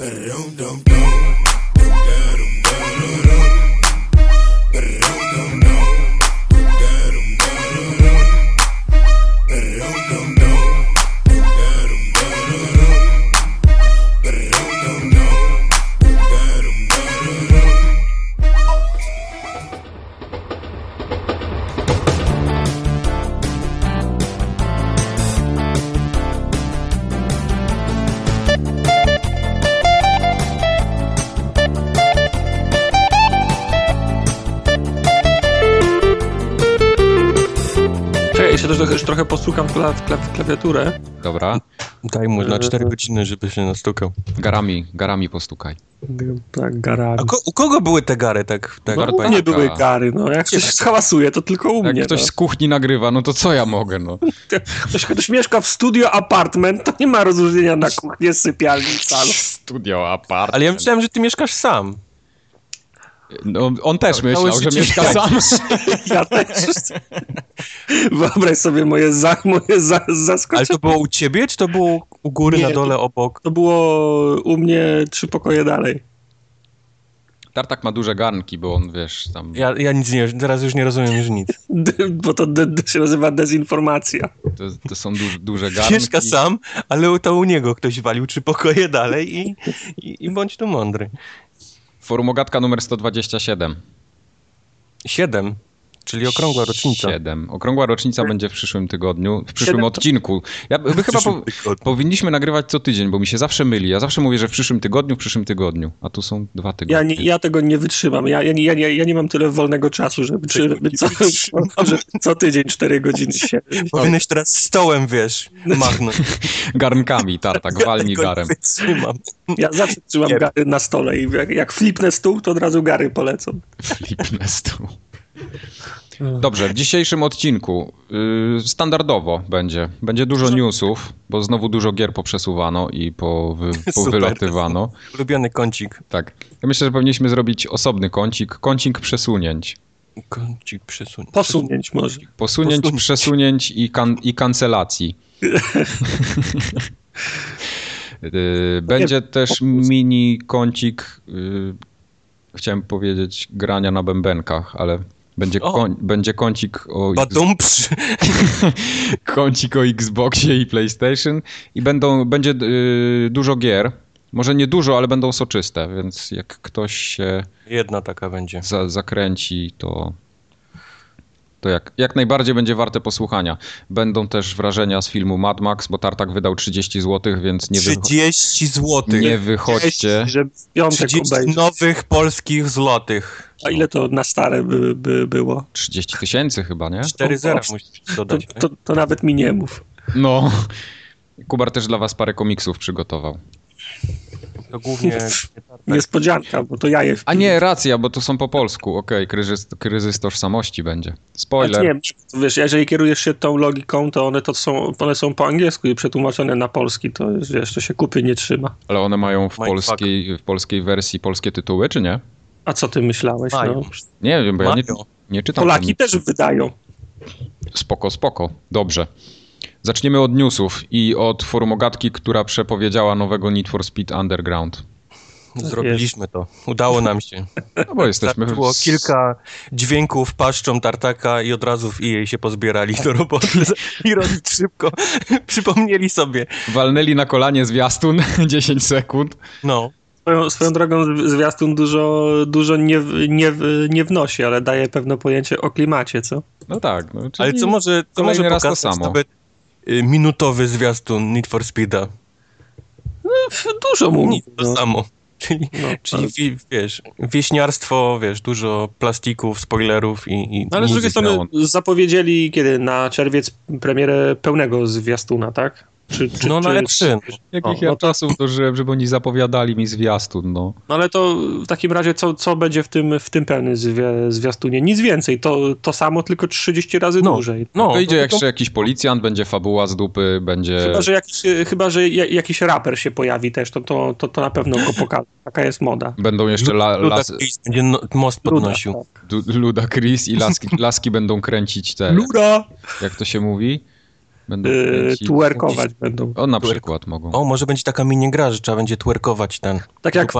Czekaj, jeszcze trochę postukam w, kla, w, kla, w klawiaturę. Dobra. Daj mu na 4 godziny, żeby się nastukał. Garami, garami postukaj. Tak, garami. A ko u kogo były te gary tak? tak No, u mnie były gary, no. Jak ktoś hałasuje, to tylko u Jak mnie. ktoś no. z kuchni nagrywa, no to co ja mogę, no? Ktoś, ktoś mieszka w studio apartment, to nie ma rozróżnienia na kuchnię, sypialni, salę. Studio, apart. Ale ja myślałem, że ty mieszkasz sam. No, on też Całe myślał, że życie mieszka sam. Ja też. Wyobraź sobie moje, za, moje za, Ale zaskoczenie. to było u ciebie, czy to było u góry, Nie, na dole, obok? To było u mnie trzy pokoje dalej. Tartak ma duże garnki, bo on, wiesz, tam... Ja, ja nic nie, teraz już nie rozumiem już nic. Bo to d- d- się nazywa dezinformacja. To, to są duż, duże garnki. Mieszka sam, ale to u niego ktoś walił trzy pokoje dalej i, i, i bądź tu mądry. Forumogatka numer 127. Siedem, czyli okrągła rocznica. 7. Okrągła rocznica będzie w przyszłym tygodniu, w przyszłym Siedem odcinku. Ja, my chyba po, powinniśmy nagrywać co tydzień, bo mi się zawsze myli. Ja zawsze mówię, że w przyszłym tygodniu, w przyszłym tygodniu, a tu są dwa tygodnie. Ja, nie, ja tego nie wytrzymam. Ja, ja, nie- ja, nie- ja nie mam tyle wolnego czasu, żeby, Tego żeby co, żeby co tydzień cztery godziny siedzieć. Powinieneś teraz stołem, wiesz, machnąć. Garnkami, tartak, walnij Tego nie garem. wytrzymam. Ja zawsze trzymam Nie. gary na stole i jak, jak flipnę stół, to od razu gary polecą. Flipnę stół. Dobrze, w dzisiejszym odcinku y, standardowo będzie. Będzie dużo newsów, bo znowu dużo gier poprzesuwano i po, wy, Super. powylatywano. Ulubiony kącik. Tak. Ja myślę, że powinniśmy zrobić osobny kącik. Kącik przesunięć. Kącik przesuń. Posunięć może. Posunięć, Posunięć. przesunięć i, kan, i kancelacji. Y, Będzie też mini kącik, y, chciałem powiedzieć, grania na bębenkach, ale będzie, koń, będzie kącik o, X, Badumpsz. kącik o Xboxie i PlayStation i będą, będzie y, dużo gier. Może nie dużo, ale będą soczyste, więc jak ktoś się Jedna taka będzie. za, zakręci, to, to jak, jak najbardziej będzie warte posłuchania. Będą też wrażenia z filmu Mad Max, bo Tartak wydał 30 zł, więc nie, wycho- 30 złotych. nie wychodźcie. Żeby w piątek 30 obejrzeć. nowych polskich złotych. A ile to na stare by, by było? 30 tysięcy chyba, nie? 4 O, zera musisz To, dodać. to, to nawet mi nie mów. No. Kubar też dla was parę komiksów przygotował. To głównie... Niespodzianka, bo to ja je A nie, racja, bo to są po polsku. Okej, kryzys, kryzys tożsamości będzie. Spoiler. Nie, wiesz, jeżeli kierujesz się tą logiką, to one, to są, one są po angielsku i przetłumaczone na polski, to wiesz, to się kupy nie trzyma. Ale one mają w polskiej, w polskiej wersji polskie tytuły, czy nie? A co ty myślałeś? No? Nie wiem, bo ja nie, nie czytam. Polaki też wydają. Spoko, spoko. Dobrze. Zaczniemy od newsów i od forumogatki, która przepowiedziała nowego Need for Speed Underground. Zrobiliśmy to. Udało nam się. No bo jesteśmy... Było z- kilka dźwięków paszczą tartaka i od razu w EA się pozbierali do roboty i robić szybko. Przypomnieli sobie. Walnęli na kolanie zwiastun 10 sekund. No. Swoją, swoją drogą zwiastun dużo, dużo nie, nie, nie wnosi, ale daje pewne pojęcie o klimacie, co? No tak. No, czyli Ale co może, co może raz to pokazać samo. nawet y, minutowy zwiastun Need for Speeda? Dużo mówi. Nic, to no. samo. Czyli, No, czyli wi, wiesz, wieśniarstwo, wiesz, dużo plastików, spoilerów i, i No ale z drugiej strony zapowiedzieli kiedy? Na czerwiec premierę pełnego zwiastuna, tak? Czy, czy, no czy, na E3. Jakich O, ja no to- czasów dożyłem, żeby oni zapowiadali mi zwiastun, no. No ale to w takim razie co, co będzie w tym, w tym pełnym zwi zwiastunie? Nic więcej, to, to samo, tylko 30 razy No. dłużej. No, Wyjdzie to- jeszcze jakiś policjant, będzie fabuła z dupy, będzie... Chyba, że jakiś, chyba, że ja- jakiś raper się pojawi też, to, to, to, to na pewno go pokaże. Taka jest moda. Będą jeszcze la, Luda las, Chris będzie no, most podnosił. Luda, tak. Luda Chris i laski, laski będą kręcić te, Luda! jak to się mówi? Będą yy, kręcić- twerkować będą. O, na Twerk- przykład mogą. O, może będzie taka minigra, że trzeba będzie twerkować ten. Tak jak, w,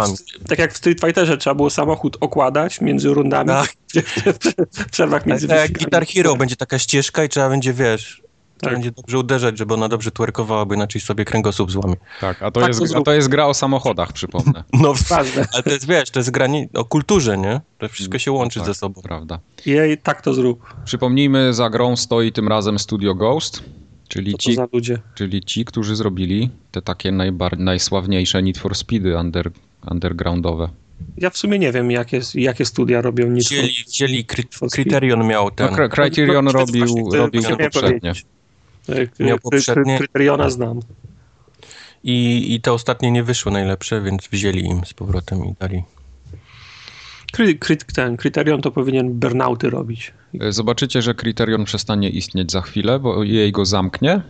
tak jak w Street Fighterze trzeba było samochód okładać między rundami, Tak. w, przerwach między tak jak. Guitar Hero będzie taka ścieżka i trzeba będzie, wiesz, trzeba Tak. będzie dobrze uderzać, żeby ona dobrze twerkowała, bo inaczej sobie kręgosłup złamie. Tak, a to, Tak, jest, a to jest gra o samochodach, przypomnę. No, Ważne. ale to jest, wiesz, to jest granie o kulturze, nie? To wszystko się łączy tak, ze sobą. Prawda. Jej, tak to zrób. Przypomnijmy, za grą stoi tym razem Studio Ghost, czyli ci, czyli ci, którzy zrobili te takie najbar- najsławniejsze Need for Speedy under, undergroundowe. Ja w sumie nie wiem, jakie, jakie studia robią Need for kry, for Speed. Criterion miał ten. No, Criterion No, to robił, właśnie robił to poprzednie. kry- Miał kry- poprzednie. kry- Kryteriona znam. I, I te ostatnie nie wyszły najlepsze, więc wzięli im z powrotem i dali. Kry, kry, ten Kryterion to powinien burnouty robić. E, Zobaczycie, że Criterion przestanie istnieć za chwilę, bo jej go zamknie,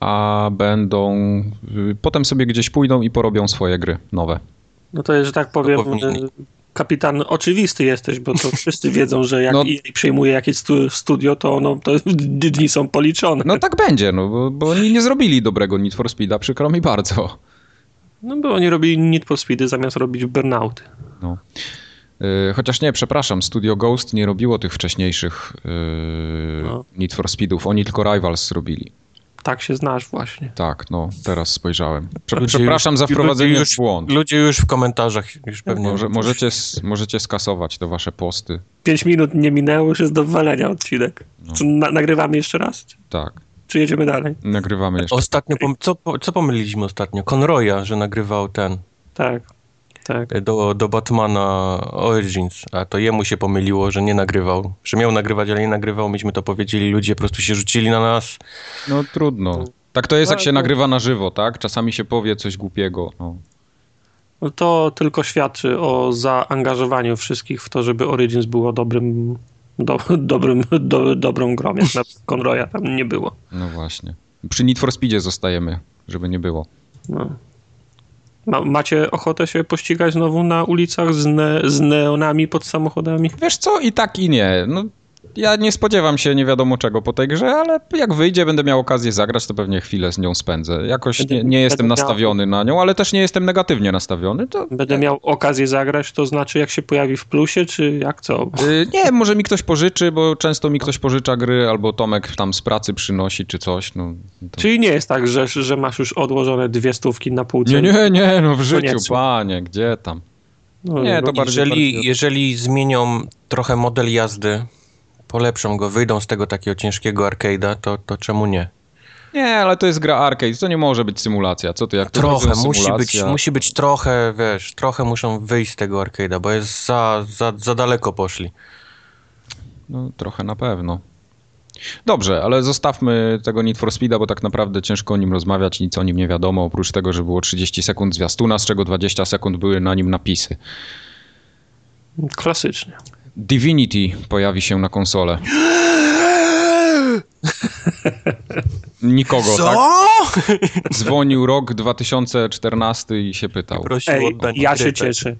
a będą. y, Potem sobie gdzieś pójdą i porobią swoje gry nowe. No to jest, że tak powiem, kapitan oczywisty jesteś, bo to wszyscy wiedzą, że jak No. EA przejmuje jakieś stu, studio, to, ono, to dni są policzone. No tak będzie, no, bo, bo oni nie zrobili dobrego Need for Speeda, przykro mi bardzo. No bo oni robili Need for Speedy zamiast robić burnouty. No. Y, Chociaż nie, przepraszam, Studio Ghost nie robiło tych wcześniejszych y, No. Need for Speedów, oni tylko Rivals zrobili. Tak się znasz właśnie. Tak, no, teraz spojrzałem. Prze- Ludzie przepraszam już- za wprowadzenie ludzie w już- błąd. Ludzie już w komentarzach już pewnie. Może, możecie, możecie skasować te wasze posty. Pięć minut nie minęło, już jest do wywalenia odcinek. No. Czy na, nagrywamy jeszcze raz? Tak, Czy jedziemy dalej? nagrywamy jeszcze. Ostatnio, co, co pomyliliśmy ostatnio? Conroya, że nagrywał ten Tak, tak. do, do Batmana Origins, a to jemu się pomyliło, że nie nagrywał. Że miał nagrywać, ale nie nagrywał. Myśmy to powiedzieli, ludzie po prostu się rzucili na nas. No trudno. Tak to jest, jak się to- nagrywa na żywo, tak? Czasami się powie coś głupiego. No. No to tylko świadczy o zaangażowaniu wszystkich w to, żeby Origins było dobrym, do, dobrym, do, dobrą grą. Jak na Conroya tam nie było. no właśnie. Przy Need for Speedzie zostajemy, żeby nie było. No. Ma, macie ochotę się pościgać znowu na ulicach z, ne, z neonami pod samochodami? Wiesz co, i tak i nie. No, ja nie spodziewam się nie wiadomo czego po tej grze, ale jak wyjdzie, będę miał okazję zagrać, to pewnie chwilę z nią spędzę. Jakoś Będę- nie, nie jestem będę miał- nastawiony na nią, ale też nie jestem negatywnie nastawiony. To, Będę miał okazję zagrać, to znaczy jak się pojawi w plusie, czy jak co? Y, Nie, może mi ktoś pożyczy, bo często mi ktoś pożycza gry, albo Tomek tam z pracy przynosi, czy coś. No, to... Czyli nie jest tak, że, że masz już odłożone dwie stówki na półce? Nie, nie, nie, no w życiu, Koniecznie. panie, gdzie tam? No, Nie, to no, bardziej- Jeżeli, bardziej- jeżeli zmienią trochę model jazdy, polepszą go, wyjdą z tego takiego ciężkiego arcade'a, to, to czemu nie? Nie, ale to jest gra arcade, to nie może być symulacja. Co ty, jak to Trochę, musi być, musi być trochę, wiesz, trochę muszą wyjść z tego arcade'a, bo jest za, za, za daleko poszli. No, trochę na pewno. Dobrze, ale zostawmy tego Need for Speeda, bo tak naprawdę ciężko o nim rozmawiać, nic o nim nie wiadomo, oprócz tego, że było 30 sekund zwiastuna, z czego 20 sekund były na nim napisy. Klasycznie. Divinity pojawi się na konsolę. Nikogo, tak? Dzwonił rok 2014 i się pytał. Ej, ja się cieszę.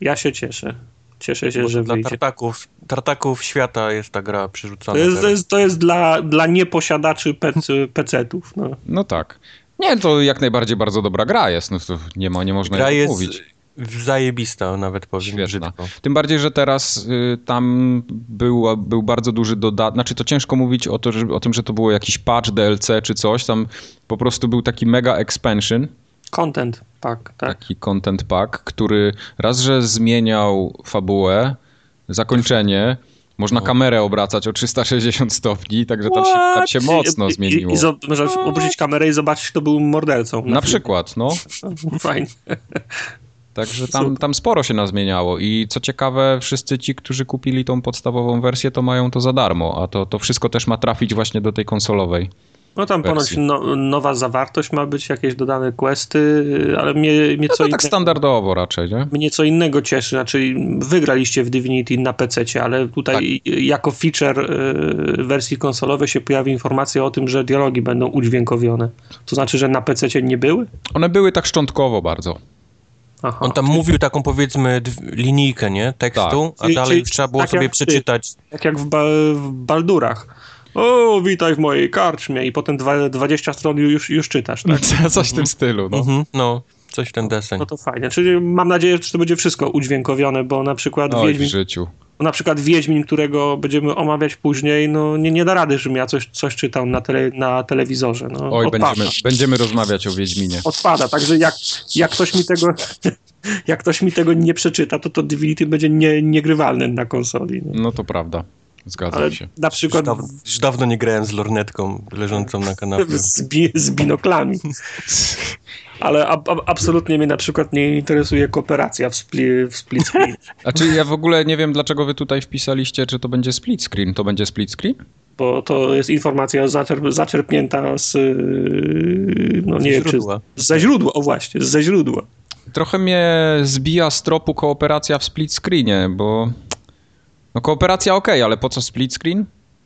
Ja się cieszę. Cieszę się, Bo że dla wyjdzie. tartaków, tartaków świata jest ta gra przerzucana. To jest, to jest, to jest dla, dla nieposiadaczy pec- pecetów. No. No tak. Nie, to jak najbardziej bardzo dobra gra jest, no to nie, ma, nie można Gra jej jest mówić. Zajebista, nawet powiem Świetna. brzydko. Tym bardziej, że teraz y, tam był, był bardzo duży dodatek. Znaczy, to ciężko mówić o, to, że, o tym, że to było jakiś patch, DLC czy coś. Tam po prostu był taki mega expansion, Content pack, tak. taki content pack, który raz, że zmieniał fabułę, zakończenie. Można No. kamerę obracać o 360 stopni, także tam się, tam się mocno I- zmieniło. I, i zo- można obrócić kamerę i zobaczyć, kto był mordercą. Na filmie. przykład, no. Fajnie. Także tam, tam sporo się nazmieniało i co ciekawe, wszyscy ci, którzy kupili tą podstawową wersję, to mają to za darmo, a to, to wszystko też ma trafić właśnie do tej konsolowej. No tam ponoć wersji. no, nowa zawartość ma być, jakieś dodane questy, ale mnie, mnie, No co, to tak innego, standardowo raczej, nie? mnie co innego cieszy. Znaczy, wygraliście w Divinity na PC, ale tutaj Tak. jako feature y, wersji konsolowej się pojawi informacja o tym, że dialogi będą udźwiękowione. To znaczy, że na PC nie były? One były tak szczątkowo bardzo. Aha. On tam mówił taką powiedzmy linijkę, nie? Tekstu, Tak. a Czyli- dalej czyli trzeba było tak sobie jak przeczytać. Tak jak w, ba- w Baldurach. o, witaj w mojej karczmie i potem dwa- 20 stron już, już czytasz, tak? Coś w tym stylu, no. Mhm, no, coś w ten deseń. No to fajnie. Czyli mam nadzieję, że to będzie wszystko udźwiękowione, bo na przykład Oj, w Wiedźmin, życiu. Bo na przykład Wiedźmin, którego będziemy omawiać później, no nie, nie da rady, żebym ja coś, coś czytał na, tele, na telewizorze. No, Oj, odpada. będziemy, będziemy rozmawiać o Wiedźminie. Odpada, także jak, jak ktoś mi tego jak ktoś mi tego nie przeczyta, to to Divinity będzie nie, niegrywalne na konsoli. No. No to prawda. Zgadzam Ale się. na Już przykład dawno, już dawno nie grałem z lornetką leżącą na kanapie. z, bi, z binoklami. Ale ab, ab, absolutnie mnie na przykład nie interesuje kooperacja w, spli, w split screen. A czy ja w ogóle nie wiem, dlaczego wy tutaj wpisaliście, czy to będzie split screen. To będzie split screen? bo to jest informacja zaczerp, zaczerpnięta z no nie wiem, czy źródła. ze źródła, o właśnie, ze źródła. Trochę mnie zbija z tropu kooperacja w split screenie, bo... No kooperacja ok, ale po co split screen?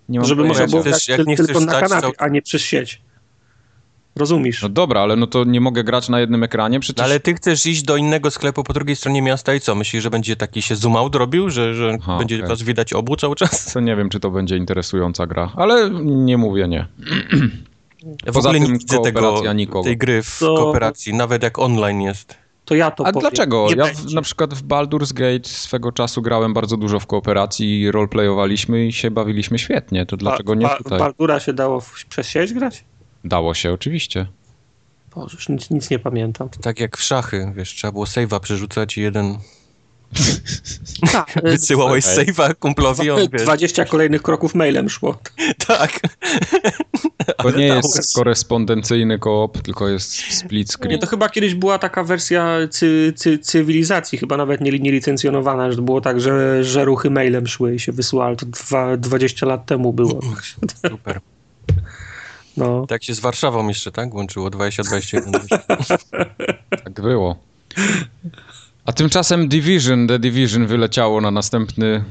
Nie mam Żeby można było Wiesz, grać jak nie tylko chcesz na stać, kanapie, to- a nie przez sieć. Rozumiesz? No dobra, ale no to nie mogę grać na jednym ekranie, przecież... No, ale ty chcesz iść do innego sklepu po drugiej stronie miasta i co? Myślisz, że będzie taki się zoom out robił, że, że Aha, będzie okej. was widać obu cały czas? To nie wiem, czy to będzie interesująca gra, ale nie mówię nie. Ja w Poza ogóle tym nie widzę tego, nikogo. tej gry w To- kooperacji, nawet jak online jest. To ja to A powiem. dlaczego? Nie Ja w, na przykład w Baldur's Gate swego czasu grałem bardzo dużo w kooperacji i roleplayowaliśmy i się bawiliśmy świetnie. To dlaczego nie Ba- tutaj? Baldura się dało w, przez sieć grać? Dało się, oczywiście. Boże, już nic, nic nie pamiętam. Tak jak w szachy, wiesz, trzeba było save'a przerzucać i jeden Tak, wysyłałeś Okej. save'a kumplowi, on wiesz, 20 kolejnych kroków mailem szło. tak. To nie jest korespondencyjny koop, tylko jest split Nie, screen. to chyba kiedyś była taka wersja cy, cy, cywilizacji, chyba nawet nie, nie licencjonowana, że to było tak, że, że ruchy mailem szły i się wysyłały. To dwa, 20 lat temu było. Super. No. Tak się z Warszawą jeszcze, tak? Łączyło 20-21. Tak było. A tymczasem Division, The Division wyleciało na następny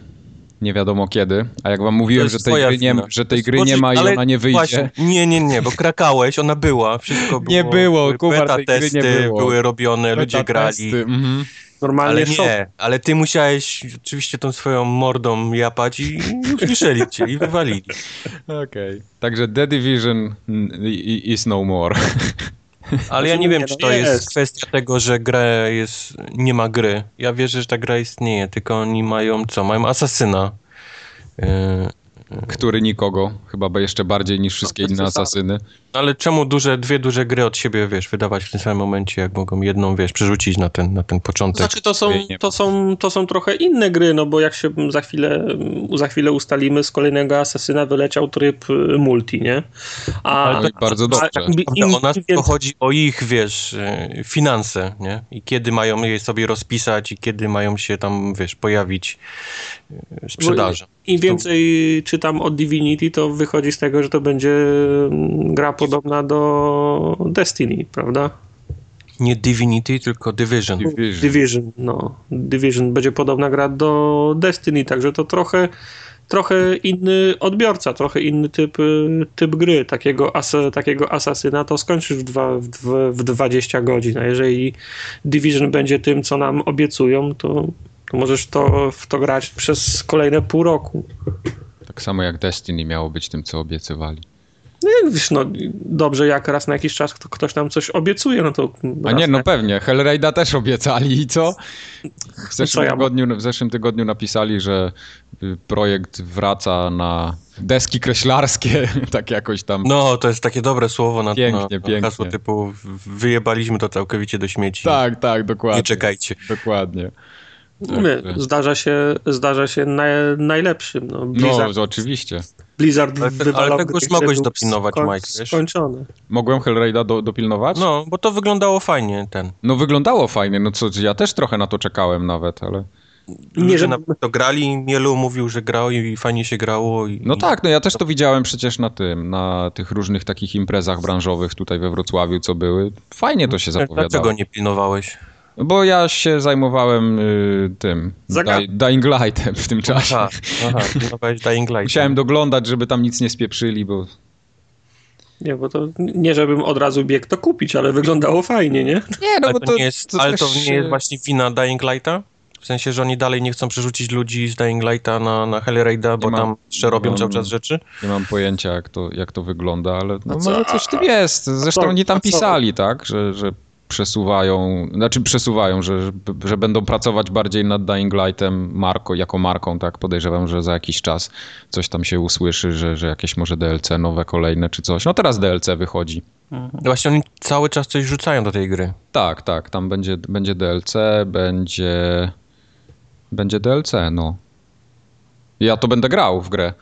nie wiadomo kiedy. A jak wam mówiłem, że tej, gry nie, że tej gry nie ma i ale ona nie wyjdzie. Właśnie, nie, nie, nie, bo krakałeś, ona była, wszystko było. Nie było, Kubar, beta testy było. były robione, ludzie Beta grali. testy, mhm. Normalnie Ale szok. nie, ale ty musiałeś oczywiście tą swoją mordą japać i usłyszeli cię i wywalili. Okej. Także The Division is no more. Ale ja nie wiem, czy to jest Jest. kwestia tego, że gra jest, nie ma gry. Ja wierzę, że ta gra istnieje, tylko oni mają co? Mają asasyna. Yy, Który nikogo, chyba by jeszcze bardziej niż wszystkie bez inne asasyny. Ale czemu duże, dwie duże gry od siebie, wiesz, wydawać w tym samym momencie, jak mogą jedną, wiesz, przerzucić na ten, na ten początek? Znaczy to są, to, są, to są trochę inne gry, no bo jak się za chwilę, za chwilę ustalimy, z kolejnego Asasyna wyleciał tryb y, multi, nie? A, Ale to bardzo dobrze. im- o nas to chodzi o ich, wiesz, yy, finanse, nie? I kiedy mają je sobie rozpisać i kiedy mają się tam, wiesz, pojawić yy, sprzedaże. Im więcej czytam o Divinity, to wychodzi z tego, że to będzie mm, gra podobna do Destiny, prawda? Nie Divinity, tylko Division. Division. Division, no. Division będzie podobna gra do Destiny, także to trochę, trochę inny odbiorca, trochę inny typ, y, typ gry. Takiego, as, takiego asasyna to skończysz w, dwa, w, w 20 godzin, a jeżeli Division będzie tym, co nam obiecują, to, to możesz to, w to grać przez kolejne pół roku. Tak samo jak Destiny miało być tym, co obiecywali. No, wiesz, no, dobrze, jak raz na jakiś czas kto, ktoś nam coś obiecuje, no to. A nie, no na- pewnie. Hellraida też obiecali i co? W zeszłym, co ja tygodniu, w zeszłym tygodniu napisali, że y, projekt wraca na deski kreślarskie, tak jakoś tam. No, to jest takie dobre słowo na, Pięknie, na, na pięknie. hasło typu wyjebaliśmy to całkowicie do śmieci. Tak, tak, dokładnie. Nie czekajcie. Dokładnie. Mówię, zdarza się, zdarza się naj, najlepszym. No, No, oczywiście. Blizzard Ale- wywalał ale tego już mogłeś dopilnować, skoń- Mike, wiesz? Skończone. Mogłem Hellraida do, dopilnować? No, bo to wyglądało fajnie, ten. No wyglądało fajnie, no co, ja też trochę na to czekałem nawet, ale... Nie, że na to grali, Mielu mówił, że grał i fajnie się grało. I, No tak, no ja też to widziałem przecież na tym, na tych różnych takich imprezach branżowych tutaj we Wrocławiu, co były. Fajnie to się zapowiadało. Dlaczego nie pilnowałeś? Bo ja się zajmowałem y, tym. Di- Dying Lightem w tym czasie. Aha, aha Dying Light. Musiałem doglądać, żeby tam nic nie spieprzyli, bo Nie, bo to nie żebym od razu biegł to kupić, ale wyglądało fajnie, nie? Nie, no Ale bo to, nie jest, ale to też, nie jest właśnie wina Dying Lighta? W sensie, że oni dalej nie chcą przerzucić ludzi z Dying Lighta na, na Hellraida, bo ma- tam jeszcze robią mam- cały czas rzeczy. Nie mam pojęcia, jak to, jak to wygląda, ale no może coś w tym jest. Zresztą co- oni tam pisali, tak, że, że przesuwają, znaczy przesuwają, że, że, będą pracować bardziej nad Dying Lightem marko, jako marką, tak, podejrzewam, że za jakiś czas coś tam się usłyszy, że, że jakieś może DLC nowe, kolejne czy coś. No teraz DLC wychodzi. Właśnie oni cały czas coś rzucają do tej gry. Tak, tak, tam będzie, będzie DLC, będzie, będzie DLC, no. Ja to będę grał w grę.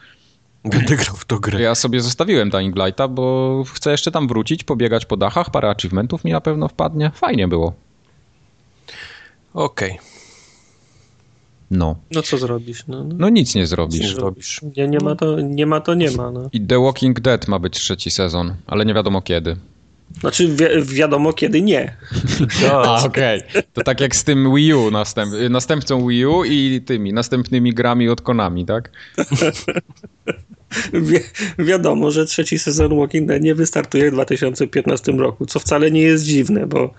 Będę grał w tą grę. Ja sobie zostawiłem Dying Lighta, bo chcę jeszcze tam wrócić, pobiegać po dachach, parę achievementów mi na pewno wpadnie. Fajnie było. Okej, No. No co zrobisz? No, no. No nic nie nie zrobisz. zrobisz. Nie, nie, ma to, nie ma to nie ma. No. I The Walking Dead ma być trzeci sezon, ale nie wiadomo kiedy. Znaczy wi- wiadomo kiedy nie. A, okej. To tak jak z tym Wii U, następ, następcą Wii U i tymi następnymi grami od Konami, tak? Wi wiadomo, że trzeci sezon Walking Dead nie wystartuje w 2015 roku, co wcale nie jest dziwne, bo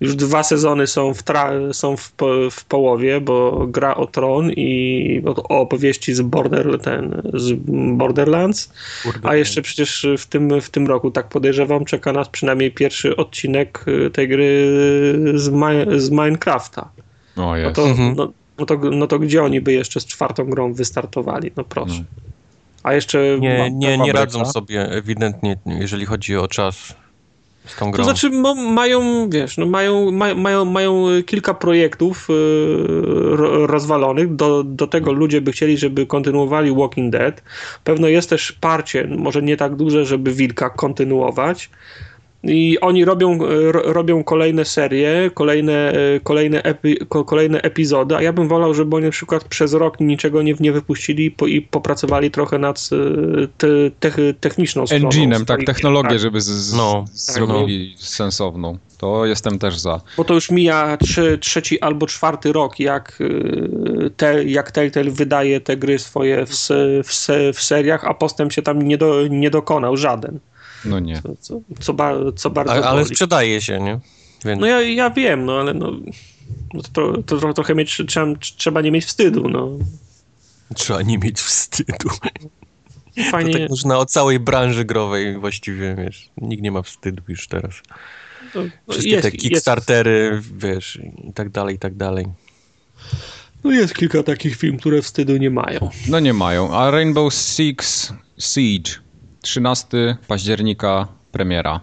już dwa sezony są w, tra- są w, po w połowie, bo gra o Tron i o, o opowieści z, Border, ten, z Borderlands, a jeszcze przecież w tym, w tym roku, tak podejrzewam, czeka nas przynajmniej pierwszy odcinek y, tej gry z, Mi- z Minecrafta. O No to, Mhm. no, no, to, no to gdzie oni by jeszcze z czwartą grą wystartowali? No proszę. No. A jeszcze. Nie, ma- nie, nie radzą sobie ewidentnie, jeżeli chodzi o czas z tą To grą. znaczy mo, mają, wiesz, no mają, ma, mają, mają kilka projektów yy, ro- rozwalonych. Do, do tego ludzie by chcieli, żeby kontynuowali Walking Dead. Pewno jest też parcie, może nie tak duże, żeby Wilka kontynuować. I oni robią, e, ro, robią kolejne serie, kolejne, e, kolejne, epi, ko, kolejne epizody, a ja bym wolał, żeby oni na przykład przez rok niczego nie, nie wypuścili i po, i popracowali trochę nad e, te, te, techniczną stroną. Engine'em, tak, technologię, tak. żeby z, z, No, zrobili sensowną. To jestem też za. Bo to już mija trzy, trzeci albo czwarty rok, jak, te, jak Telltale wydaje te gry swoje w, w, w seriach, a postęp się tam nie, do, nie dokonał żaden. No nie. Co, co, co, ba, co bardzo A, ale boli. sprzedaje się, nie? Więc No ja, ja wiem, no ale no, no to, to, to trochę mieć, trzeba, trzeba nie mieć wstydu. No. trzeba nie mieć wstydu. Fajnie, To tak można o całej branży growej właściwie, wiesz. Nikt nie ma wstydu już teraz. to, no Wszystkie jest, te Kickstartery, wiesz, i tak dalej, i tak dalej. Jest, no jest kilka takich film, które wstydu nie mają. No nie mają. A Rainbow Six Siege 13 października premiera.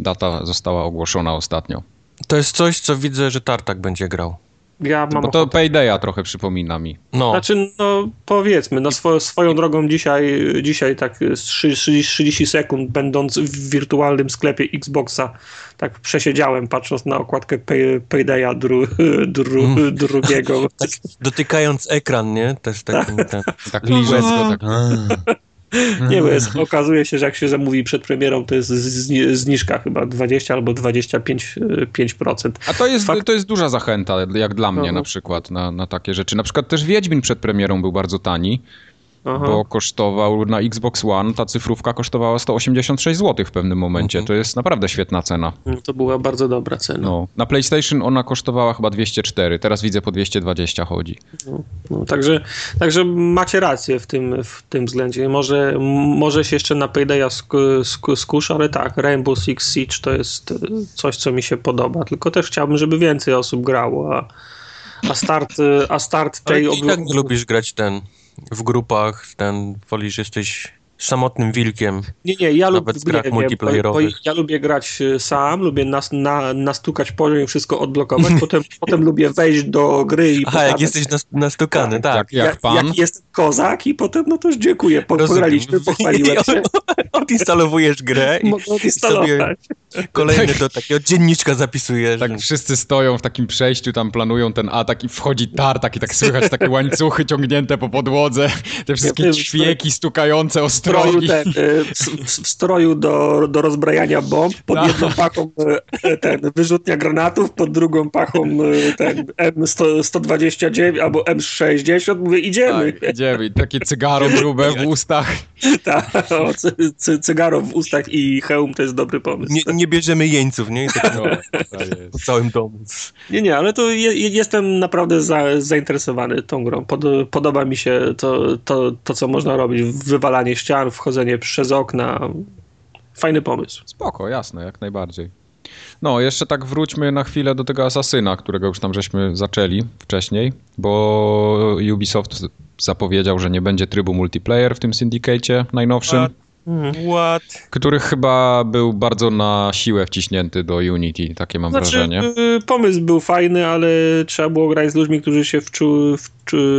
Data została ogłoszona ostatnio. To jest coś, co widzę, że Tartak będzie grał. Ja mam Bo to ochotę. Paydaya trochę przypomina mi. No, Znaczy, no powiedzmy, no swo, swoją drogą dzisiaj, dzisiaj tak z 30, 30 sekund będąc w wirtualnym sklepie Xboxa, tak przesiedziałem patrząc na okładkę Pay, Paydaya dru, dru, Mm. drugiego. tak dotykając ekran, nie? Też taki ten... Tak liżę go, tak. Nie, bo jest, okazuje się, że jak się zamówi przed premierą, to jest zni- zniżka chyba 20 albo 25%. 5%. A to jest, Fakt- to jest duża zachęta, jak dla mnie No. na przykład, na, na takie rzeczy. Na przykład też Wiedźmin przed premierą był bardzo tani, Aha. bo kosztował na Xbox One, ta cyfrówka kosztowała 186 zł w pewnym momencie. Mhm. To jest naprawdę świetna cena. No, To była bardzo dobra cena. No. Na PlayStation ona kosztowała chyba 204, teraz widzę po 220 chodzi. No, także, także macie rację w tym, w tym względzie. Może, może się jeszcze na Paydaya sk- sk- skuszę, ale tak, Rainbow Six Siege to jest e, coś, co mi się podoba. Tylko też chciałbym, żeby więcej osób grało, a, a start, e, a start tej i tak nie lubisz grać ten w grupach, ten wolisz, jesteś samotnym wilkiem. Nie, nie, ja lubię, w grach nie, multiplayerowych. ja lubię grać e, sam, lubię nas, na, nastukać poziom i wszystko odblokować, potem, potem lubię wejść do gry i Aha, jak jesteś nas- nastukany, tak. Jak, jak jak, pan? jaki jest kozak i potem no to już dziękuję, pograliśmy, pochwaliłem się, Odinstalowujesz grę i mogę odinstalować. kolejny do takiego dzienniczka zapisujesz. Tak wszyscy stoją w takim przejściu, tam planują ten atak i wchodzi tartak i tak słychać takie łańcuchy ciągnięte po podłodze, te wszystkie wiem, ćwieki stukające o stroju, ten, y, w, stroju do, do rozbrajania bomb, pod Tak. jedną pachą y, ten, wyrzutnia granatów, pod drugą pachą y, ten M129 albo M60, mówię idziemy. Tak, idziemy. Takie cygaro grube w ustach. Tak, cy, cy, cygaro w ustach i hełm to jest dobry pomysł. Nie, nie bierzemy jeńców, nie? Tak No, tak po całym domu. Nie, nie, ale to je- jestem naprawdę za, zainteresowany tą grą. Pod, podoba mi się to, to, to, co można robić. Wywalanie ścian, wchodzenie przez okna. Fajny pomysł. Spoko, jasne, jak najbardziej. No, jeszcze tak wróćmy na chwilę do tego Asasyna, którego już tam żeśmy zaczęli wcześniej, bo Ubisoft zapowiedział, że nie będzie trybu multiplayer w tym syndicacie najnowszym, A- What? który chyba był bardzo na siłę wciśnięty do Unity, takie mam Znaczy, wrażenie. y, pomysł był fajny, ale trzeba było grać z ludźmi, którzy się wczu, wczu,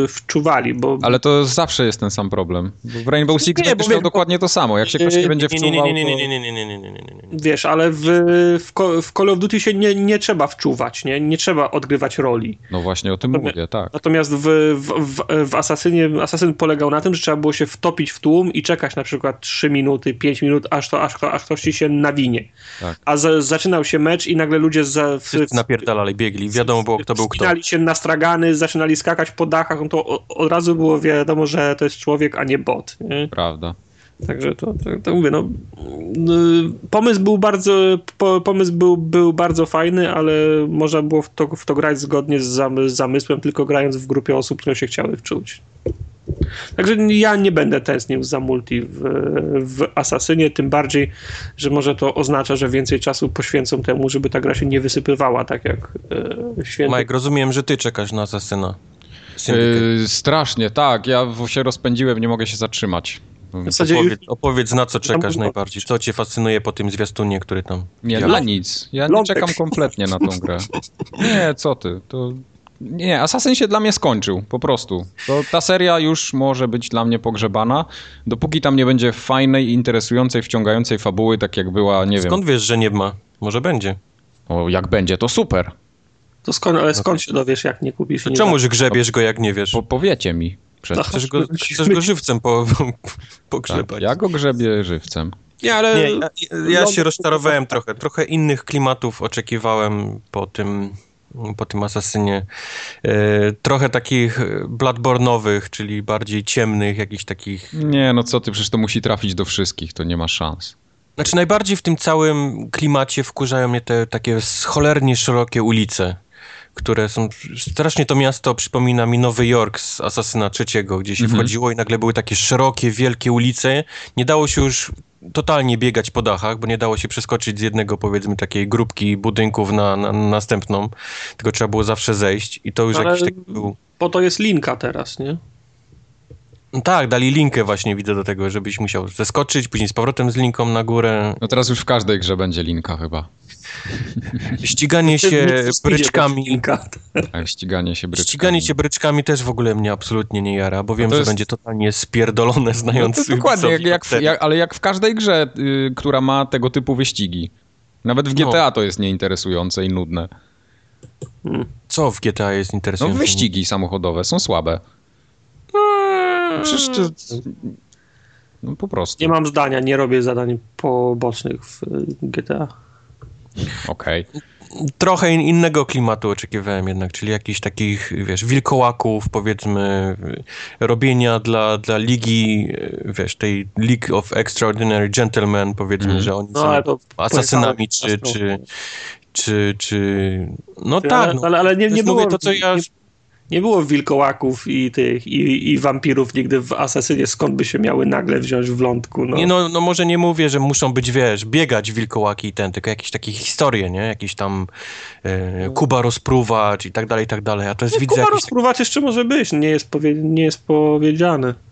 wczuwali, bo Ale to zawsze jest ten sam problem. W Rainbow Six Nie, będziesz miał dokładnie to samo. Jak się ktoś nie będzie Nie, nie, wczuwał, nie, nie, nie, nie, nie, nie, nie, nie, nie, nie, nie. wiesz, ale w, w, Call- w Call of Duty się nie, nie trzeba wczuwać, nie? nie trzeba odgrywać roli. No właśnie o tym Natomiast- mówię, tak. Natomiast w, w, w, w Asasynie, Asasyn polegał na tym, że trzeba było się wtopić w tłum i czekać na przykład 3 minuty, 5 minut, aż, to, aż, to, aż ktoś ci się nawinie. Tak. A za, zaczynał się mecz i nagle ludzie za, w, napierdalali, biegli. Wiadomo było, kto był kto. Się na stragany, zaczynali skakać po dachach, no to od razu było wiadomo, że to jest człowiek, a nie bot. Nie? Prawda. Także to, to, to mówię, no, y, pomysł był bardzo, po, pomysł był, był bardzo fajny, ale można było w to, w to grać zgodnie z, z zamysłem, tylko grając w grupie osób, które się chciały wczuć. Także ja nie będę tęsknił za multi w, w Asasynie, tym bardziej, że może to oznacza, że więcej czasu poświęcą temu, żeby ta gra się nie wysypywała, tak jak e, święty. Mike, rozumiem, że ty czekasz na Asasyna. Yy, strasznie, tak. Ja się rozpędziłem, nie mogę się zatrzymać. W zasadzie Opowiedz, opowiedz, na co czekasz Tam- najbardziej. Co cię fascynuje po tym zwiastunie, który tam... Nie, Ja- na nic. Ja nie czekam kompletnie na tą grę. Nie, co ty, to... Nie, Assassin się dla mnie skończył, po prostu. To, ta seria już może być dla mnie pogrzebana, dopóki tam nie będzie fajnej, interesującej, wciągającej fabuły, tak jak była, nie Skąd wiesz, że nie ma? Może będzie. wiem, o, jak będzie, to super. To skąd, ale skąd się dowiesz, jak nie kupisz? To nie czemuż grzebiesz go, jak nie wiesz? Po, powiecie mi. Przed... Ach. Chcesz go, chcesz go żywcem po, po, pogrzebać. Tak, ja go grzebię żywcem. Nie, ale Nie, ja, ja się rozczarowałem trochę. Trochę innych klimatów oczekiwałem po tym, po tym asasynie. E, trochę takich bladbornowych, czyli bardziej ciemnych, jakichś takich... Nie, no co ty, przecież to musi trafić do wszystkich, to nie ma szans. Znaczy najbardziej w tym całym klimacie wkurzają mnie te takie cholernie szerokie ulice, które są... Strasznie to miasto przypomina mi Nowy Jork z Asasyna trzeciego, gdzie się Mhm. wchodziło i nagle były takie szerokie, wielkie ulice. Nie dało się już totalnie biegać po dachach, bo nie dało się przeskoczyć z jednego, powiedzmy, takiej grupki budynków na, na, na następną, tylko trzeba było zawsze zejść i to już Ale- jakiś taki był... po to jest linka teraz, nie? No tak, dali linkę właśnie, widzę do tego, żebyś musiał zeskoczyć, później z powrotem z linką na górę. No teraz już w każdej grze będzie linka chyba. Ściganie się bryczkami... A ściganie się bryczkami. Ściganie się bryczkami też w ogóle mnie absolutnie nie jara, bo wiem, to że jest- będzie totalnie spierdolone, No znając to dokładnie, jak, jak, wtedy. jak, ale jak w każdej grze, y, która ma tego typu wyścigi. Nawet w No. GTA to jest nieinteresujące i nudne. Co w GTA jest No interesujące? wyścigi samochodowe są słabe. Przecież to... No po prostu. Nie mam zdania, nie robię zadań pobocznych w y, GTA. Okej. Trochę in- innego klimatu oczekiwałem jednak, czyli jakichś takich, wiesz, wilkołaków, powiedzmy, y, robienia dla, dla ligi, y, wiesz, tej League of Extraordinary Gentlemen, powiedzmy, Mhm. że oni No są asasynami, czy, czy, czy, czy... No ale, tak, no. ale, ale nie, nie, było, mówię, to, co ja... nie, nie było wilkołaków i tych i, i wampirów nigdy w Asasynie, skąd by się miały nagle wziąć w lądku. No. Nie, no, no może nie mówię, że muszą być, wiesz, biegać wilkołaki i ten, tylko jakieś takie historie, nie? Jakieś tam e, Kuba rozpruwać i tak dalej, i tak dalej. A to jest, No, widzę, Kuba jakiś, rozpruwać jeszcze może być, nie jest, powie, nie jest powiedziane.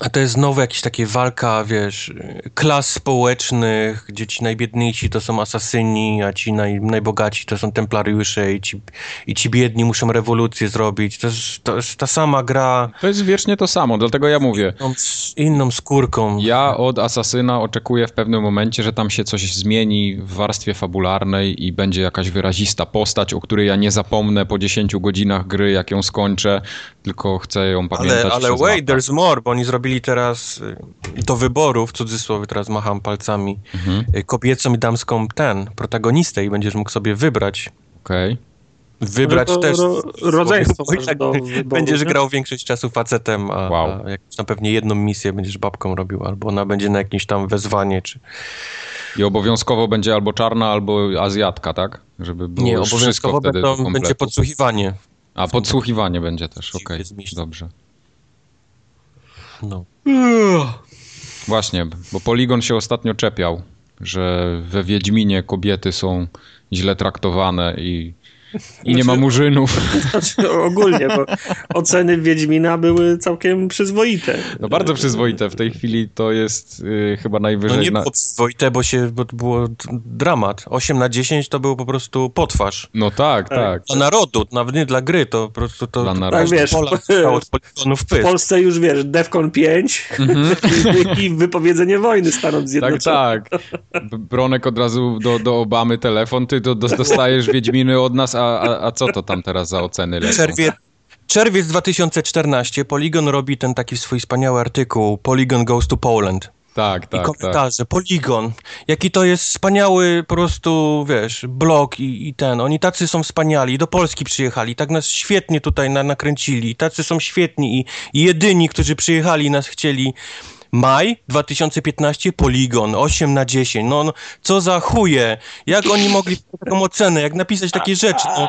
A to jest znowu jakaś takie walka, wiesz, klas społecznych, gdzie ci najbiedniejsi to są asasyni, a ci naj, najbogaci to są templariusze i ci, i ci biedni muszą rewolucję zrobić. To jest, to jest ta sama gra, To jest wiecznie to samo, dlatego ja mówię. z inną skórką. Ja od Asasyna oczekuję w pewnym momencie, że tam się coś zmieni w warstwie fabularnej i będzie jakaś wyrazista postać, o której ja nie zapomnę po 10 godzinach gry, jak ją skończę, tylko chcę ją pamiętać Ale, ale wait, lata. there's more, bo oni zrobili zrobili teraz y, do wyboru, w cudzysłowie teraz macham palcami, Mhm. y, kobiecą i damską ten, protagonistę i będziesz mógł sobie wybrać. Okej. Wybrać No to też. ro- rodzeństwo tak do wyboru, będziesz nie? grał większość czasu facetem, a, Wow. a jakąś na pewnie jedną misję będziesz babką robił, albo ona będzie na jakieś tam wezwanie, czy... I obowiązkowo będzie albo czarna, albo azjatka, tak? Żeby było Nie, obowiązkowo wszystko wtedy do będą, będzie podsłuchiwanie. A podsłuchiwanie będzie też, okej. zmieścić. Dobrze. No. Właśnie, bo Poligon się ostatnio czepiał, że we Wiedźminie kobiety są źle traktowane i, i nie ma Znaczy- murzynów. Znaczy, ogólnie, bo oceny Wiedźmina były całkiem przyzwoite. No bardzo przyzwoite. W tej chwili to jest y, chyba najwyżej... No nie na... przyzwoite, bo się, bo to było dramat. 8 na 10 to był po prostu potwarz. No tak, tak. Dla narodu, nawet nie dla gry, to po prostu to... Dla to narodu. Tak wiesz, od poligonów w. Polsce już wiesz, Defcon 5 Mhm. i, i wypowiedzenie wojny Stanów Tak, Zjednoczonych. tak. B- Bronek od razu do, do Obamy telefon, ty do, do, dostajesz Wiedźminy od nas, a, a, a co to tam teraz za oceny lecą? Czerwie, czerwiec 2014 Polygon robi ten taki swój wspaniały artykuł Polygon Goes to Poland. Tak, I tak, tak. komentarze, Polygon, jaki to jest wspaniały po prostu, wiesz, blog i, i ten, oni tacy są wspaniali, do Polski przyjechali, tak nas świetnie tutaj na, nakręcili, tacy są świetni i, i jedyni, którzy przyjechali nas chcieli. Maj 2015, Polygon, 8 na 10, no, no co za chuje, jak oni mogli taką ocenę, jak napisać takie rzeczy, no.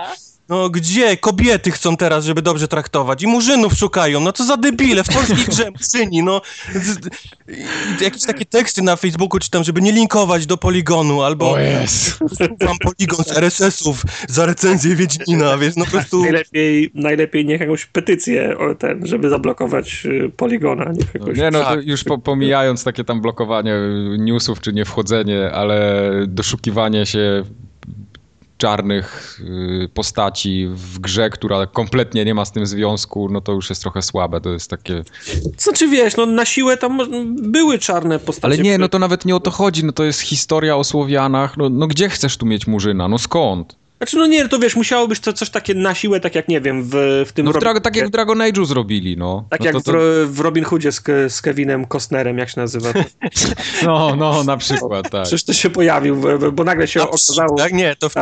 No gdzie? Kobiety chcą teraz, żeby dobrze traktować i murzynów szukają, no co za debile, w polskiej grze murzyni, no. Jakieś takie teksty na Facebooku czytam, żeby nie linkować do Poligonu, albo jest. mam Poligon z RSS-ów za recenzję Wiedźmina, wiesz, no po prostu... Najlepiej, najlepiej niech jakąś petycję o ten, żeby zablokować y, Poligona. Niech jakoś... Nie no, to Tak. już po, pomijając takie tam blokowanie newsów, czy nie wchodzenie, ale doszukiwanie się czarnych y, postaci w grze, która kompletnie nie ma z tym związku, no to już jest trochę słabe. To jest takie... Co czy wiesz, no na siłę tam były czarne postacie. Ale nie, które- no to nawet nie o to chodzi, no to jest historia o Słowianach, no, no gdzie chcesz tu mieć Murzyna, no skąd? Znaczy, no nie, to wiesz, musiało być to coś takie na siłę, tak jak nie wiem, w, w tym. No w Dra- tak jak w Dragon Age'u zrobili, no. tak no jak to, w, to, w Robin Hoodzie z, z Kevinem Costnerem, jak się nazywa. To, No, no, na przykład, tak. przecież to się pojawił, bo, bo nagle się A psik, okazało, Tak, nie, to w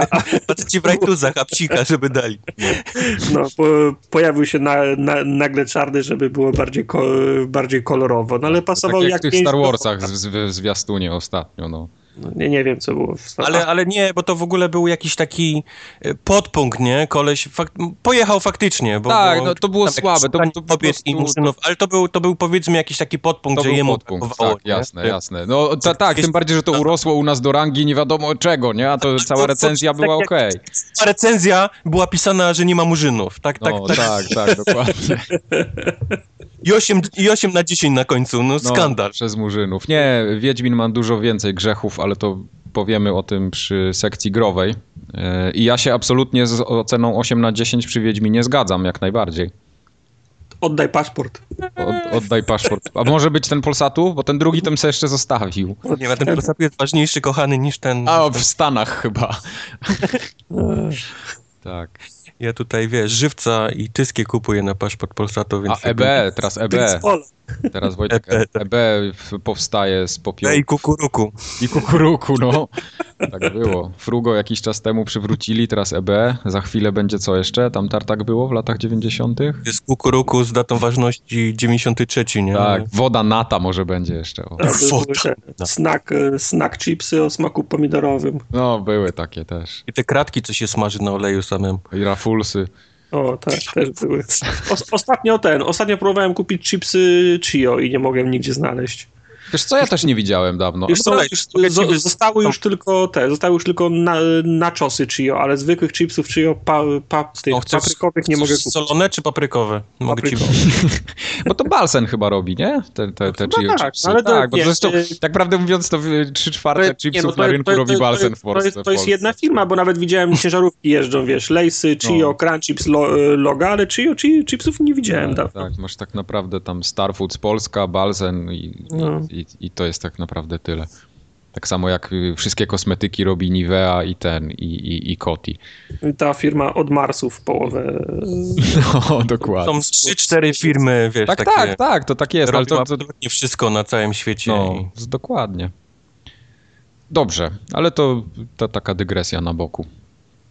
faceci w rajtuzach, a psika, żeby dali. no, po, pojawił się na, na, nagle czarny, żeby było bardziej, ko, bardziej kolorowo, no ale Tak pasował jak jak w tych Star Warsach w, w zwiastunie ostatnio, no. No, nie, nie wiem, co było Ale, ale nie, bo to w ogóle był jakiś taki e, podpunkt, nie? Koleś fak pojechał faktycznie, bo Tak, bo no to było słabe, to- to po kobiet i prostu- murzynów, ale to był, to był powiedzmy jakiś taki podpunkt, To że jemu podpunkt, tak, nie? jasne, jasne. No ta, tak, tym bardziej, że to urosło u nas do rangi nie wiadomo czego, nie? A to Ale cała to- recenzja była tak jak- okej. Ta recenzja była pisana, że nie ma murzynów, tak, tak, No tak. tak, tak, dokładnie. I 8, I 8 na 10 na końcu, no No, skandal. Przez Murzynów. Nie, Wiedźmin ma dużo więcej grzechów, ale to powiemy o tym przy sekcji growej. Yy, I ja się absolutnie z oceną 8 na 10 przy Wiedźminie zgadzam, jak najbardziej. Oddaj paszport. Od, oddaj paszport. A może być ten Polsatu? Bo ten drugi tym sobie jeszcze zostawił. Nie ma ten Polsat jest ważniejszy, kochany, niż ten... A, w Stanach chyba. Tak. Ja tutaj, wiesz, żywca i tyskie kupuję na paszport Polsatu, więc... A EB, teraz EB. Pol- Teraz Wojtek, EB. EB powstaje z popiołu Ej, kukuruku. i kukuruku, no. Tak było. Frugo jakiś czas temu przywrócili, teraz EB. Za chwilę będzie co jeszcze? Tam tartak było w latach 90. Jest kukuruku z datą ważności 93, nie? Tak, woda nata może będzie jeszcze. O. Tak, te snack, snack chipsy o smaku pomidorowym. No, były takie też. I te kratki, co się smaży na oleju samym. I rafulsy. O, tak, też były. Os- ostatnio ten, ostatnio próbowałem kupić chipsy Chio i nie mogłem nigdzie znaleźć. Wiesz co, ja też nie widziałem dawno. Wiesz co, dobra, już ci zo- wy- zostały już tylko te, zostały już tylko na, naczosy Chio, ale zwykłych chipsów Chio pa, pa, tych O, chcesz- paprykowych nie chcesz mogę kupić. Solone czy paprykowe? Mogę ci... Paprykowe. Bo to Balsen chyba robi, nie? Te, te, te Chyba chio tak, chipsy. ale to tak, bo nie, zresztą, y- tak prawdę mówiąc, to y, trzy czwarte chipsów na rynku robi Balsen w to, Polsce. jest, to jest jedna firma, bo nawet widziałem ciężarówki jeżdżą, wiesz, Lejsy, Chio, No. Crunchips, lo, Loga, ale Chio, chipsów nie widziałem dawno. Tak, masz tak naprawdę tam Starfoods Polska, Balsen i, No. i, i to jest tak naprawdę tyle. Tak samo jak wszystkie kosmetyki robi Nivea i ten, i, i, i Coty. Ta firma od Marsu w połowę. No, dokładnie. Są trzy, cztery firmy, wiesz, Tak, takie, tak, tak, to tak jest, ale to, to, absolutnie wszystko na całym świecie. no, i- z- dokładnie. Dobrze, ale to, to taka dygresja na boku.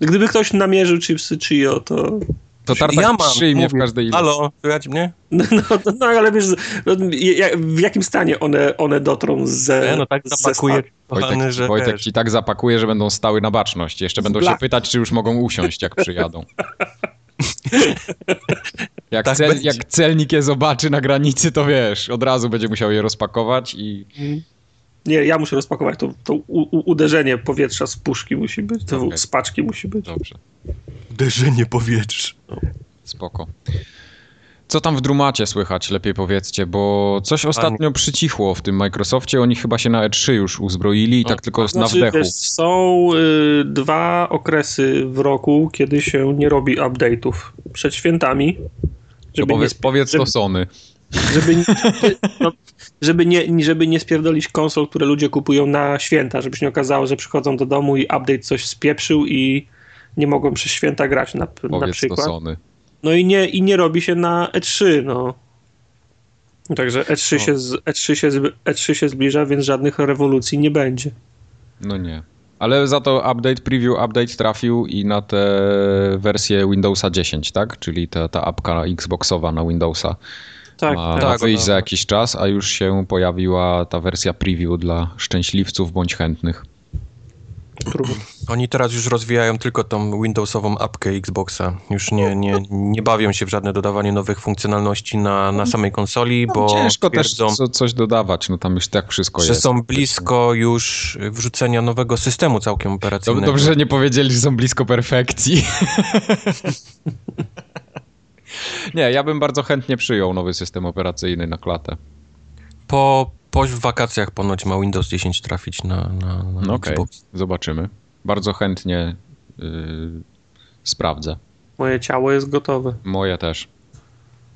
Gdyby ktoś namierzył chipsy Chio, to. To tartak ja mam, przyjmie w mówię, każdej ilości. Halo, słychać mnie? No, no, no ale wiesz, no, ja- w jakim stanie one, one dotrą ze. Nie, no tak zapakuję, Wojtek, że Wojtek ci tak zapakuje, że będą stały na baczność. Jeszcze będą się pytać, czy już mogą usiąść, jak przyjadą. Jak, Tak cel, jak celnik je zobaczy na granicy, to wiesz, od razu będzie musiał je rozpakować i Nie, ja muszę rozpakować. To, to u, u, uderzenie powietrza z puszki musi być, to Okej. z paczki musi być. dobrze, uderzenie powietrza. spoko. Co tam w Drumacie słychać, lepiej powiedzcie, bo coś ostatnio przycichło w tym Microsoftie, oni chyba się na E3 już uzbroili i tak tylko na Znaczy, wdechu. wiesz, są y, dwa okresy w roku, kiedy się nie robi update'ów. Przed świętami. To Żeby nie, powiedz, sp- powiedz to żeby, Sony. żeby, nie- no, żeby, nie, żeby nie spierdolić konsol, które ludzie kupują na święta, żeby się nie okazało, że przychodzą do domu i update coś spieprzył i nie mogą przez święta grać na, na Powiedz przykład. Sony. No i nie, i nie robi się na E3, no. Także E3, No. się, z, E3, się, zb- E3 się zbliża, więc żadnych rewolucji nie będzie. No nie. Ale za to update, preview update trafił i na tę wersję Windowsa 10, tak? Czyli ta, ta apka Xboxowa na Windowsa Tak, ma, tak. tak, wyjść no. za jakiś czas, a już się pojawiła ta wersja preview dla szczęśliwców bądź chętnych. Oni teraz już rozwijają tylko tą Windowsową apkę Xboxa. Już nie, nie, nie bawią się w żadne dodawanie nowych funkcjonalności na, na samej konsoli, bo No, ciężko też twierdzą, co, coś dodawać, no tam już tak wszystko że jest. są blisko już wrzucenia nowego systemu całkiem operacyjnego. Dobrze, że nie powiedzieli, że są blisko perfekcji. nie, ja bym bardzo chętnie przyjął nowy system operacyjny na klatę. Po, po wakacjach ponoć ma Windows 10 trafić na, na, na No okej, Xbox. zobaczymy. Bardzo chętnie yy, sprawdzę. Moje ciało jest gotowe. Moje też.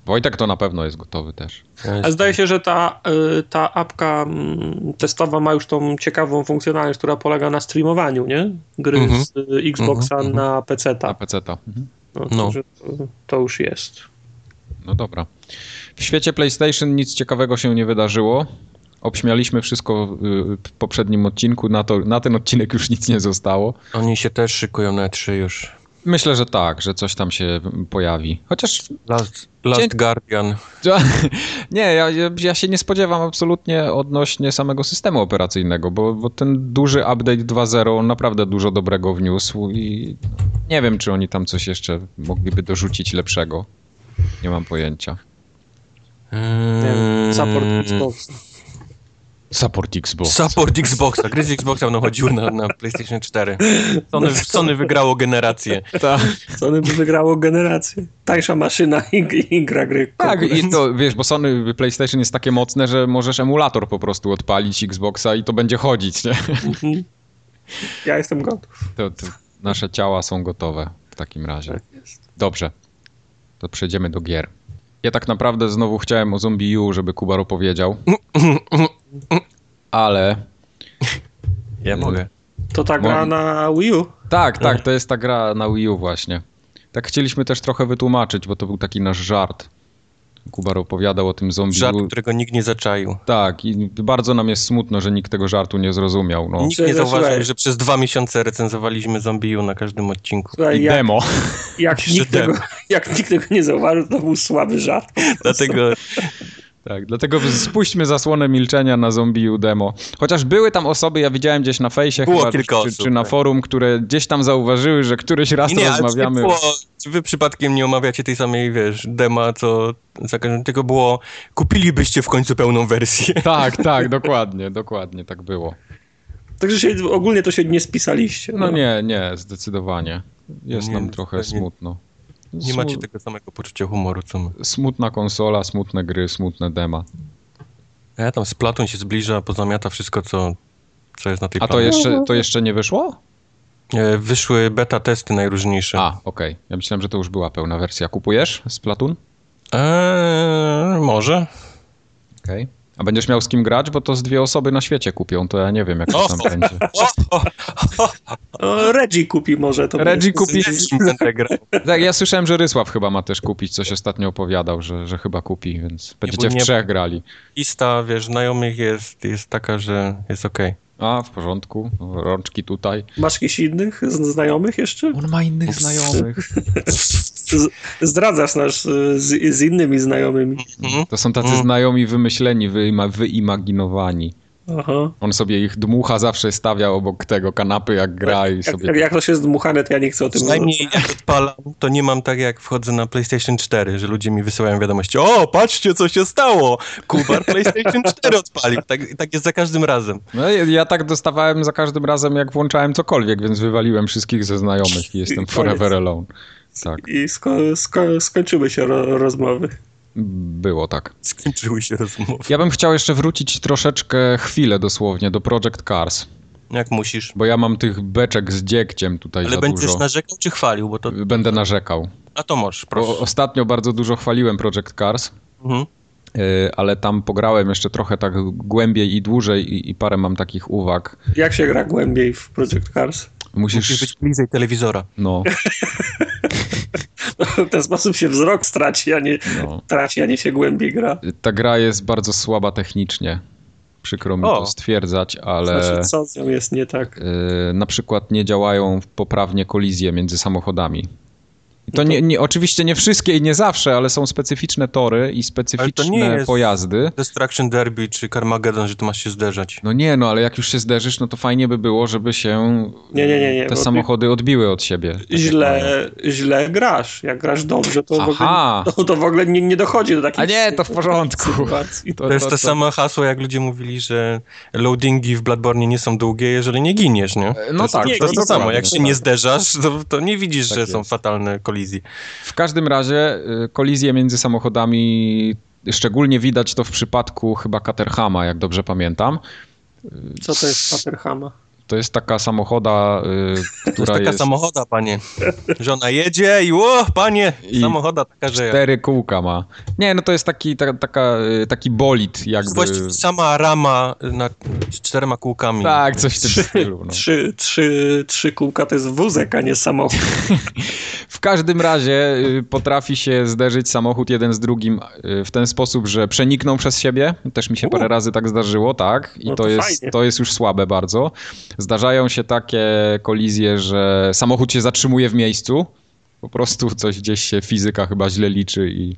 Wojtek to na pewno jest gotowy też. A zdaje się, że ta, y, ta apka mm, testowa ma już tą ciekawą funkcjonalność, która polega na streamowaniu, nie? Gry Mhm. z y, Xboxa Mhm, na Na PC-ta. PC-ta. Mhm. No, No. to już jest. No dobra. W świecie PlayStation nic ciekawego się nie wydarzyło. Obśmialiśmy wszystko w poprzednim odcinku. Na, to, na ten odcinek już nic nie zostało. Oni się też szykują na E3 już. Myślę, że tak, że coś tam się pojawi. Chociaż Last, Last Cię- Guardian. Nie, ja, ja- się nie spodziewam absolutnie odnośnie samego systemu operacyjnego, bo, bo ten duży update 2.0 on naprawdę dużo dobrego wniósł i nie wiem, czy oni tam coś jeszcze mogliby dorzucić lepszego. Nie mam pojęcia. Nie Mm. wiem, Support. Support Xbox. Support Xboxa. Gry z Xboxa będą chodziły na, na PlayStation 4. Sony, Sony wygrało generację. Tak, Sony by wygrało generację. Tańsza maszyna i, i gra gry. tak, i to wiesz, bo Sony PlayStation jest takie mocne, że możesz emulator po prostu odpalić Xboxa i to będzie chodzić, nie? Mhm. Ja jestem gotów. To, to nasze ciała są gotowe w takim razie. Tak jest. Dobrze, to przejdziemy do gier. Ja tak naprawdę znowu chciałem o Zombie U, żeby Kubar opowiedział, ale Ja mogę. To ta gra na Wii U. tak, tak, to jest ta gra na Wii U właśnie. Tak chcieliśmy też trochę wytłumaczyć, bo to był taki nasz żart. Kubar opowiadał o tym Zombie Żart, którego nikt nie zaczaił. Tak, i bardzo nam jest smutno, że nikt tego żartu nie zrozumiał. No. Nikt nie zauważył, że przez dwa miesiące recenzowaliśmy Zombie U na każdym odcinku. Słuchaj, I jak, demo. jak, nikt tego, jak nikt tego nie zauważył, to był słaby żart. Dlatego Tak, dlatego spuśćmy zasłonę milczenia na Zombie U demo. Chociaż były tam osoby, ja widziałem gdzieś na fejsie Było chyba, kilka czy, osób, czy na tak. forum, które gdzieś tam zauważyły, że któryś raz nie, rozmawiamy. było, czy wy przypadkiem nie omawiacie tej samej, wiesz, dema, co za każdym, tylko było kupilibyście w końcu pełną wersję. Tak, tak, dokładnie, dokładnie, tak było. Także się, ogólnie to się nie spisaliście. No nie, nie, zdecydowanie. Jest Nie, nam no, trochę smutno. Nie macie tego samego poczucia humoru, co my. Smutna konsola, smutne gry, smutne dema. A ja tam Splatoon się zbliża, pozamiata wszystko, co, co jest na tej A to jeszcze, to jeszcze nie wyszło? E, Wyszły beta testy najróżniejsze. A, okej. Ja myślałem, że to już była pełna wersja. Kupujesz Splatoon? Eee, może. Okej. A będziesz miał z kim grać, bo to z dwie osoby na świecie kupią, to ja nie wiem, jak to tam będzie. O, Reggie kupi może to. Reggie kupi. Tak, ja słyszałem, że Rysław chyba ma też kupić, coś ostatnio opowiadał, że, że chyba kupi, więc będziecie w nie- trzech grali. Lista, wiesz, znajomych jest, jest taka, że jest okej. A, w porządku, rączki tutaj. Masz jakichś innych z- znajomych jeszcze? On ma innych znajomych. Z, zdradzasz nas y, z, z innymi znajomymi. To są tacy Mm. znajomi wymyśleni, wyima, wyimaginowani. Aha. On sobie ich dmucha zawsze stawia obok tego kanapy, jak gra i Jak, sobie... jak, jak to się zdmuchane, to ja nie chcę o tym Przynajmniej jak odpalam, to nie mam tak jak wchodzę na PlayStation 4, że ludzie mi wysyłają wiadomości, o, patrzcie co się stało, Kubar PlayStation 4 odpalił. Tak, tak jest za każdym razem. No, ja, ja tak dostawałem za każdym razem, jak włączałem cokolwiek, więc wywaliłem wszystkich ze znajomych i jestem koniec. forever alone. Tak, I sko, sko, skończyły się ro, rozmowy. Było tak. Skończyły się rozmowy. Ja bym chciał jeszcze wrócić troszeczkę, chwilę dosłownie, do Project Cars, Jak musisz. bo ja mam tych beczek z dziegciem tutaj Ale za będziesz dużo. narzekał czy chwalił, bo to... Będę narzekał. A to możesz, Bo proszę. ostatnio bardzo dużo chwaliłem Project Cars, Mhm. yy, ale tam pograłem jeszcze trochę tak głębiej i dłużej i, i parę mam takich uwag. Jak się gra głębiej w Project Cars? Musisz, Musisz być bliżej telewizora. no, W ten sposób się wzrok straci, a nie, no. traci, a nie się głębiej gra. Ta gra jest bardzo słaba technicznie. Przykro mi O. to stwierdzać, ale Znaczy, co z nią jest nie tak? yy, na przykład nie działają poprawnie kolizje między samochodami. I to to- nie, nie, oczywiście nie wszystkie i nie zawsze, ale są specyficzne tory i specyficzne jest- pojazdy. Destruction Derby czy Carmageddon, że tu masz się zderzać. No nie, no ale jak już się zderzysz, no to fajnie by było, żeby się Nie, nie, nie, nie, te samochody odbiły od siebie. tak. Źle, źle grasz. Jak grasz dobrze, to w Aha. ogóle, to, to w ogóle nie, nie dochodzi do takich A nie, to w porządku. sytuacji. To, To jest to samo hasło, jak ludzie mówili, że loadingi w Bloodborne nie są długie, jeżeli nie giniesz, nie? No to jest, tak, To to jest to samo, jak się nie zderzasz, to, to nie widzisz, Tak że są jest. fatalne kolizje. W każdym razie y, kolizje między samochodami, szczególnie widać to w przypadku chyba Caterhama, jak dobrze pamiętam. Co to jest Paterhama? To jest taka samochoda, y, To która jest taka jest samochoda, panie. Żona jedzie i o, panie, I samochoda taka, że... cztery kółka ma. Nie, no to jest taki, ta, taka, y, taki bolid jakby. Właściwie sama rama na, z czterema kółkami. Tak, coś w tym Trzy, stylu. No. trzy, trzy, trzy kółka to jest wózek, a nie samochód. W każdym razie y, potrafi się zderzyć samochód jeden z drugim y, w ten sposób, że przenikną przez siebie. Też mi się U. parę razy tak zdarzyło, tak. I No to, to jest, fajnie. to jest już słabe bardzo. Zdarzają się takie kolizje, że samochód się zatrzymuje w miejscu. Po prostu coś gdzieś się fizyka chyba źle liczy i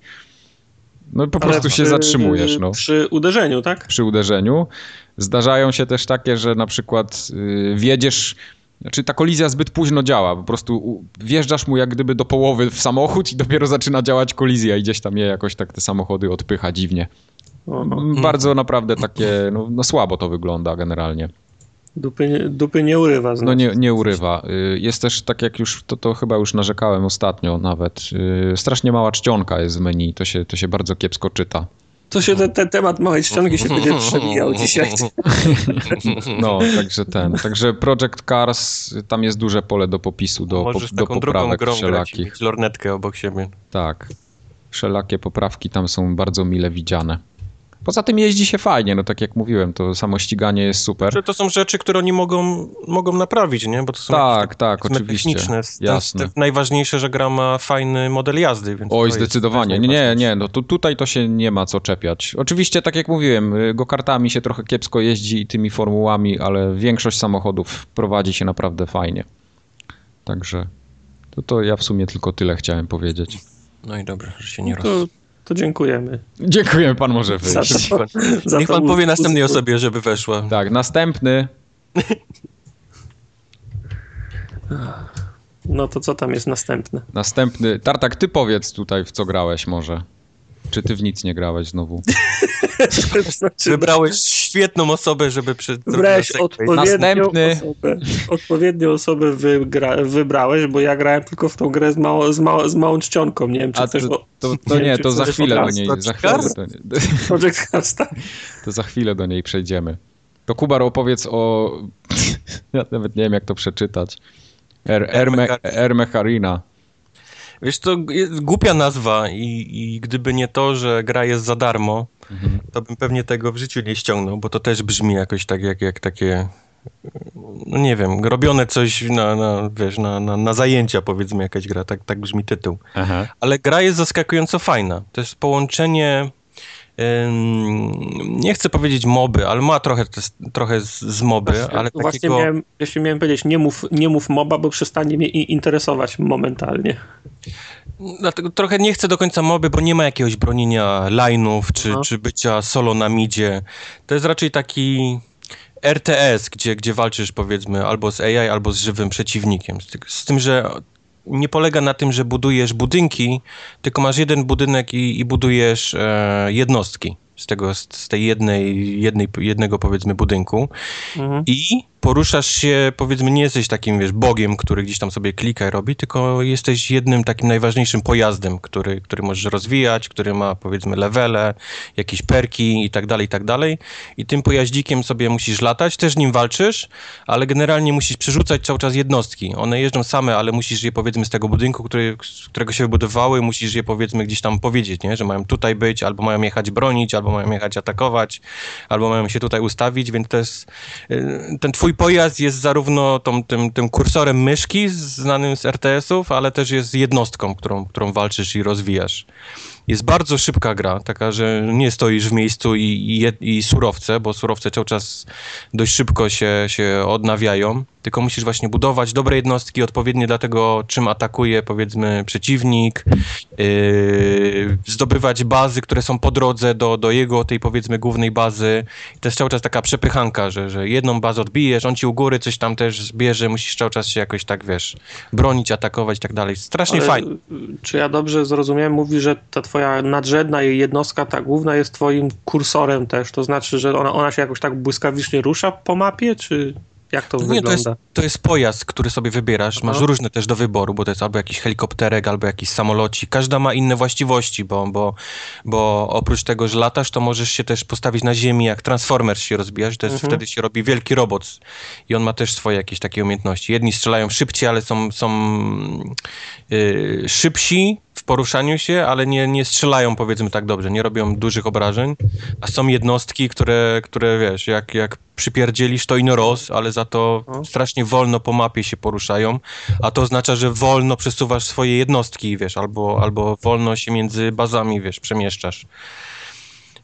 no po Ale prostu się przy- zatrzymujesz. No Przy uderzeniu, tak? przy uderzeniu. Zdarzają się też takie, że na przykład yy, wjedziesz, znaczy ta kolizja zbyt późno działa, po prostu wjeżdżasz mu jak gdyby do połowy w samochód i dopiero zaczyna działać kolizja i gdzieś tam je jakoś tak te samochody odpycha dziwnie. Oho. M, Bardzo naprawdę takie, no, no słabo to wygląda generalnie. Dupy, nie, dupy nie urywa. No Znaczy. nie, nie urywa. Y, Jest też, tak jak już, to, to chyba już narzekałem ostatnio nawet, y, strasznie mała czcionka jest w menu, to się, to się bardzo kiepsko czyta. To się ten, ten temat małej ściągi się będzie przewijał dzisiaj. No, także ten. Także Project Cars, tam jest duże pole do popisu, do, Możesz po, do taką drugą poprawek grą grać i wszelakich. lornetkę obok siebie. Tak. Wszelakie poprawki tam są bardzo mile widziane. Poza tym jeździ się fajnie, no tak jak mówiłem, to samo ściganie jest super. Że to są rzeczy, które oni mogą, mogą naprawić, nie? Bo to są Tak, jakieś tak, oczywiście. techniczne. Jasne. Najważniejsze, że gra ma fajny model jazdy. Więc Oj, zdecydowanie. jest Nie, nie, no to tutaj to się nie ma co czepiać. Oczywiście, tak jak mówiłem, y, go-kartami się trochę kiepsko jeździ i tymi formułami, ale większość samochodów prowadzi się naprawdę fajnie. Także to, to ja w sumie tylko tyle chciałem powiedzieć. No i dobra, że się nie roz... To, dziękujemy. Dziękuję, pan może Za wyjść. to, za Niech pan powie następnej osobie, żeby weszła. Tak, następny. No to co tam jest następne? Następny. Tartak, ty powiedz tutaj, w co grałeś może. Czy ty w nic nie grałeś znowu? Znaczy, Wybrałeś świetną osobę, żeby przed... Wybrałeś odpowiednią Następny. osobę. Odpowiednią osobę wygra, wybrałeś, bo ja grałem tylko w tą grę z, mało, z, mało, z małą czcionką. Nie wiem, czy A chcesz... to, to, to nie wiem, to za chwilę do niej, to za chwilę do niej, Project Cars, tak? to za chwilę do niej przejdziemy. To Kubar opowiedz o... Ja nawet nie wiem, jak to przeczytać. Er, Erme, Ermecharina. Wiesz, to jest głupia nazwa i, i gdyby nie to, że gra jest za darmo, to bym pewnie tego w życiu nie ściągnął, bo to też brzmi jakoś tak jak, jak takie no nie wiem, robione coś na, na wiesz, na, na, na, zajęcia powiedzmy jakaś gra, tak, tak brzmi tytuł. Aha. Ale gra jest zaskakująco fajna. To jest połączenie nie chcę powiedzieć moby, ale ma trochę, trochę z, moby, właśnie, ale właśnie takiego... Miałem, właśnie miałem powiedzieć, nie mów, nie mów moba, bo przestanie mnie interesować momentalnie. Dlatego trochę nie chcę do końca moby, bo nie ma jakiegoś bronienia line'ów, czy, czy bycia solo na midzie. To jest raczej taki RTS, gdzie, gdzie walczysz powiedzmy albo z AI, albo z żywym przeciwnikiem. Z tym, że nie polega na tym, że budujesz budynki, tylko masz jeden budynek i, i budujesz e, jednostki z tego, z tej jednej, jednej, jednego powiedzmy budynku mhm. i poruszasz się, powiedzmy, nie jesteś takim, wiesz, bogiem, który gdzieś tam sobie klika i robi, tylko jesteś jednym takim najważniejszym pojazdem, który, który możesz rozwijać, który ma, powiedzmy, levele, jakieś perki i tak dalej, i tak dalej. I tym pojaździkiem sobie musisz latać, też nim walczysz, ale generalnie musisz przerzucać cały czas jednostki. One jeżdżą same, ale musisz je, powiedzmy, z tego budynku, który, z którego się wybudowały, musisz je, powiedzmy, gdzieś tam powiedzieć, nie? Że mają tutaj być, albo mają jechać bronić, albo mają jechać atakować, albo mają się tutaj ustawić, więc to jest y, ten twój twój pojazd jest zarówno tą, tym, tym kursorem myszki znanym z RTS-ów, ale też jest jednostką, którą, którą walczysz i rozwijasz. Jest bardzo szybka gra, taka, że nie stoisz w miejscu i, i, i surowce, bo surowce cały czas dość szybko się, się odnawiają, tylko musisz właśnie budować dobre jednostki, odpowiednie dla tego, czym atakuje, powiedzmy, przeciwnik, yy, zdobywać bazy, które są po drodze do, do jego, tej powiedzmy, głównej bazy. I to jest cały czas taka przepychanka, że, że jedną bazę odbijesz, on ci u góry coś tam też zbierze, musisz cały czas się jakoś tak, wiesz, bronić, atakować i tak dalej. Strasznie Ale, fajnie. Czy ja dobrze zrozumiałem? Mówi, że ta twoja nadrzędna jednostka, ta główna jest twoim kursorem też, to znaczy, że ona, ona się jakoś tak błyskawicznie rusza po mapie, czy... Jak to, wygląda? Nie, to jest, to jest pojazd, który sobie wybierasz. Aha. Masz różne też do wyboru, bo to jest albo jakiś helikopterek, albo jakiś samolocik. Każda ma inne właściwości, bo, bo, bo oprócz tego, że latasz, to możesz się też postawić na ziemi, jak Transformers się rozbijasz, to jest, mhm. wtedy się robi wielki robot i on ma też swoje jakieś takie umiejętności. Jedni strzelają szybciej, ale są, są yy, szybsi, w poruszaniu się, ale nie, nie strzelają powiedzmy tak dobrze, nie robią dużych obrażeń, a są jednostki, które, które wiesz, jak, jak przypierdzielisz to ino roz, ale za to strasznie wolno po mapie się poruszają, a to oznacza, że wolno przesuwasz swoje jednostki, wiesz, albo, albo wolno się między bazami, wiesz, przemieszczasz.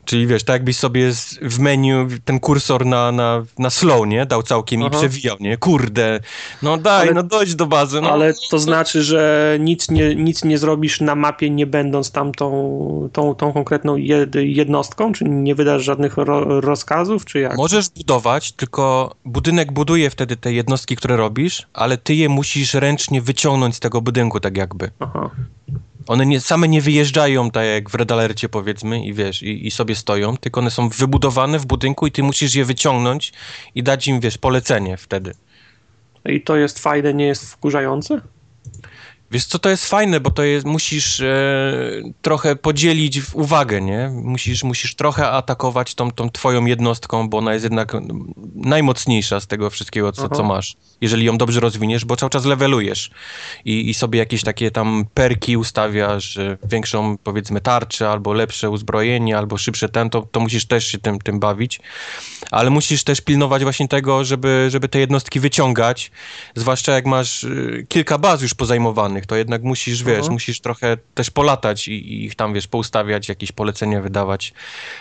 Czyli wiesz, tak jakbyś sobie w menu ten kursor na, na, na slow, nie? Dał całkiem Aha. i przewijał, nie? Kurde, no daj, ale, no dojdź do bazy. No. Ale to znaczy, że nic nie, nic nie zrobisz na mapie, nie będąc tam tą, tą, tą konkretną jednostką? Czy nie wydasz żadnych ro, rozkazów, czy jak? Możesz budować, tylko budynek buduje wtedy te jednostki, które robisz, ale ty je musisz ręcznie wyciągnąć z tego budynku, tak jakby. Aha. One nie, same nie wyjeżdżają tak jak w Red Alercie powiedzmy i wiesz, i, i, sobie stoją, tylko one są wybudowane w budynku i ty musisz je wyciągnąć i dać im, wiesz, polecenie wtedy. I to jest fajne, nie jest wkurzające? Wiesz co, to jest fajne, bo to jest, musisz e, trochę podzielić uwagę, nie? Musisz, musisz trochę atakować tą, tą twoją jednostką, bo ona jest jednak najmocniejsza z tego wszystkiego, co, co masz. Jeżeli ją dobrze rozwiniesz, bo cały czas levelujesz i, i sobie jakieś takie tam perki ustawiasz, większą powiedzmy tarczę, albo lepsze uzbrojenie, albo szybsze ten, to, to musisz też się tym, tym bawić. Ale musisz też pilnować właśnie tego, żeby, żeby te jednostki wyciągać, zwłaszcza jak masz y, kilka baz już pozajmowanych, to jednak musisz, wiesz, uh-huh. musisz trochę też polatać i, i ich tam, wiesz, poustawiać, jakieś polecenia wydawać.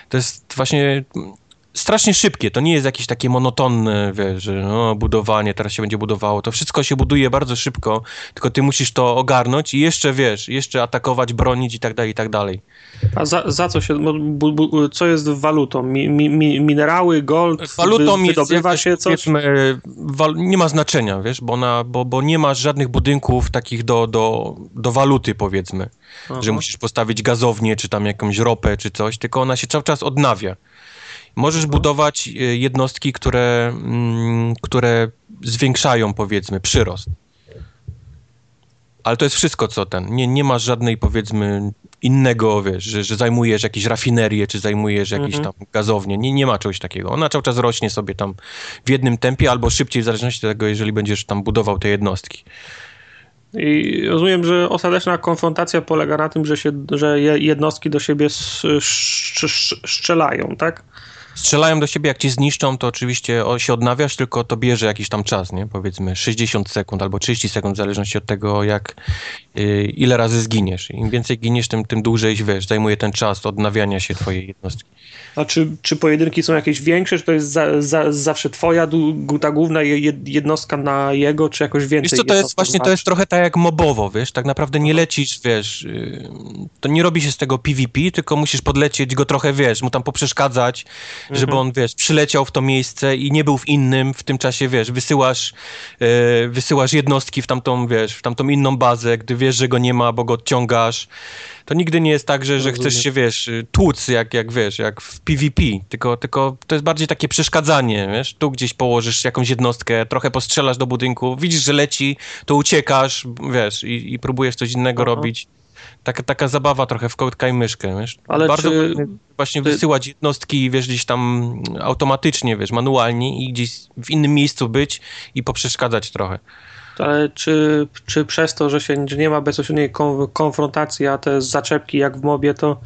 To jest właśnie strasznie szybkie, to nie jest jakieś takie monotonne, wiesz, że no, budowanie, teraz się będzie budowało, to wszystko się buduje bardzo szybko, tylko ty musisz to ogarnąć i jeszcze, wiesz, jeszcze atakować, bronić i tak dalej, i tak dalej. A za, za co się, bu, bu, co jest walutą? Mi, mi, minerały, gold, walutą wy, wydobywa jest, się coś? Wal, nie ma znaczenia, wiesz, bo, ona, bo, bo nie ma żadnych budynków takich do, do, do waluty, powiedzmy, Aha. że musisz postawić gazownię, czy tam jakąś ropę, czy coś, tylko ona się cały czas odnawia. Możesz budować e, jednostki, które, mm, które zwiększają, powiedzmy, przyrost. Ale to jest wszystko, co ten. Nie, nie masz żadnej, powiedzmy, innego, wiesz, że, że zajmujesz jakieś rafinerie, czy zajmujesz jakieś mhm. tam gazownie. Nie, nie ma czegoś takiego. Ona cały czas rośnie sobie tam w jednym tempie, albo szybciej, w zależności od tego, jeżeli będziesz tam budował te jednostki. I rozumiem, że ostateczna konfrontacja polega na tym, że, się, że jednostki do siebie strzelają, tak? Strzelają do siebie, jak ci zniszczą, to oczywiście się odnawiasz, tylko to bierze jakiś tam czas, nie? Powiedzmy 60 sekund albo 30 sekund, w zależności od tego, jak y, ile razy zginiesz. Im więcej giniesz, tym, tym dłużej, wiesz, zajmuje ten czas odnawiania się twojej jednostki. A czy, czy pojedynki są jakieś większe, czy to jest za, za, zawsze twoja ta główna jednostka na jego, czy jakoś więcej? Wiesz co, to jest właśnie, to jest trochę tak jak mobowo, wiesz, tak naprawdę nie lecisz, wiesz, y, to nie robi się z tego PvP, tylko musisz podlecieć go trochę, wiesz, mu tam poprzeszkadzać, mhm. żeby on, wiesz, przyleciał w to miejsce i nie był w innym, w tym czasie, wiesz, wysyłasz, yy, wysyłasz jednostki w tamtą, wiesz, w tamtą inną bazę, gdy wiesz, że go nie ma, bo go odciągasz, to nigdy nie jest tak, że, że chcesz się, wiesz, tłuc, jak, jak wiesz, jak w PvP, tylko, tylko to jest bardziej takie przeszkadzanie, wiesz, tu gdzieś położysz jakąś jednostkę, trochę postrzelasz do budynku, widzisz, że leci, to uciekasz, wiesz, i, i próbujesz coś innego Aha. robić. Taka, taka zabawa trochę w kotka i myszkę, wiesz. Ale Bardzo czy... właśnie ty... wysyłać jednostki, wiesz, gdzieś tam automatycznie, wiesz, manualnie i gdzieś w innym miejscu być i poprzeszkadzać trochę ale czy, czy przez to, że się że nie ma bezpośredniej konfrontacji, a te zaczepki jak w mobie, to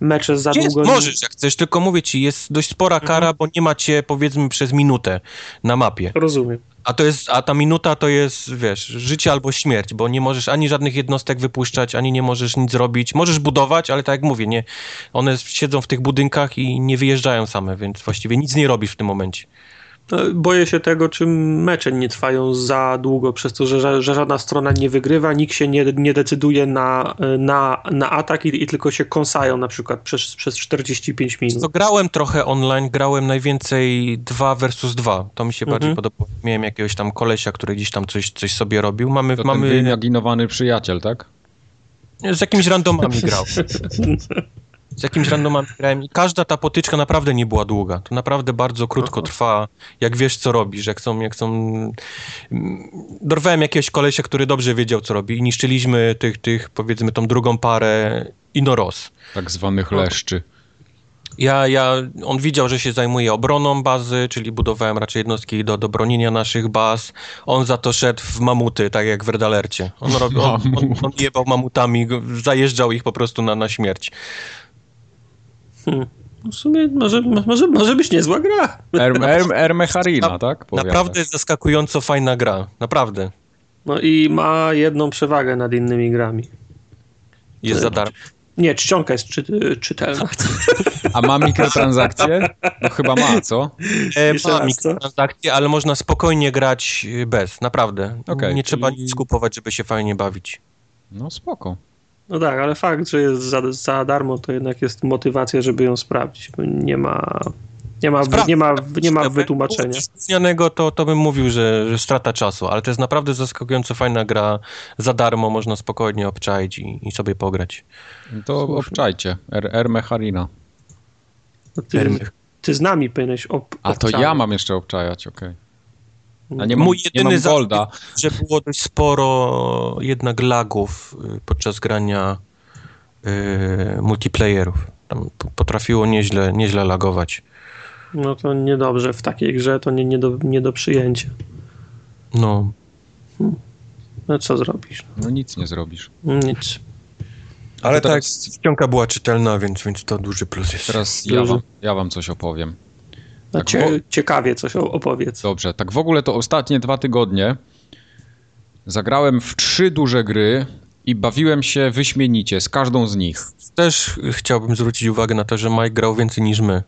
mecze za jest, długo... Możesz, jak chcesz, tylko mówię ci, jest dość spora mhm. kara, bo nie macie powiedzmy przez minutę na mapie. Rozumiem. A, to jest, a ta minuta to jest, wiesz, życie albo śmierć, bo nie możesz ani żadnych jednostek wypuszczać, ani nie możesz nic robić. Możesz budować, ale tak jak mówię, nie, one siedzą w tych budynkach i nie wyjeżdżają same, więc właściwie nic nie robisz w tym momencie. No, boję się tego, czy mecze nie trwają za długo, przez to, że, że żadna strona nie wygrywa, nikt się nie, nie decyduje na, na, na atak i, i tylko się kąsają na przykład przez, przez 45 minut. To grałem trochę online, grałem najwięcej 2 versus 2. To mi się mhm. bardziej podobało. Miałem jakiegoś tam kolesia, który gdzieś tam coś, coś sobie robił. Mamy, to mamy... ten wyimaginowany przyjaciel, tak? Z jakimiś randomami grał. z jakimś randomami grałem i każda ta potyczka naprawdę nie była długa. To naprawdę bardzo krótko trwa, jak wiesz, co robisz, jak są, jak są... Mm, dorwałem jakiegoś kolesia, który dobrze wiedział, co robi i niszczyliśmy tych, tych powiedzmy, tą drugą parę Inoros. Tak zwanych leszczy. Ja, ja, on widział, że się zajmuje obroną bazy, czyli budowałem raczej jednostki do, do bronienia naszych baz. On za to szedł w mamuty, tak jak w Redalercie. On, robił, on, on, on jebał mamutami, zajeżdżał ich po prostu na, na śmierć. Hmm. No w sumie może, może, może być niezła gra. Ermecharina, er, tak? Powiadasz. Naprawdę zaskakująco fajna gra. Naprawdę. No i ma jedną przewagę nad innymi grami. Jest za darmo. Nie, czcionka jest czy, czytelna. A ma mikrotransakcje? No chyba ma, co? E, ma mikrotransakcje, ale można spokojnie grać bez, naprawdę. Okay, Nie trzeba nic kupować, żeby się fajnie bawić. No spoko. No tak, ale fakt, że jest za, za darmo, to jednak jest motywacja, żeby ją sprawdzić. Nie ma, nie ma, nie ma, nie ma wytłumaczenia. Wspomnianego to, to bym mówił, że, że strata czasu, ale to jest naprawdę zaskakująco fajna gra. Za darmo można spokojnie obczaić i, i sobie pograć. To obczajcie. Erme Harina. No ty, ty z nami powinieneś ob, A to ja mam jeszcze obczajać, okej. Okay. A nie mam, Mój jedyny nie mam golda. że było dość sporo jednak lagów y, podczas grania yy, multiplayerów. Tam potrafiło nieźle, nieźle lagować. No to niedobrze w takiej grze, to nie, nie, do, nie do przyjęcia. No. Hmm. No co zrobisz? No nic nie zrobisz. Nic. Ale tak, ściąga była czytelna, więc, więc to duży plus jest. Teraz ja wam, ja wam coś opowiem. Tak cie, ciekawie coś opowiedz. Dobrze, tak w ogóle to ostatnie dwa tygodnie zagrałem w trzy duże gry i bawiłem się wyśmienicie z każdą z nich. Też chciałbym zwrócić uwagę na to, że Mike grał więcej niż my.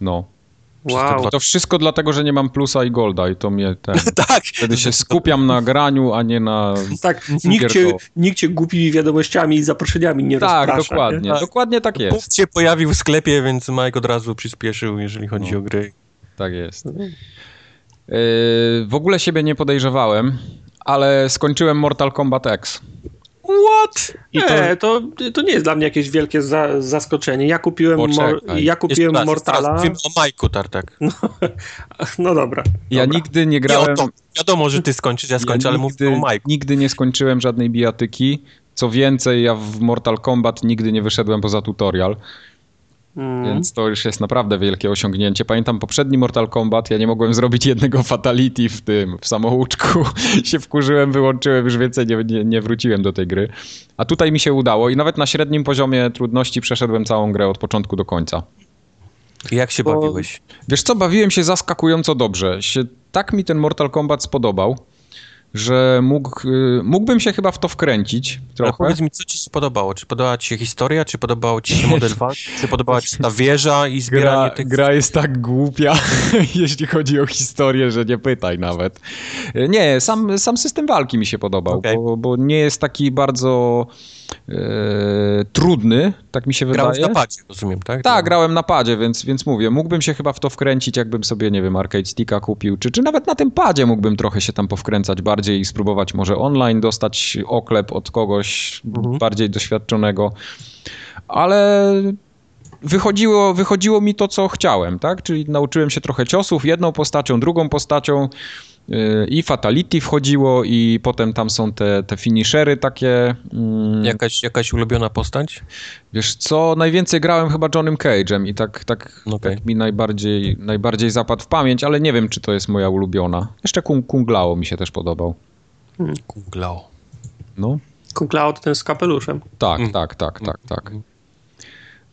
No. Wow. To wszystko dlatego, że nie mam plusa i golda i to mnie ten... tak. Wtedy się skupiam na graniu, a nie na... Tak, nikt cię, nikt cię głupimi wiadomościami i zaproszeniami nie Tak, dokładnie. Tak. Dokładnie tak jest. Punkt się pojawił w sklepie, więc Mike od razu przyspieszył, jeżeli chodzi no. o gry. Tak jest. Yy, w ogóle siebie nie podejrzewałem, ale skończyłem Mortal Kombat X. What? I to, nie, to, to nie jest dla mnie jakieś wielkie za, zaskoczenie. Ja kupiłem, mor, ja kupiłem raz, Mortala. Mówimy o Majku, Tartak. No, no dobra. Ja dobra. nigdy nie grałem... Nie Wiadomo, że ty skończysz, ja skończę, ja ale nigdy, mówię o Majku. Nigdy nie skończyłem żadnej bijatyki. Co więcej, ja w Mortal Kombat nigdy nie wyszedłem poza tutorial. Mm. Więc to już jest naprawdę wielkie osiągnięcie. Pamiętam poprzedni Mortal Kombat, ja nie mogłem zrobić jednego fatality w tym, w samouczku. się wkurzyłem, wyłączyłem, już więcej nie, nie, nie, wróciłem do tej gry. A tutaj mi się udało i nawet na średnim poziomie trudności przeszedłem całą grę od początku do końca. Jak się Bo... bawiłeś? Wiesz co, bawiłem się zaskakująco dobrze. Się, tak mi ten Mortal Kombat spodobał że mógł, y, mógłbym się chyba w to wkręcić trochę. Ale powiedz mi, co ci się podobało? Czy podobała ci się historia, czy podobał ci się model walki, czy podobała ci się ta wieża i zbieranie gra, tych... Gra jest tak głupia, jeśli chodzi o historię, że nie pytaj nawet. Nie, sam, sam system walki mi się podobał, okay. bo, bo nie jest taki bardzo e, trudny, tak mi się Grałeś wydaje. Grałeś na padzie, rozumiem, tak? Tak, grałem na padzie, więc, więc mówię, mógłbym się chyba w to wkręcić, jakbym sobie, nie wiem, arcade sticka kupił, czy, czy nawet na tym padzie mógłbym trochę się tam powkręcać bardziej i spróbować może online dostać oklep od kogoś mhm. bardziej doświadczonego. Ale wychodziło, wychodziło mi to, co chciałem, tak? Czyli nauczyłem się trochę ciosów, jedną postacią, drugą postacią, i Fatality wchodziło i potem tam są te, te finishery takie. Mm. Jakaś, jakaś ulubiona postać? Wiesz co, najwięcej grałem chyba Johnem Cage'em i tak, tak, okay. tak mi najbardziej, najbardziej zapadł w pamięć, ale nie wiem, czy to jest moja ulubiona. Jeszcze Kung, Kung Lao mi się też podobał. Hmm. Kung Lao. No. Kung Lao to ten z kapeluszem. Tak, mm. tak, tak, tak, tak.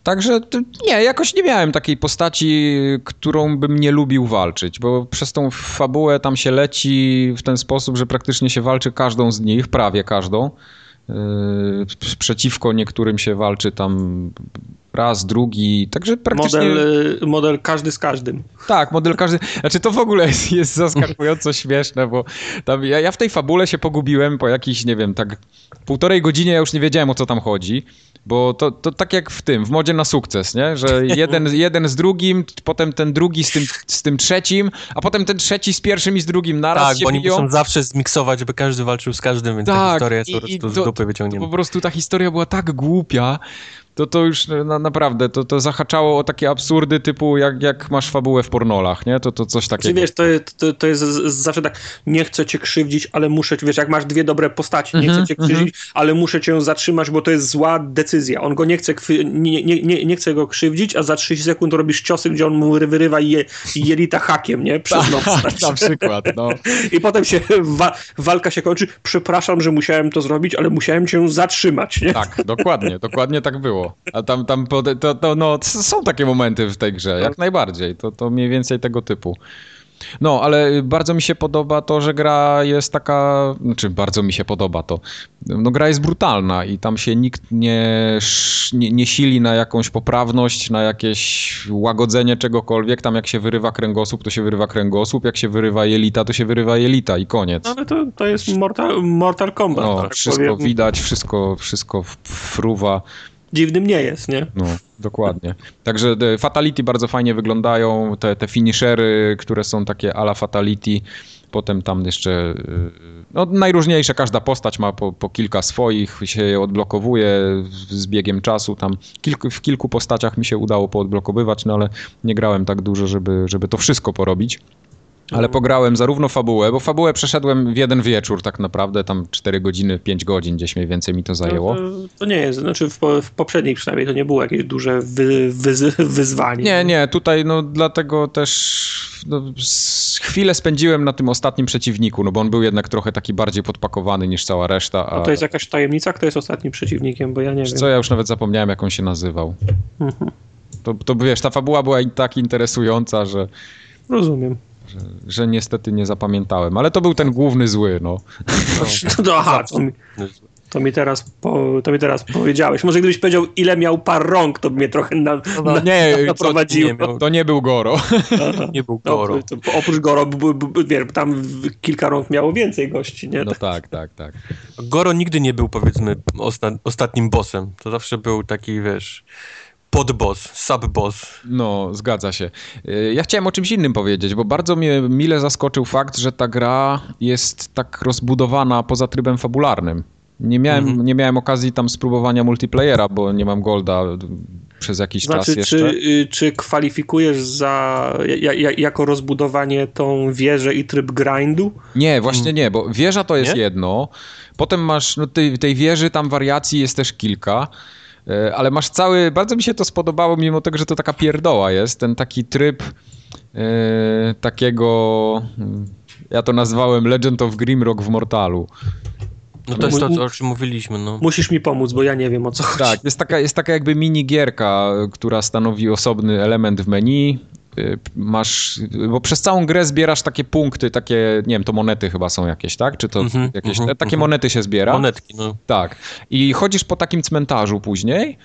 Także nie, jakoś nie miałem takiej postaci, którą bym nie lubił walczyć, bo przez tą fabułę tam się leci w ten sposób, że praktycznie się walczy każdą z nich, prawie każdą. Yy, przeciwko niektórym się walczy tam raz, drugi, także praktycznie... Model, y, model każdy z każdym. Tak, model każdy, znaczy to w ogóle jest, jest zaskakująco śmieszne, bo tam ja, ja w tej fabule się pogubiłem po jakiejś, nie wiem, tak półtorej godzinie ja już nie wiedziałem o co tam chodzi. Bo to, to tak jak w tym, w modzie na sukces, nie? Że jeden, jeden z drugim, potem ten drugi z tym, z tym trzecim, a potem ten trzeci z pierwszym i z drugim naraz tak, się bo oni biją. muszą zawsze zmiksować, żeby każdy walczył z każdym, więc tak, ta historia jest i, po prostu z dupy wyciągnięta. Po prostu ta historia była tak głupia, to to już na, naprawdę, to, to zahaczało o takie absurdy typu jak, jak masz fabułę w pornolach, nie? To, to coś takiego. Czyli wiesz, to, to, to jest zawsze tak, nie chcę cię krzywdzić, ale muszę, wiesz, jak masz dwie dobre postaci, nie chcę cię krzywdzić, mm -hmm. ale muszę cię zatrzymać, bo to jest zła decyzja. On go nie chce, nie, nie, nie, nie chce go krzywdzić, a za 30 sekund robisz ciosy, gdzie on mu wyrywa je, jelita hakiem, nie? Przez tak, noc. na przykład, no. I potem się wa walka się kończy, przepraszam, że musiałem to zrobić, ale musiałem cię zatrzymać, nie? Tak, dokładnie, dokładnie tak było. A tam, tam to, to, no, są takie momenty w tej grze, jak najbardziej. To, to mniej więcej tego typu. No, ale bardzo mi się podoba to, że gra jest taka, znaczy bardzo mi się podoba to. No gra jest brutalna i tam się nikt nie, nie, nie sili na jakąś poprawność, na jakieś łagodzenie czegokolwiek. Tam jak się wyrywa kręgosłup, to się wyrywa kręgosłup, jak się wyrywa jelita, to się wyrywa jelita i koniec. No, ale to, to jest Mortal, Mortal Kombat. No, tak wszystko powiem. widać, wszystko, wszystko fruwa dziwnym nie jest, nie? No, dokładnie. Także Fatality bardzo fajnie wyglądają, te, te finishery, które są takie ala Fatality, potem tam jeszcze y, no, najróżniejsze, każda postać ma po, po kilka swoich, się je odblokowuje z biegiem czasu, tam kilku, w kilku postaciach mi się udało poodblokowywać, no ale nie grałem tak dużo, żeby, żeby to wszystko porobić. Ale pograłem zarówno fabułę, bo fabułę przeszedłem w jeden wieczór tak naprawdę, tam 4 godziny, 5 godzin gdzieś mniej więcej mi to zajęło. No, to, to, nie jest, znaczy w, w, poprzedniej przynajmniej to nie było jakieś duże wy, wy, wyzwanie. Nie, nie, tutaj no dlatego też no, chwilę spędziłem na tym ostatnim przeciwniku, no bo on był jednak trochę taki bardziej podpakowany niż cała reszta. A, a to jest jakaś tajemnica, kto jest ostatnim przeciwnikiem, bo ja nie wiem. Co, ja już nawet zapomniałem jak on się nazywał. Mhm. To, to wiesz, ta fabuła była i tak interesująca, że... Rozumiem że, że, niestety nie zapamiętałem, ale to był ten główny zły, no. no, no aha, to mi, to mi, teraz po, to mi teraz powiedziałeś. Może gdybyś powiedział, ile miał par rąk, to by mnie trochę na, no, na, nie, naprowadziło. To, nie, to nie był Goro. nie był Goro. No, to, oprócz Goro, wiesz, tam kilka rąk miało więcej gości, nie? No tak, tak, tak. Goro nigdy nie był, powiedzmy, osta ostatnim bossem. To zawsze był taki, wiesz podboss, subboss. No, zgadza się. Y, ja chciałem o czymś innym powiedzieć, bo bardzo mnie mile zaskoczył fakt, że ta gra jest tak rozbudowana poza trybem fabularnym. Nie miałem, mhm. nie miałem okazji tam spróbowania multiplayera, bo nie mam golda przez jakiś znaczy, czas jeszcze. Czy, czy kwalifikujesz za, jako rozbudowanie tą wieżę i tryb grindu? Nie, właśnie nie, bo wieża to jest nie? jedno. Potem masz, no tej, tej wieży tam wariacji jest też kilka. E, ale masz cały, bardzo mi się to spodobało, mimo tego, że to taka pierdoła jest, ten taki tryb e, takiego, mm, ja to nazwałem Legend of Grimrock w Mortalu. No to jest to, o czym mówiliśmy, no. Musisz mi pomóc, bo ja nie wiem o co chodzi. Tak, jest taka, jest taka jakby mini gierka, która stanowi osobny element w menu. Y, masz, bo przez całą grę zbierasz takie punkty, takie, nie wiem, to monety chyba są jakieś, tak? Czy to mm -hmm, jakieś, mm -hmm, takie monety się zbiera? Monetki, no. Tak. I chodzisz po takim cmentarzu później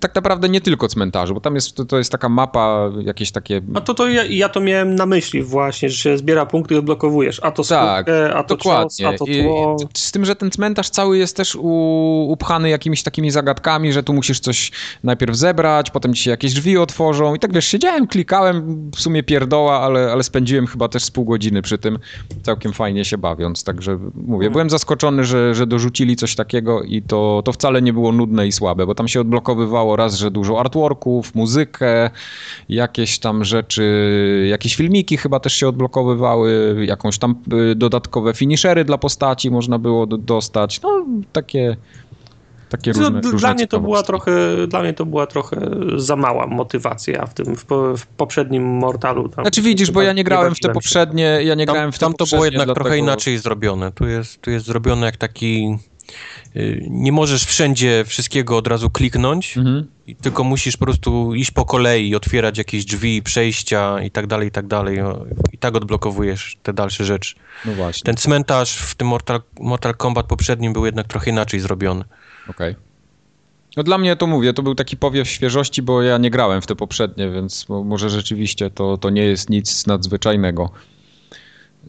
tak naprawdę nie tylko cmentarzu, bo tam jest, to, to jest taka mapa, jakieś takie... A to, to ja, ja, to miałem na myśli właśnie, że się zbiera punkty i odblokowujesz, a to tak, a to dokładnie. A to tło. I, z tym, że ten cmentarz cały jest też u, upchany jakimiś takimi zagadkami, że tu musisz coś najpierw zebrać, potem ci się jakieś drzwi otworzą i tak wiesz, siedziałem, klikałem, w sumie pierdoła, ale, ale spędziłem chyba też z pół godziny przy tym, całkiem fajnie się bawiąc, także mówię, hmm. byłem zaskoczony, że, że dorzucili coś takiego i to, to wcale nie było nudne i słabe, bo tam się odblokowywało pokazywało raz, że dużo artworków, muzykę, jakieś tam rzeczy, jakieś filmiki chyba też się odblokowywały, jakąś tam y, dodatkowe finishery dla postaci można było dostać. No, takie takie różne, no, dla mnie to była trochę Dla mnie to była trochę za mała motywacja w tym, w, po, w poprzednim Mortalu. Tam, znaczy widzisz, bo ja nie grałem w te poprzednie, ja nie tam, grałem w te Tam to było jednak dlatego... trochę inaczej zrobione. Tu jest, tu jest zrobione jak taki nie możesz wszędzie wszystkiego od razu kliknąć, mhm. tylko musisz po prostu iść po kolei, otwierać jakieś drzwi, przejścia i tak dalej, i tak dalej. I tak odblokowujesz te dalsze rzeczy. No właśnie. Ten cmentarz w tym Mortal, Mortal Kombat poprzednim był jednak trochę inaczej zrobiony. Okej. Okay. No dla mnie to mówię, to był taki powiew świeżości, bo ja nie grałem w te poprzednie, więc może rzeczywiście to, to nie jest nic nadzwyczajnego.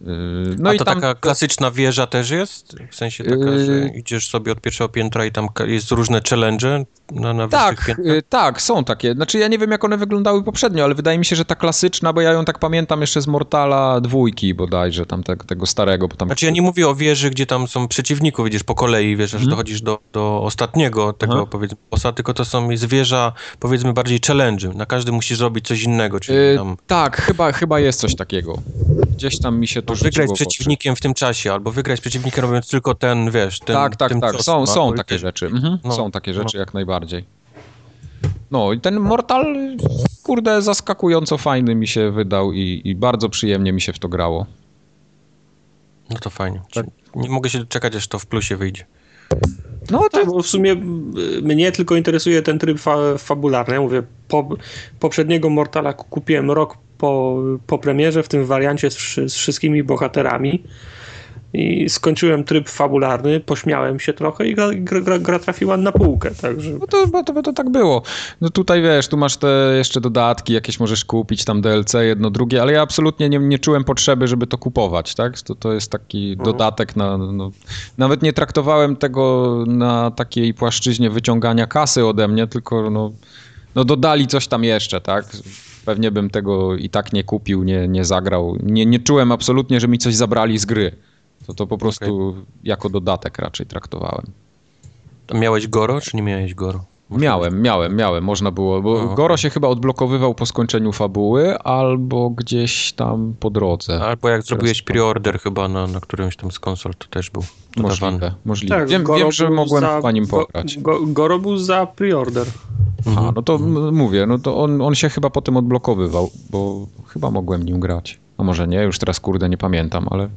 Yy, no A i to tam... taka klasyczna wieża też jest? W sensie taka, że yy, idziesz sobie od pierwszego piętra i tam jest różne challenge na, na Tak, yy, tak, są takie. Znaczy ja nie wiem jak one wyglądały poprzednio, ale wydaje mi się, że ta klasyczna, bo ja ją tak pamiętam jeszcze z Mortala dwójki bodajże, tam te, tego starego. Bo tam... Znaczy ja nie mówię o wieży, gdzie tam są przeciwników, idziesz po kolei, wiesz, hmm. że dochodzisz do, do ostatniego tego powiedzmy bossa, tylko to są jest wieża powiedzmy bardziej challenge. Na każdy musisz zrobić coś innego, czyli tam... Tak, chyba, chyba jest coś takiego. Gdzieś tam mi się to Wygrać z przeciwnikiem w tym czasie, albo wygrać z przeciwnikiem robiąc tylko ten, wiesz, ten Tak, tak, tak, są, są takie rzeczy. Mhm. No, są takie rzeczy no. jak najbardziej. No i ten Mortal, kurde, zaskakująco fajny mi się wydał i, i bardzo przyjemnie mi się w to grało. No to fajnie. Tak. Nie mogę się czekać, aż to w plusie wyjdzie. No to tak, bo w sumie mnie tylko interesuje ten tryb fa fabularny. Ja mówię, po, poprzedniego Mortala kupiłem rok po, po premierze w tym wariancie z, z wszystkimi bohaterami i skończyłem tryb fabularny, pośmiałem się trochę i gra, gra, gra trafiła na półkę, także... No to, bo to, bo to tak było. No tutaj wiesz, tu masz te jeszcze dodatki, jakieś możesz kupić, tam DLC, jedno, drugie, ale ja absolutnie nie, nie czułem potrzeby, żeby to kupować, tak? To, to jest taki mhm. dodatek na... No, nawet nie traktowałem tego na takiej płaszczyźnie wyciągania kasy ode mnie, tylko no, no dodali coś tam jeszcze, tak? Pewnie bym tego i tak nie kupił, nie, nie zagrał. Nie, nie czułem absolutnie, że mi coś zabrali z gry. To to po prostu okay. jako dodatek raczej traktowałem. To miałeś Goro, czy nie miałeś Goro? Miałem, miałem, miałem, można było, bo Aha. Goro się chyba odblokowywał po skończeniu fabuły, albo gdzieś tam po drodze. Albo jak zrobiłeś preorder chyba na, na którymś tam z konsol, to też był Możliwe, możliwe. Tak, wiem, wiem, że mogłem za, po nim pograć. Go, Goro był za preorder. Mhm. A, no to mówię, no to on, on się chyba potem odblokowywał, bo chyba mogłem nim grać. A może nie, już teraz kurde nie pamiętam, ale...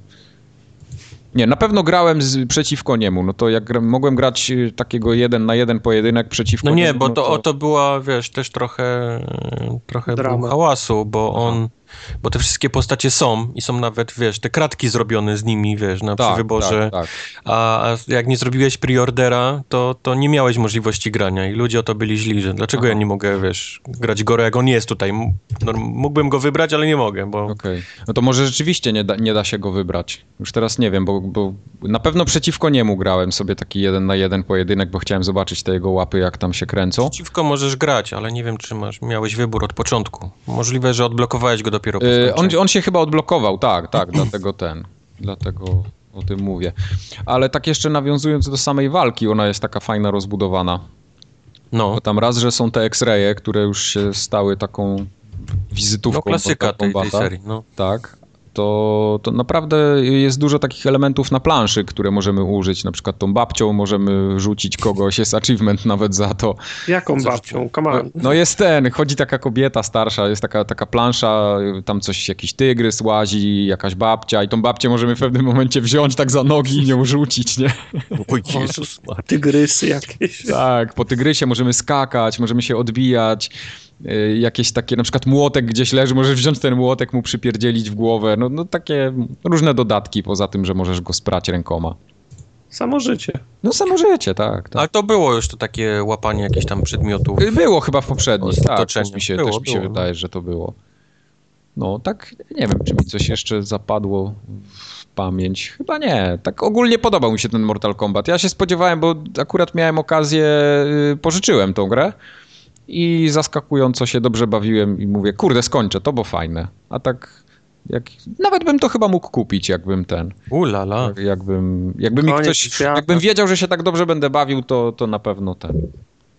Nie, na pewno grałem z, przeciwko niemu. No to jak mogłem grać y, takiego jeden na jeden pojedynek przeciwko No nie, niemu, bo no to, to... to była, wiesz, też trochę, trochę hałasu, bo on bo te wszystkie postacie są i są nawet, wiesz, te kratki zrobione z nimi, wiesz, na tak, przy wyborze. Tak, tak. A, a, jak nie zrobiłeś preordera, to, to nie miałeś możliwości grania i ludzie o to byli źli, że dlaczego Aha. ja nie mogę, wiesz, grać Goro, jak on jest tutaj. No, mógłbym go wybrać, ale nie mogę, bo... Okej. Okay. No to może rzeczywiście nie da, nie da się go wybrać. Już teraz nie wiem, bo, bo na pewno przeciwko niemu grałem sobie taki jeden na jeden pojedynek, bo chciałem zobaczyć te jego łapy, jak tam się kręcą. Przeciwko możesz grać, ale nie wiem, czy masz, miałeś wybór od początku. Możliwe, że odblokowałeś go dopiero po yy, on, on się chyba odblokował, tak, tak, dlatego ten, dlatego o tym mówię. Ale tak jeszcze nawiązując do samej walki, ona jest taka fajna, rozbudowana. No. Bo tam raz, że są te X-raye, które już się stały taką wizytówką. No klasyka tej, tej serii, no. Tak. To, to naprawdę jest dużo takich elementów na planszy, które możemy użyć. Na przykład tą babcią możemy rzucić kogoś, jest achievement nawet za to. Jaką babcią? Come on. No jest ten, chodzi taka kobieta starsza, jest taka, taka plansza, tam coś, jakiś tygrys łazi, jakaś babcia i tą babcię możemy w pewnym momencie wziąć tak za nogi i nią rzucić, nie? Oj, Jezus. Tygrysy jakieś. Tak, po tygrysie możemy skakać, możemy się odbijać. Y, Jakieś takie, na przykład młotek gdzieś leży, możesz wziąć ten młotek, mu przypierdzielić w głowę. No, no takie różne dodatki, poza tym, że możesz go sprać rękoma. Samo życie. No samo życie, tak. tak. Ale to było już to takie łapanie jakichś tam przedmiotów. Y, Było chyba w poprzednich, tak, też mi się, Było, też mi się było. wydaje, że to było. No tak, nie wiem, czy mi coś jeszcze zapadło w pamięć. Chyba nie. Tak ogólnie podobał mi się ten Mortal Kombat. Ja się spodziewałem, bo akurat miałem okazję, y, pożyczyłem tą grę i zaskakująco się dobrze bawiłem i mówię, kurde, skończę, to było fajne. A tak, jak, nawet bym to chyba mógł kupić, jakbym ten, Ulala. jak- jakbym, jakby mi ktoś, świata. jakbym wiedział, że się tak dobrze będę bawił, to, to na pewno ten,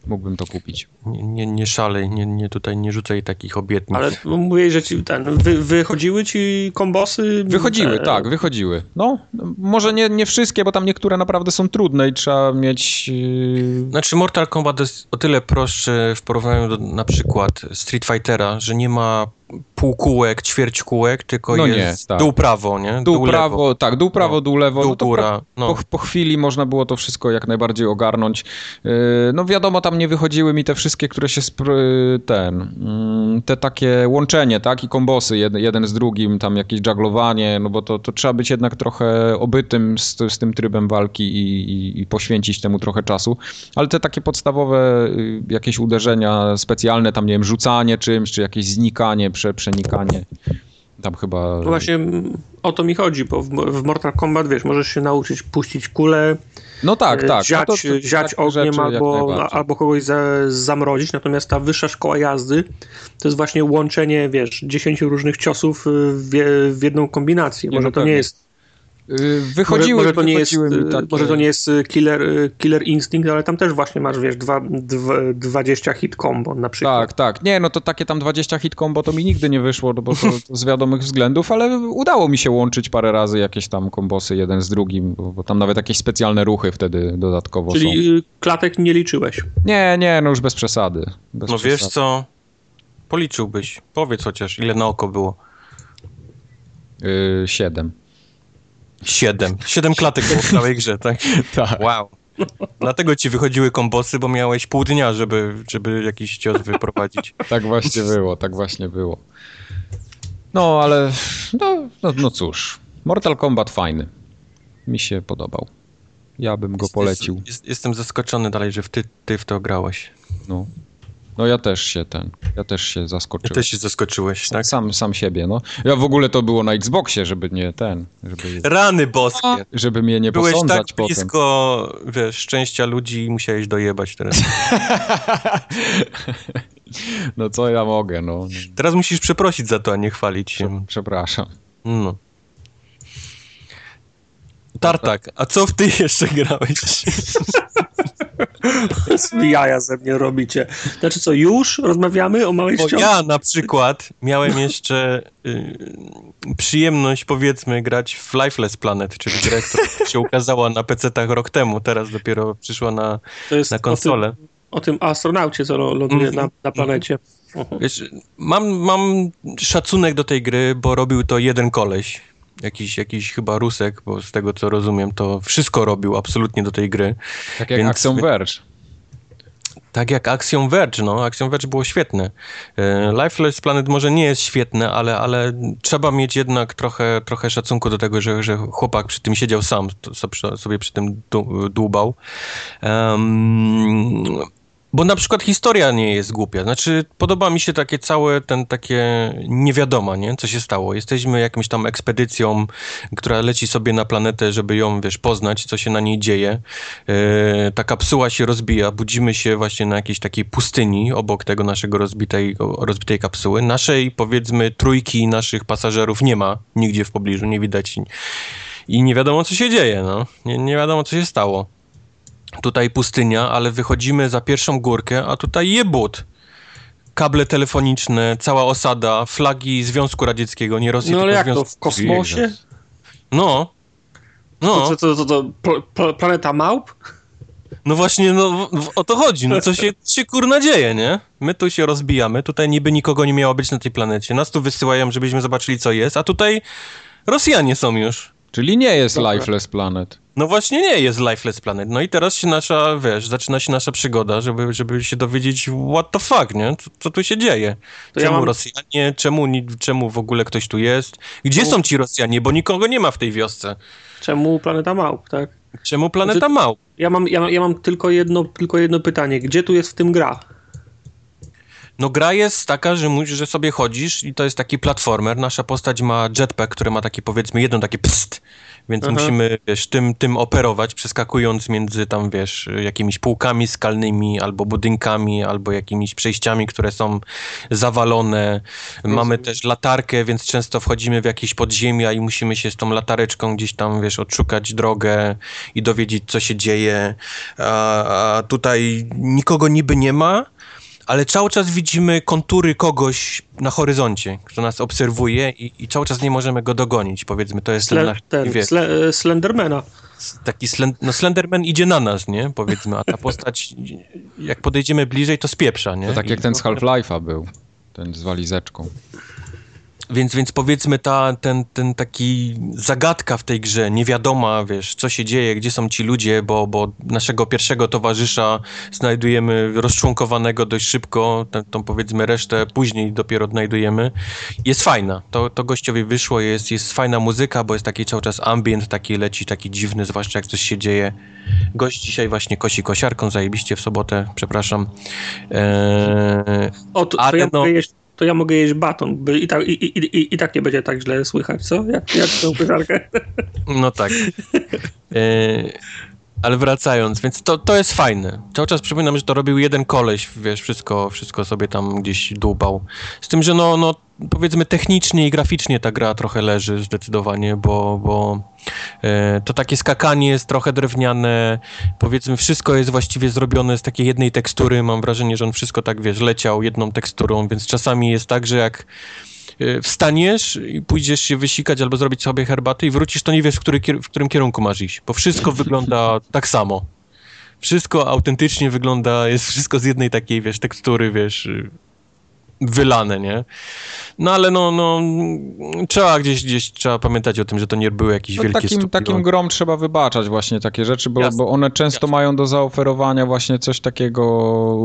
mógłbym to kupić. Nie, nie, nie szalej, nie, nie tutaj nie rzucaj takich obietnic. Ale mówię, że ci ten, wy, wychodziły ci kombosy? Wychodziły, Te- tak, wychodziły. No, może nie, nie wszystkie, bo tam niektóre naprawdę są trudne i trzeba mieć... Yy... Znaczy Mortal Kombat jest o tyle prostszy w porównaniu do na przykład Street Fightera, że nie ma półkółek, ćwierć kółek, tylko No nie, jest tak. dół prawo, nie? Dół, lewo, prawo, tak, dół prawo, No, dół lewo. dół no to góra. Po, No. po, po chwili można było to wszystko jak najbardziej ogarnąć. Yy, No wiadomo, tam nie wychodziły mi te wszystkie, które się spr- ten, mm, te takie łączenie, tak, i kombosy jeden, jeden z drugim, tam jakieś żaglowanie, no bo to, to trzeba być jednak trochę obytym z, z tym trybem walki i, i, i poświęcić temu trochę czasu. Ale te takie podstawowe y, jakieś uderzenia specjalne, tam nie wiem, rzucanie czymś, czy jakieś znikanie, prze, przenikanie. Tam chyba. No właśnie o to mi chodzi, bo w, w Mortal Kombat, wiesz, możesz się nauczyć puścić kulę, No tak, e, tak. ziać, no to- to ziać ogniem rzeczy albo, albo kogoś za, zamrozić, natomiast ta wyższa szkoła jazdy to jest właśnie łączenie, wiesz, 10 różnych ciosów w, w jedną kombinację. Nie, Może no to nie pewnie. jest Y, Wychodziły, może, może, to nie jest, y, takie... może to nie jest y, killer, y, killer Instinct, ale tam też właśnie masz, wiesz, dwa, dwa, 20 hit combo na przykład. Tak, tak. Nie, no to takie tam 20 hit combo to mi nigdy nie wyszło, no bo to, to z wiadomych względów, ale udało mi się łączyć parę razy jakieś tam kombosy jeden z drugim, bo, bo tam nawet jakieś specjalne ruchy wtedy dodatkowo są. Czyli klatek nie liczyłeś. Nie, nie, no już bez przesady. Bez No wiesz przesady. co? Policzyłbyś. Powiedz chociaż, ile na oko było. Y, siedem. Siedem. Siedem klatek było w całej grze, tak? Tak. Wow. Dlatego ci wychodziły kombosy, bo miałeś pół dnia, żeby, żeby jakiś cios wyprowadzić. Tak właśnie było, tak właśnie było. No, ale no, no, no cóż, Mortal Kombat fajny. Mi się podobał. Ja bym go Jest- polecił. Jest, jestem zaskoczony dalej, że w ty, ty w to grałeś. No. No ja też się ten, ja też się zaskoczyłem. też się zaskoczyłeś, tak? Sam, sam siebie, no. Ja w ogóle to było na Xboxie, żeby nie ten, żeby, Rany boskie. żeby mnie nie Byłeś posądzać tak potem. blisko, wiesz, szczęścia ludzi i musiałeś dojebać teraz. No co ja mogę, no. Teraz musisz przeprosić za to, a nie chwalić się. Przepraszam. No. Tartak, a co w ty jeszcze grałeś? Jaja ze mnie robicie. Znaczy co, już rozmawiamy o małej Bo ja na przykład miałem jeszcze y, przyjemność, powiedzmy, grać w Lifeless Planet, czyli grę, która się ukazała na PC-tach rok temu, teraz dopiero przyszła na, na o tym, konsolę. o tym astronaucie, co ląduje Mhm. na, na planecie. Wiesz, mam, mam szacunek do tej gry, bo robił to jeden koleś. Jakiś, jakiś chyba Rusek, bo z tego co rozumiem, to wszystko robił absolutnie do tej gry. Tak jak Więc- Axiom Verge. Tak jak Axiom Verge, no. Axiom Verge było świetne. E, Lifeless Planet może nie jest świetne, ale, ale trzeba mieć jednak trochę, trochę szacunku do tego, że, że chłopak przy tym siedział sam, sobie przy tym dłubał. Em, bo na przykład historia nie jest głupia. Znaczy, podoba mi się takie całe, ten takie niewiadoma, nie? Co się stało. Jesteśmy jakimś tam ekspedycją, która leci sobie na planetę, żeby ją, wiesz, poznać, co się na niej dzieje. E, ta kapsuła się rozbija, budzimy się właśnie na jakiejś takiej pustyni obok tego naszego rozbitej, rozbitej kapsuły. Naszej, powiedzmy, trójki naszych pasażerów nie ma nigdzie w pobliżu, nie widać i nie wiadomo, co się dzieje, no. Nie, nie wiadomo, co się stało. Tutaj pustynia, ale wychodzimy za pierwszą górkę, a tutaj jebut. kable telefoniczne, cała osada, flagi Związku Radzieckiego, nie Rosji, No ale jak to, Związku... w kosmosie? No, To, no, to, to, to, to pl- pl- planeta małp? no właśnie, no o to chodzi, no co się, się kurna dzieje, nie? My tu się rozbijamy, tutaj niby nikogo nie miało być na tej planecie, nas tu wysyłają, żebyśmy zobaczyli co jest, a tutaj Rosjanie są już. Czyli nie jest Dobra. Lifeless Planet. No właśnie nie jest Lifeless Planet. No i teraz się nasza, wiesz, zaczyna się nasza przygoda, żeby, żeby się dowiedzieć what the fuck, nie? Co, co tu się dzieje? To ja czemu mam- Rosjanie? Czemu, czemu w ogóle ktoś tu jest? Gdzie Czemu- są ci Rosjanie? Bo nikogo nie ma w tej wiosce. Czemu planeta małp, tak? Czemu planeta Znaczy- mał? Ja mam, ja, mam- ja mam tylko, jedno, tylko jedno pytanie. Gdzie tu jest w tym gra? No gra jest taka, że musisz, że sobie chodzisz i to jest taki platformer. Nasza postać ma jetpack, który ma takie powiedzmy jedno takie pst, więc Aha. musimy, wiesz, tym, tym operować, przeskakując między tam, wiesz, jakimiś półkami skalnymi, albo budynkami, albo jakimiś przejściami, które są zawalone. Mamy też latarkę, więc często wchodzimy w jakieś podziemia i musimy się z tą latareczką gdzieś tam, wiesz, odszukać drogę i dowiedzieć, co się dzieje. A, a tutaj nikogo niby nie ma, ale cały czas widzimy kontury kogoś na horyzoncie, kto nas obserwuje i, i cały czas nie możemy go dogonić. Powiedzmy, to jest Sle, nasz, ten, wiesz, sle, e, Slendermana. taki slend, no Slenderman idzie na nas, nie? Powiedzmy, a ta postać, jak podejdziemy bliżej, to spieprza, nie? To tak jak I- ten z Half-Life'a był. Ten z walizeczką. Więc, więc powiedzmy ta, ten, ten taki zagadka w tej grze, niewiadoma, wiesz, co się dzieje, gdzie są ci ludzie, bo, bo naszego pierwszego towarzysza znajdujemy rozczłonkowanego dość szybko, tę, tą powiedzmy resztę później dopiero odnajdujemy. Jest fajna, to, to gościowi wyszło, jest, jest fajna muzyka, bo jest taki cały czas ambient, taki leci, taki dziwny, zwłaszcza jak coś się dzieje. Gość dzisiaj właśnie kosi kosiarką, zajebiście w sobotę, przepraszam. Eee, O, to, to, Ale ja jeść, to ja mogę jeść baton, i, tak, i, i, i, i tak nie będzie tak źle słychać, co? Jak, jak tą pyszarkę. No tak. Ale wracając, więc to, to jest fajne. Cały czas przypominam, że to robił jeden koleś, wiesz, wszystko, wszystko sobie tam gdzieś dłubał. Z tym, że no, no powiedzmy technicznie i graficznie ta gra trochę leży zdecydowanie, bo, bo e, to takie skakanie jest trochę drewniane, powiedzmy wszystko jest właściwie zrobione z takiej jednej tekstury, mam wrażenie, że on wszystko tak, wiesz, leciał jedną teksturą, więc czasami jest tak, że jak wstaniesz i pójdziesz się wysikać albo zrobić sobie herbatę i wrócisz, to nie wiesz, w, który, w którym kierunku masz iść, bo wszystko wygląda tak samo. Wszystko autentycznie wygląda, jest wszystko z jednej takiej, wiesz, tekstury, wiesz, y, wylane, nie? No ale no, no, trzeba gdzieś, gdzieś trzeba pamiętać o tym, że to nie były jakieś No, wielkie takim, takim grom trzeba wybaczać właśnie takie rzeczy, bo, Jasne. bo one często Jasne. mają do zaoferowania właśnie coś takiego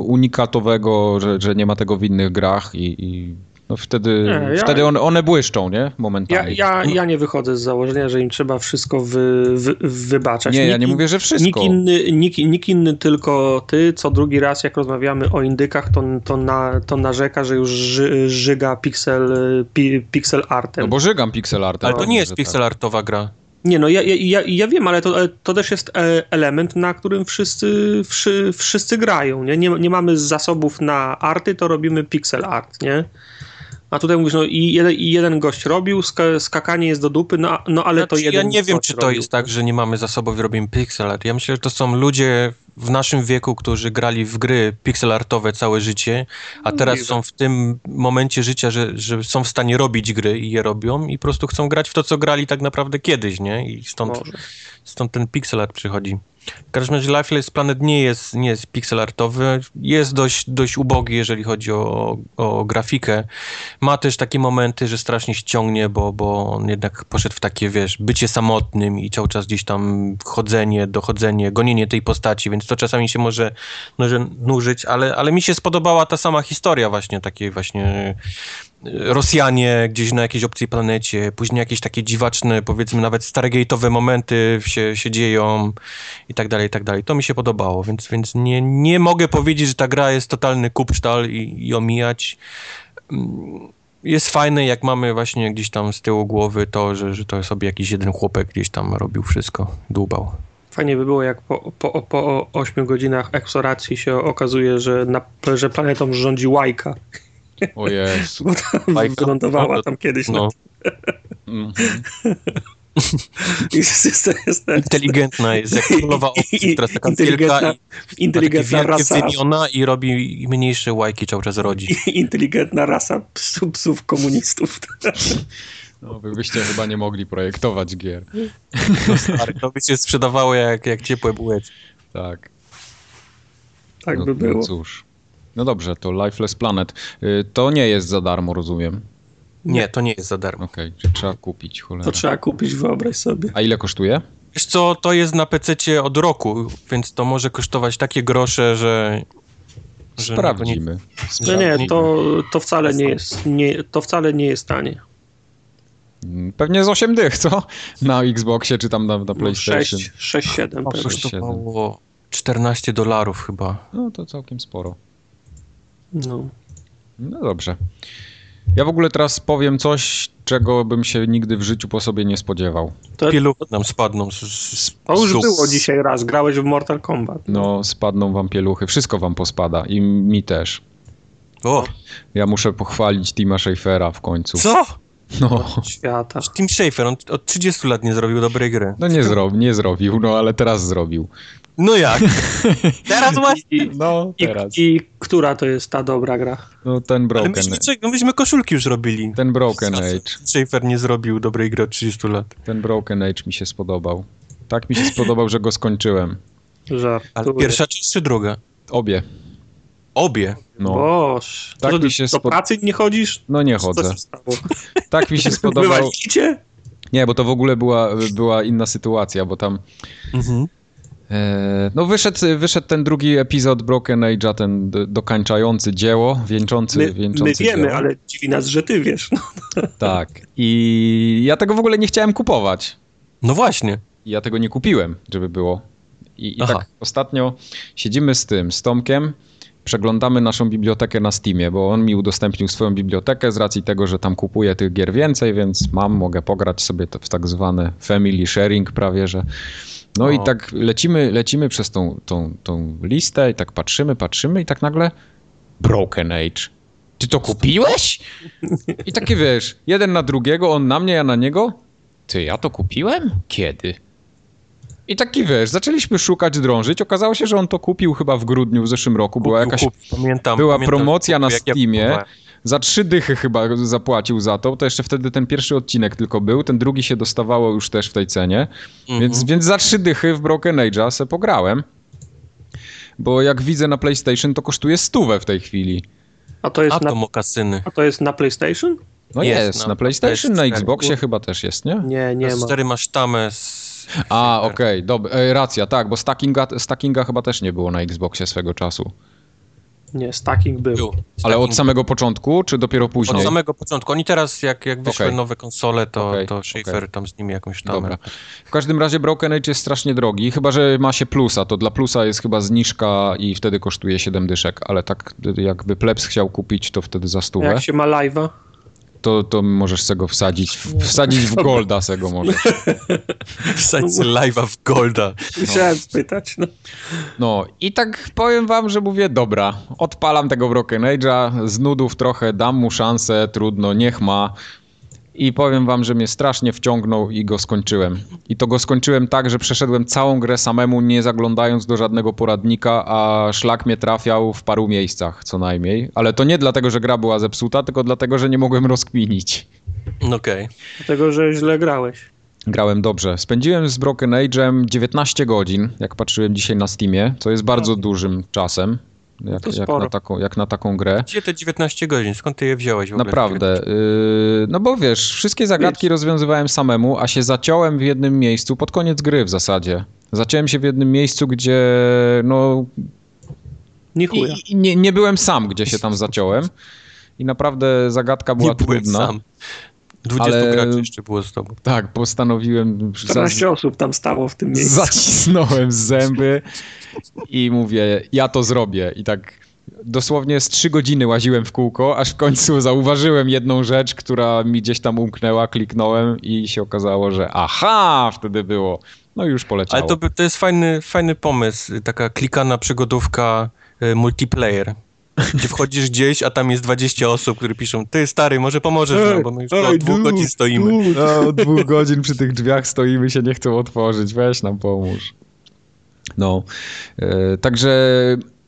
unikatowego, że, że nie ma tego w innych grach i, i no wtedy, Nie, ja- wtedy one, one błyszczą, nie? Ja, Momentami. ja, ja nie wychodzę z założenia, że im trzeba wszystko wy, wy, wybaczać. nie, ja Nikt nie in- mówię, że Nikt wszystko. inny, nikt, nikt inny, tylko ty, co drugi raz, jak rozmawiamy o indykach, to, to, na, to narzeka, że już ży, żyga pixel, pi, pixel artem. No bo żygam pixel artem. Ale to nie jest że pixel artowa gra. Nie, no ja, ja, ja, ja wiem, ale to, to też jest e, element, na którym wszyscy, wszy, wszyscy grają, nie? nie? Nie mamy zasobów na arty, to robimy pixel art, nie? A tutaj mówisz, no i jeden, i jeden gość robił, ska, skakanie jest do dupy, no, no ale to Znaczy, jeden ja nie wiem, czy to robił. jest tak, że nie mamy zasobów i robimy pixel art. Ja myślę, że to są ludzie w naszym wieku, którzy grali w gry pixel artowe całe życie, a teraz Możliwe. są w tym momencie życia, że, że są w stanie robić gry i je robią i po prostu chcą grać w to, co grali tak naprawdę kiedyś, nie? I stąd, Może. stąd ten pixel art przychodzi. W każdym razie Lifeless Planet nie jest, nie jest pixel artowy, jest dość, dość ubogi, jeżeli chodzi o, o grafikę. Ma też takie momenty, że strasznie się ciągnie, bo, bo on jednak poszedł w takie, wiesz, bycie samotnym i cały czas gdzieś tam chodzenie, dochodzenie, gonienie tej postaci, więc to czasami się może, nużyć, ale, ale mi się spodobała ta sama historia właśnie, takiej właśnie Rosjanie gdzieś na jakiejś obcej planecie, później jakieś takie dziwaczne, powiedzmy nawet Stargate'owe momenty się, się dzieją i tak dalej, i tak dalej. To mi się podobało, więc, więc nie, nie mogę powiedzieć, że ta gra jest totalny kupsztal i, i omijać. Mm, Jest fajne, jak mamy właśnie gdzieś tam z tyłu głowy to, że, że to sobie jakiś jeden chłopek gdzieś tam robił wszystko, dłubał. Fajnie by było, jak po, po, po 8 godzinach eksploracji się okazuje, że, na, że planetą rządzi Łajka, O Jezu. bo tam Łajka? wylądowała tam kiedyś. No, No. Mhm. Jest, jest, jest, Inteligentna jest, jak królowa owców, teraz taka inteligentna, wielka i inteligentna takie rasa, wielkie wymiona i robi mniejsze łajki cały czas rodzi. inteligentna rasa psów, psów komunistów. No, wy byście chyba nie mogli projektować gier. Stary, to by się sprzedawało jak, jak ciepłe bułeczki. Tak. Tak no, by było. No cóż. No dobrze, to Lifeless Planet. Y, To nie jest za darmo, rozumiem. Nie, to nie jest za darmo. Okej, czy trzeba kupić, cholera. To trzeba kupić, wyobraź sobie. A ile kosztuje? Wiesz co, to jest na PC od roku, więc to może kosztować takie grosze, że... że Sprawdzimy. No nie, to, to wcale nie jest, nie, to wcale nie jest tanie. Pewnie z 8 dych, co? Na Xboxie czy tam na, na No, PlayStation. 6, 6 7 To pewnie. kosztowało 14 dolarów chyba. No to całkiem sporo. No. No dobrze. Ja w ogóle teraz powiem coś, czego bym się nigdy w życiu po sobie nie spodziewał. To, Pieluchy nam spadną z, z, to już z- było dzisiaj raz, grałeś w Mortal Kombat. No, spadną wam pieluchy, wszystko wam pospada i mi też. O, Ja muszę pochwalić Tima Schafera w końcu. co? No, Świata. Tim Schafer, on od 30 lat nie zrobił dobrej gry. no nie, zro nie zrobił, no ale teraz zrobił. No jak? Teraz właśnie. I, No, i, teraz. I która to jest ta dobra gra? No ten Ale Broken, myśmy, czek- no myśmy koszulki już robili. ten broken Age, Schafer nie zrobił dobrej gry od 30 lat. ten Broken Age mi się spodobał. Tak mi się spodobał, że go skończyłem. Żart. Ale pierwsza część czy druga? Obie. Obie. No, Boż. Tak to, mi się do spod- pracy nie chodzisz? no nie chodzę. Tak mi się spodobał. Wywaliliście? Nie, bo to w ogóle była, była inna sytuacja, bo tam Mhm. E, No wyszedł, wyszedł ten drugi epizod Broken Age'a, ten dokańczający dzieło, wieńczący, My, wieńczący my wiemy, dzieło. ale dziwi nas, że ty wiesz. No. Tak. I ja tego w ogóle nie chciałem kupować. No właśnie. I ja tego nie kupiłem, żeby było. I, i tak ostatnio siedzimy z tym, z Tomkiem, przeglądamy naszą bibliotekę na Steamie, bo on mi udostępnił swoją bibliotekę z racji tego, że tam kupuję tych gier więcej, więc mam, mogę pograć sobie to w tak zwane family sharing prawie, że... No i O. tak lecimy, lecimy przez tą, tą, tą listę i tak patrzymy, patrzymy i tak nagle Broken Age. Ty to kupiłeś? I takie wiesz, jeden na drugiego, on na mnie, ja na niego. Ty, ja to kupiłem? Kiedy? I taki wiesz, zaczęliśmy szukać, drążyć. Okazało się, że on to kupił chyba w grudniu w zeszłym roku. Była Kupił, jakaś kupił. Pamiętam, była pamiętam, promocja na jak ja Steamie. kupowałem. Za trzy dychy chyba zapłacił za to. To jeszcze wtedy ten pierwszy odcinek tylko był. Ten drugi się dostawało już też w tej cenie. Mhm. Więc, więc za trzy dychy w Broken Age'a se pograłem. Bo jak widzę na PlayStation, to kosztuje stówę w tej chwili. A to jest, A na, mokasyny. a to jest na PlayStation? No Jest jest, na na, PlayStation, na PS4. Xboxie chyba też jest, nie? Nie, nie ma. S4 masz tamę z... A, okej, dobra, e, racja, tak, bo stackinga, stackinga chyba też nie było na Xboxie swego czasu. Nie, stacking był. Był. Ale od samego początku, czy dopiero później? Od samego początku. Oni teraz, jak, jak wyszły Okej. nowe konsole, to, Okej, to Schaefer okej. tam z nimi jakąś tamę. Dobra. W każdym razie Broken Age jest strasznie drogi, chyba że ma się plusa, to dla plusa jest chyba zniżka i wtedy kosztuje 7 dyszek, ale tak jakby plebs chciał kupić, to wtedy za stówę, Jak się ma live'a? To, to możesz se go wsadzić, wsadzić w golda se go możesz. Wsadź sobie live'a w Golda. Chciałem spytać. No. No i tak powiem wam, że mówię, dobra, odpalam tego Broken Age'a, z nudów trochę, dam mu szansę, trudno, niech ma. I powiem wam, że mnie strasznie wciągnął i go skończyłem. I to go skończyłem tak, że przeszedłem całą grę samemu, nie zaglądając do żadnego poradnika, a szlak mnie trafiał w paru miejscach co najmniej. Ale to nie dlatego, że gra była zepsuta, tylko dlatego, że nie mogłem rozkminić. Okej. Dlatego, że źle grałeś. Grałem dobrze. Spędziłem z Broken Age'em 19 godzin, jak patrzyłem dzisiaj na Steamie, co jest bardzo dużym czasem, jak, jak, na, taką, jak na taką grę. Gdzie te 19 godzin? Skąd ty je wziąłeś w ogóle? Naprawdę. Yy, no bo wiesz, wszystkie zagadki rozwiązywałem samemu, a się zaciąłem w jednym miejscu pod koniec gry w zasadzie. Zaciąłem się w jednym miejscu, gdzie no Nie i, i nie, nie byłem sam, gdzie się tam zaciąłem. I naprawdę zagadka była Nie byłem trudna. sam. 20 Ale- graczy jeszcze było z tobą. Tak, postanowiłem. 14 osób tam stało w tym miejscu. Zacisnąłem zęby i mówię, ja to zrobię. I tak dosłownie z trzy godziny łaziłem w kółko, aż w końcu zauważyłem jedną rzecz, która mi gdzieś tam umknęła, kliknąłem i się okazało, że aha, wtedy było. No i już poleciało. Ale to, to jest fajny, fajny pomysł. Taka klikana przygodówka y, multiplayer. gdzie wchodzisz gdzieś, a tam jest 20 osób, które piszą, ty stary, może pomożesz nam, bo my już od dwóch dude, godzin stoimy. No, od dwóch godzin przy tych drzwiach stoimy, się nie chcą otworzyć. Weź nam pomóż. No, e, także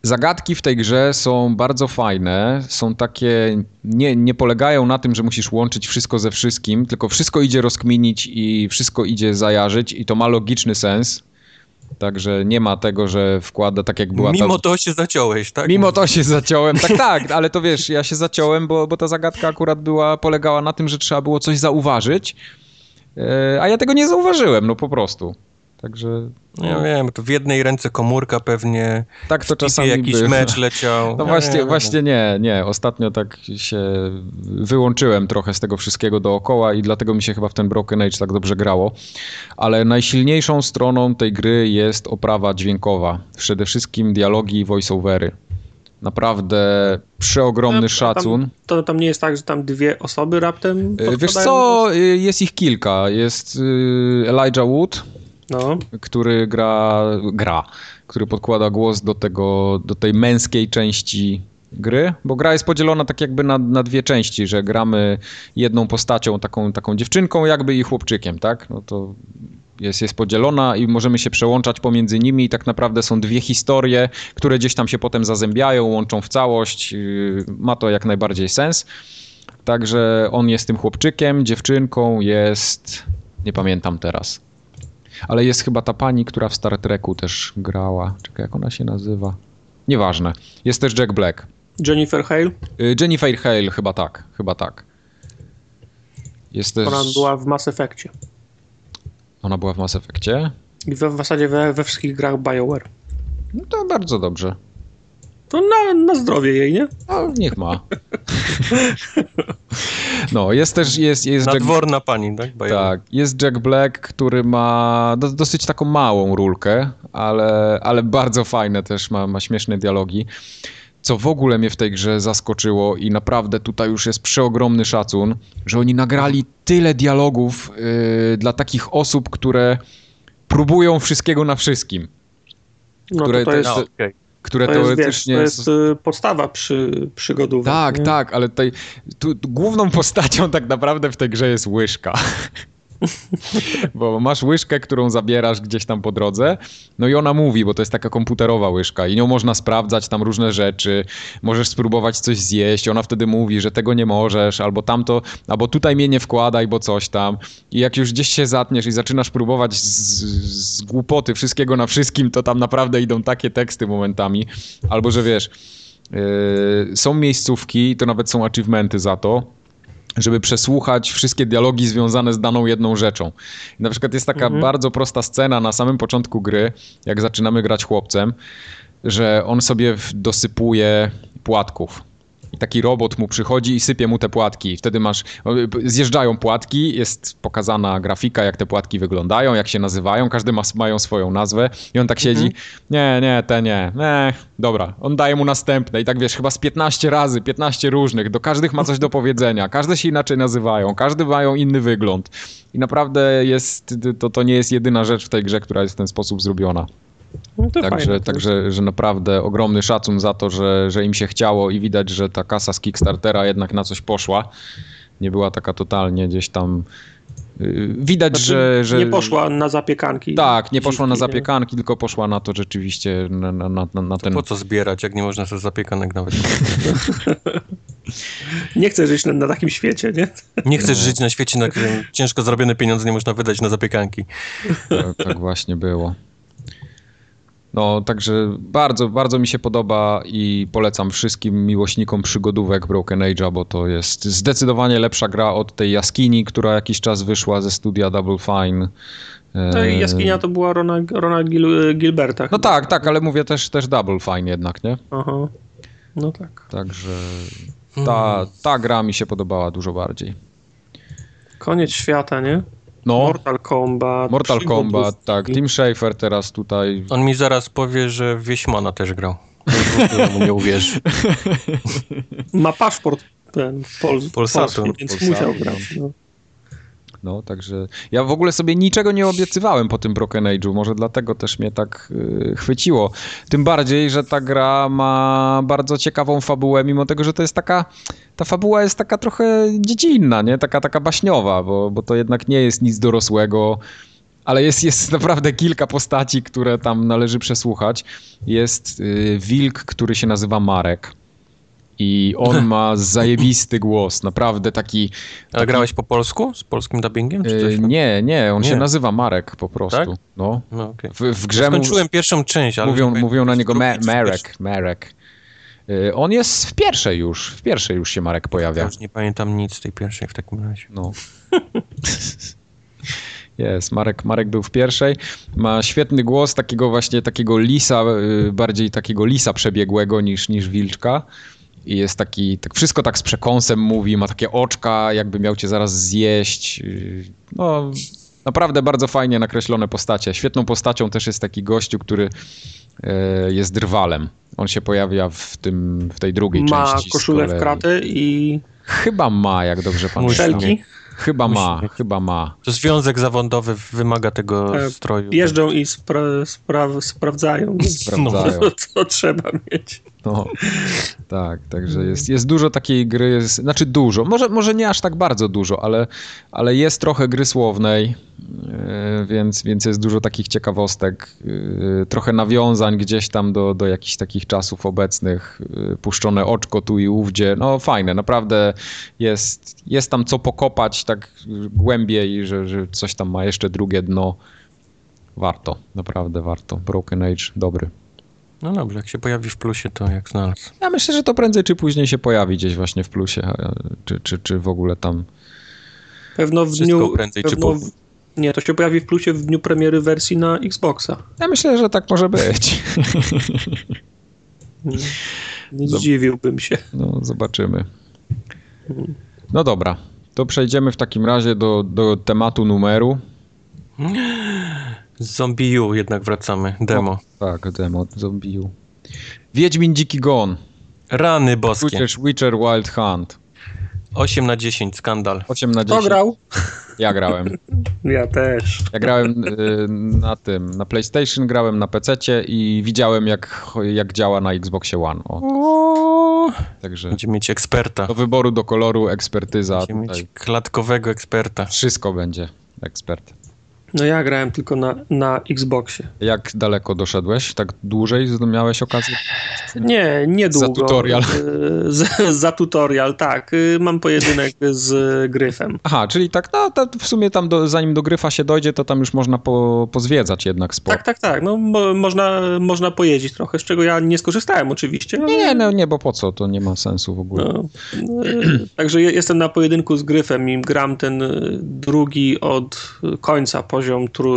zagadki w tej grze są bardzo fajne. Są takie, nie, nie polegają na tym, że musisz łączyć wszystko ze wszystkim, tylko wszystko idzie rozkminić i wszystko idzie zajarzyć i to ma logiczny sens. Także nie ma tego, że wkłada tak jak była Mimo ta... to się zaciąłeś, tak? Mimo to się zaciąłem, tak, tak, ale to wiesz, ja się zaciąłem, bo, bo ta zagadka akurat była, polegała na tym, że trzeba było coś zauważyć, e, a ja tego nie zauważyłem, no po prostu. Także Ja wiem, to w jednej ręce komórka pewnie, tak to czasami jakiś bywa. mecz leciał. No Ja właśnie, wiem. właśnie nie, nie. Ostatnio tak się wyłączyłem trochę z tego wszystkiego dookoła i dlatego mi się chyba w ten Broken Age tak dobrze grało. Ale najsilniejszą stroną tej gry jest oprawa dźwiękowa. Przede wszystkim dialogi i voiceovery. Naprawdę przeogromny No, szacun. Tam, to tam nie jest tak, że tam dwie osoby raptem E, Wiesz co, jest ich kilka. Jest y, Elijah Wood, No, który gra, gra, który podkłada głos do tego, do tej męskiej części gry, bo gra jest podzielona tak jakby na, na dwie części, że gramy jedną postacią, taką, taką dziewczynką jakby i chłopczykiem, tak? No to jest, jest podzielona i możemy się przełączać pomiędzy nimi i tak naprawdę są dwie historie, które gdzieś tam się potem zazębiają, łączą w całość. Yy, Ma to jak najbardziej sens. Także on jest tym chłopczykiem, dziewczynką jest... nie pamiętam teraz. Ale jest chyba ta pani, która w Star Treku też grała. Czekaj, jak ona się nazywa? Nieważne. Jest też Jack Black. Jennifer Hale, Y, Jennifer Hale, chyba tak, chyba tak. Jest też... ona była w Mass Effectie. Ona była w Mass Effectie? I we, w zasadzie we, we wszystkich grach BioWare. No to bardzo dobrze. To na, na zdrowie jej, nie? No, niech ma. No, jest też, jest, jest Jack... Nadworna pani, tak? Bajowa. Tak, jest Jack Black, który ma do, dosyć taką małą rulkę, ale, ale bardzo fajne też, ma, ma śmieszne dialogi. Co w ogóle mnie w tej grze zaskoczyło i naprawdę tutaj już jest przeogromny szacun, że oni nagrali tyle dialogów yy, dla takich osób, które próbują wszystkiego na wszystkim. No Które to, to jest, No, okej. Które to jest, wiesz, teoretycznie to jest y, podstawa przy, przygodówek. Tak, nie? tak, ale tutaj tu, tu główną postacią tak naprawdę w tej grze jest łyżka. bo masz łyżkę, którą zabierasz gdzieś tam po drodze, no i ona mówi, bo to jest taka komputerowa łyżka i nią można sprawdzać tam różne rzeczy, możesz spróbować coś zjeść, ona wtedy mówi, że tego nie możesz, albo tamto, albo tutaj mnie nie wkładaj, bo coś tam. I jak już gdzieś się zatniesz i zaczynasz próbować z, z głupoty wszystkiego na wszystkim, to tam naprawdę idą takie teksty momentami, albo że wiesz, Yy, są miejscówki, to nawet są achievementy za to, żeby przesłuchać wszystkie dialogi związane z daną jedną rzeczą. I na przykład jest taka bardzo prosta scena na samym początku gry, jak zaczynamy grać chłopcem, że on sobie dosypuje płatków. I taki robot mu przychodzi i sypie mu te płatki. Wtedy masz. Zjeżdżają płatki, jest pokazana grafika, jak te płatki wyglądają, jak się nazywają. Każdy ma, mają swoją nazwę. I on tak siedzi. Nie, nie, te nie. Nie, dobra. On daje mu następne. I tak wiesz, chyba z 15 razy, 15 różnych. Do każdych ma coś do powiedzenia. Każde się inaczej nazywają. Każdy mają inny wygląd. I naprawdę jest. To, to nie jest jedyna rzecz w tej grze, która jest w ten sposób zrobiona. No Także, fajne, także że naprawdę ogromny szacun za to, że, że im się chciało i widać, że ta kasa z Kickstartera jednak na coś poszła. Nie była taka totalnie gdzieś tam. yy, Widać, Znaczy, że, że. Nie poszła na zapiekanki. Tak, nie poszła na zapiekanki, tylko poszła na to rzeczywiście na, na, na, na ten. Po co zbierać, jak nie można sobie zapiekanek nawet? Nie chcę żyć na, na takim świecie, nie? Nie chcesz żyć na świecie, na którym ciężko zarobione pieniądze nie można wydać na zapiekanki. Tak, tak właśnie było. No, także bardzo, bardzo mi się podoba i polecam wszystkim miłośnikom przygodówek Broken Age'a, bo to jest zdecydowanie lepsza gra od tej jaskini, która jakiś czas wyszła ze studia Double Fine. No i jaskinia to była Rona, Rona Gil, Gilberta. No chyba. tak, tak, ale mówię też, też Double Fine jednak, nie? Aha. No tak. Także ta, ta gra mi się podobała dużo bardziej. Koniec świata, nie? No, Mortal Kombat. Mortal. Kombat, tak, Tim Schafer teraz tutaj On mi zaraz powie, że w Wieśmana też grał. Nie uwierzy. Ma paszport ten Pol, Polsatu. polski, więc Polsatu, musiał no. grać. No. No, także ja w ogóle sobie niczego nie obiecywałem po tym Broken Age'u, może dlatego też mnie tak y, chwyciło. Tym bardziej, że ta gra ma bardzo ciekawą fabułę, mimo tego, że to jest taka, ta fabuła jest taka trochę dziecinna, nie? Taka, taka baśniowa, bo, bo to jednak nie jest nic dorosłego ale jest, jest naprawdę kilka postaci, które tam należy przesłuchać. Jest y, wilk, który się nazywa Marek. I on ma zajebisty głos, naprawdę taki. A taki... grałeś po polsku? Z polskim dubbingiem? Czy coś? Nie, nie, on nie. się nazywa Marek po prostu. Tak? No. no okay. w, w grze. Skończyłem pierwszą część, ale. Mówią, mówią na niego Ma Marek. Marek. On jest w pierwszej już, w pierwszej już się Marek pojawia. Ja już nie pamiętam nic z tej pierwszej w takim razie. No. Jest, Marek, Marek był w pierwszej. Ma świetny głos, takiego właśnie takiego lisa, y, bardziej takiego lisa przebiegłego niż, niż wilczka. I jest taki, tak wszystko tak z przekąsem mówi, ma takie oczka, jakby miał cię zaraz zjeść. No, naprawdę bardzo fajnie nakreślone postacie. Świetną postacią też jest taki gościu, który y, jest drwalem. On się pojawia w, tym, w tej drugiej ma części. Ma koszulę w kratę i... Chyba ma, jak dobrze pamiętam. Chyba ma, chyba ma. To związek zawodowy wymaga tego e, stroju. Jeżdżą i spra spra sprawdzają. Sprawdzają. No, to trzeba mieć. No, tak, także jest, jest dużo takiej gry, jest, znaczy dużo, może, może nie aż tak bardzo dużo, ale, ale jest trochę gry słownej, yy, więc, więc jest dużo takich ciekawostek, yy, trochę nawiązań gdzieś tam do, do jakichś takich czasów obecnych, yy, puszczone oczko tu i ówdzie, no fajne, naprawdę jest, jest tam co pokopać tak głębiej, że, że coś tam ma jeszcze drugie dno. Warto, naprawdę warto. Broken Age, dobry. No dobrze, jak się pojawi w plusie, to jak znalazł. Ja myślę, że to prędzej czy później się pojawi gdzieś właśnie w plusie, czy, czy, czy w ogóle tam. Pewno w Wszystko dniu. prędzej pewno czy po... Nie, to się pojawi w plusie w dniu premiery wersji na Xboxa. Ja myślę, że tak może być. Nie, nie zdziwiłbym się. No, zobaczymy. No dobra, to przejdziemy w takim razie do, do tematu numeru. Z Zombiu jednak wracamy. Demo. O, tak, demo Zombiu. Wiedźmin Dziki Gon. Rany boskie. Witcher, Witcher Wild Hunt. 8 na 10, skandal. 8 na 10. Kto grał? Ja grałem. Ja też. Ja grałem y, na tym, na PlayStation, grałem na PC i widziałem jak, jak działa na Xboxie One. O. Także Będziemy mieć eksperta. Do wyboru, do koloru, ekspertyza. Będziemy mieć klatkowego eksperta. Wszystko będzie ekspert. No ja grałem tylko na, na Xboxie. Jak daleko doszedłeś? Tak dłużej miałeś okazję? Nie, nie długo. Za tutorial. za, za tutorial, tak. Mam pojedynek z Gryfem. Aha, czyli tak, no w sumie tam do, zanim do Gryfa się dojdzie, to tam już można po, pozwiedzać jednak sporo. Tak, tak, tak. No mo, można, można pojeździć trochę, z czego ja nie skorzystałem oczywiście. Ale... Nie, nie, no, nie, bo po co? To nie ma sensu w ogóle. No, no, także jestem na pojedynku z Gryfem i gram ten drugi od końca poziom poziom tru,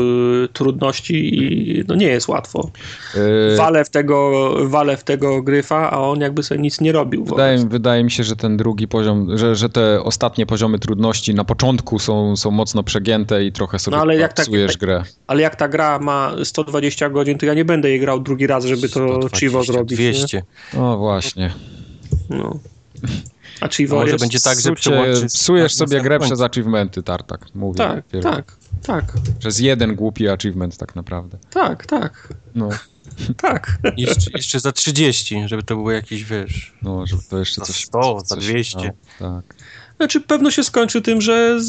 trudności i no nie jest łatwo. Yy... Walę, w tego, walę w tego gryfa, a on jakby sobie nic nie robił. Wydaje, wydaje mi się, że ten drugi poziom, że, że te ostatnie poziomy trudności na początku są, są mocno przegięte i trochę sobie no, ale jak tak, grę. Ale jak ta gra ma 120 godzin, to ja nie będę jej grał drugi raz, żeby to Chivo zrobić. 200. Nie? O właśnie. No. Achievement. Może będzie tak, że psujesz sobie grę przez achievementy, Tartak. Mówię. Tak, tak. Tak. Przez jeden głupi achievement tak naprawdę. Tak, tak. No. Tak. Jeszcze, jeszcze za 30, żeby to było jakiś, wiesz... No, żeby to jeszcze coś... Za 100, za 200. No, tak. Znaczy pewno się skończy tym, że z,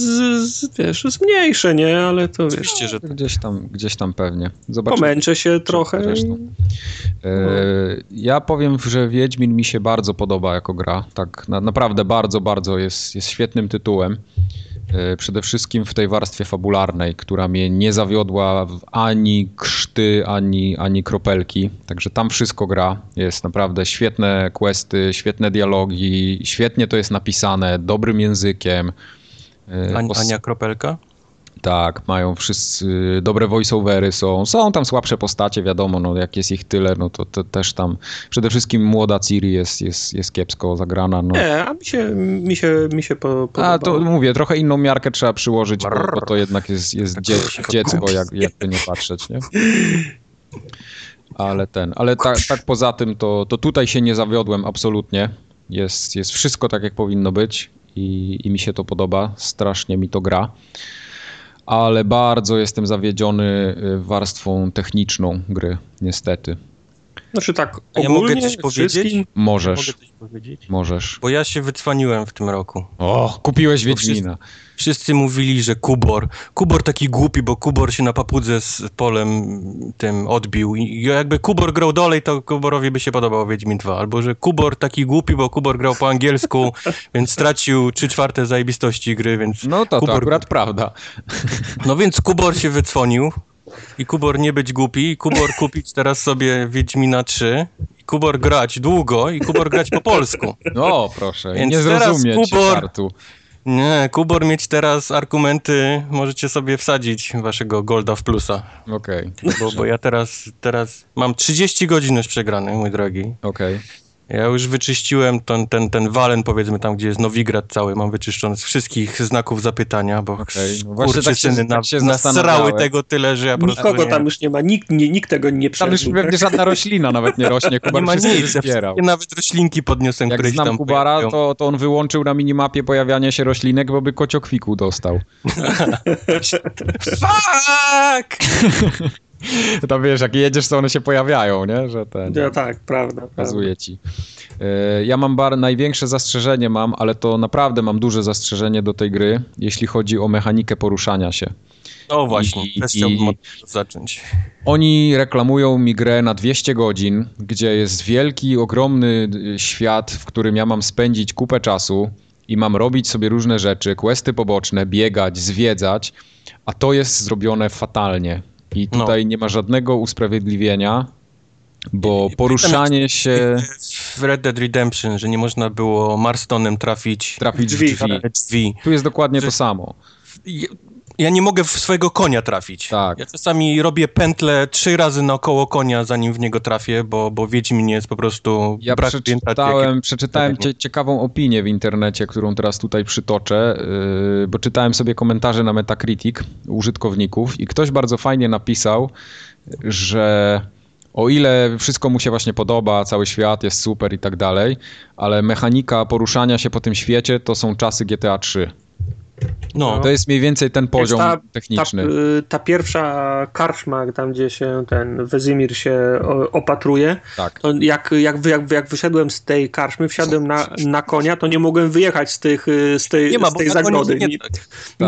z, wiesz, zmniejszę, nie? Ale to Oczywiście, wiesz, że gdzieś tam, gdzieś tam pewnie. Zobaczymy. Pomęczę się trochę. Zresztą. E, ja powiem, że Wiedźmin mi się bardzo podoba jako gra. Tak na, naprawdę bardzo, bardzo jest, jest świetnym tytułem. E, przede wszystkim w tej warstwie fabularnej, która mnie nie zawiodła ani krzty, ani, ani kropelki. Także tam wszystko gra. Jest naprawdę świetne questy, świetne dialogi, świetnie to jest napisane, dobrym językiem. E, Ania Kropelka? Tak, mają wszyscy dobre voiceovery są. Są tam słabsze postacie, wiadomo, no jak jest ich tyle, no to, to też tam przede wszystkim młoda Ciri jest, jest, jest kiepsko zagrana. No. Nie, a mi się, mi się, mi się podobało. A to mówię, trochę inną miarkę trzeba przyłożyć, bo, bo to jednak jest, jest dzie dziecko, jak, jakby nie patrzeć, nie? Ale ten, ale tak, tak poza tym, to, to tutaj się nie zawiodłem absolutnie. Jest, jest wszystko tak, jak powinno być i, i mi się to podoba, strasznie mi to gra. Ale bardzo jestem zawiedziony y, warstwą techniczną gry, niestety. Znaczy tak, A ja ogólnie mogę coś powiedzieć? wszystkim- Możesz, Mogę coś powiedzieć? możesz. Bo ja się wycwaniłem w tym roku. O, kupiłeś Wiedźmina. Wszyscy mówili, że Kubor. Kubor taki głupi, bo Kubor się na papudze z polem tym odbił. I jakby Kubor grał dalej, to Kuborowi by się podobał Wiedźmin 2. Albo że Kubor taki głupi, bo Kubor grał po angielsku, więc stracił 3 czwarte zajebistości gry, więc... No to, to Kubor- akurat prawda. No więc Kubor się wycwonił i Kubor nie być głupi i Kubor kupić teraz sobie Wiedźmina 3 i Kubor grać długo i Kubor grać po polsku. No, proszę, Więc nie zrozumieć Kubor- żartu. Nie, Kubor mieć teraz argumenty, możecie sobie wsadzić waszego Golda w plusa. Okej, Bo, bo ja teraz, teraz mam 30 godzin już przegrany, mój drogi. okej. Ja już wyczyściłem ten, ten, ten walen, powiedzmy tam, gdzie jest Nowigrad cały, mam wyczyszczony z wszystkich znaków zapytania, bo Okej, no właśnie tak się- tak na, się nasrały tego tyle, że ja po prostu Nikogo nie, tam już nie ma, nikt, nie, nikt tego nie Tam już przeżył. pewnie żadna roślina nawet nie rośnie, Kubar nie ma nic. Ja zbierał. nawet roślinki podniosłem, Jak znam tam Kubara, to, to on wyłączył na minimapie pojawianie się roślinek, bo by kociokwiku dostał. Fuck! To wiesz, jak jedziesz, to one się pojawiają, nie? Że ten... Ja, tak, prawda. prawda. Pokazuję ci. E, Ja mam bar, największe zastrzeżenie mam, ale to naprawdę mam duże zastrzeżenie do tej gry, jeśli chodzi o mechanikę poruszania się. No właśnie, I- też chciałbym zacząć. Oni reklamują mi grę na 200 godzin, gdzie jest wielki, ogromny y, świat, w którym ja mam spędzić kupę czasu i mam robić sobie różne rzeczy, questy poboczne, biegać, zwiedzać, a to jest zrobione fatalnie. I No. tutaj nie ma żadnego usprawiedliwienia, bo I- poruszanie się, W Red Dead Redemption, że nie można było Marstonem trafić trafić w Drzwi. drzwi. drzwi. Tu jest dokładnie Że- to samo. Ja- nie mogę w swojego konia trafić. Tak. Ja czasami robię pętlę trzy razy naokoło konia, zanim w niego trafię, bo, bo Wiedźmin jest po prostu Ja brak przeczytałem, jakie- przeczytałem cie, ciekawą opinię w internecie, którą teraz tutaj przytoczę, yy, bo czytałem sobie komentarze na Metacritic użytkowników i ktoś bardzo fajnie napisał, że o ile wszystko mu się właśnie podoba, cały świat jest super i tak dalej, ale mechanika poruszania się po tym świecie to są czasy GTA 3. No, To jest mniej więcej ten poziom ta, techniczny. Ta, y, ta pierwsza karczma, tam gdzie się ten Wezimir się opatruje, tak. to jak, jak, jak, jak wyszedłem z tej karczmy, wsiadłem na, na konia, to nie mogłem wyjechać z, tych, y, z tej, nie ma, z bo tej zagody. nie, Nie, Tak.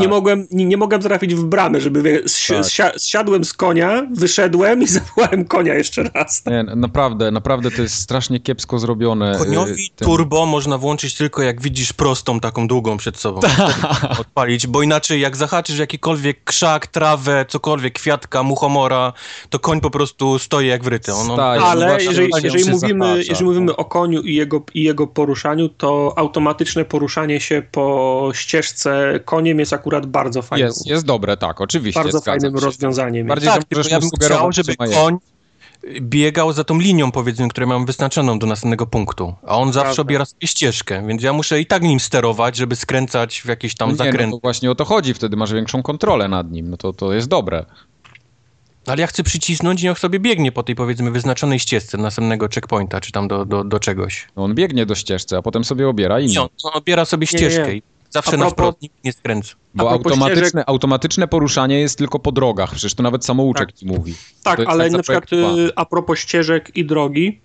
nie, mogłem, nie, nie mogłem trafić w bramę, żeby wie- Tak. zsia- zsiadłem z konia, wyszedłem i zawołałem konia jeszcze raz. Nie, naprawdę, naprawdę to jest strasznie kiepsko zrobione. Koniowi Yy, ten- turbo można włączyć tylko jak widzisz prostą, taką długą przed sobą. Odpalić, bo inaczej jak zahaczysz jakikolwiek krzak, trawę, cokolwiek, kwiatka, muchomora, to koń po prostu stoi jak wryty. On, on, Staje. Ale jeżeli, że jeżeli, mówimy, jeżeli mówimy o koniu i jego, i jego poruszaniu, to automatyczne poruszanie się po ścieżce koniem jest akurat bardzo fajnym, Jest, jest dobre, tak, oczywiście. bardzo fajnym się. rozwiązaniem. Bardziej, tak, że ja bym chciał, żeby koń biegał za tą linią, powiedzmy, którą mam wyznaczoną do następnego punktu. A on zawsze Prawda. obiera sobie ścieżkę, więc ja muszę i tak nim sterować, żeby skręcać w jakieś tam No nie, no zakręty. to właśnie o to chodzi, wtedy masz większą kontrolę nad nim, no to, to jest dobre. Ale ja chcę przycisnąć i niech sobie biegnie po tej, powiedzmy, wyznaczonej ścieżce do następnego checkpointa, czy tam do, do, do czegoś. No on biegnie do ścieżce, a potem sobie obiera inną. I on, on obiera sobie Nie, nie, ścieżkę nie. Zawsze na propos- wprost nikt nie skręca. Bo automatyczne, ścieżek- automatyczne poruszanie jest tylko po drogach, przecież to nawet samouczek ci mówi. Tak, ale tak na przykład y, a propos ścieżek i drogi,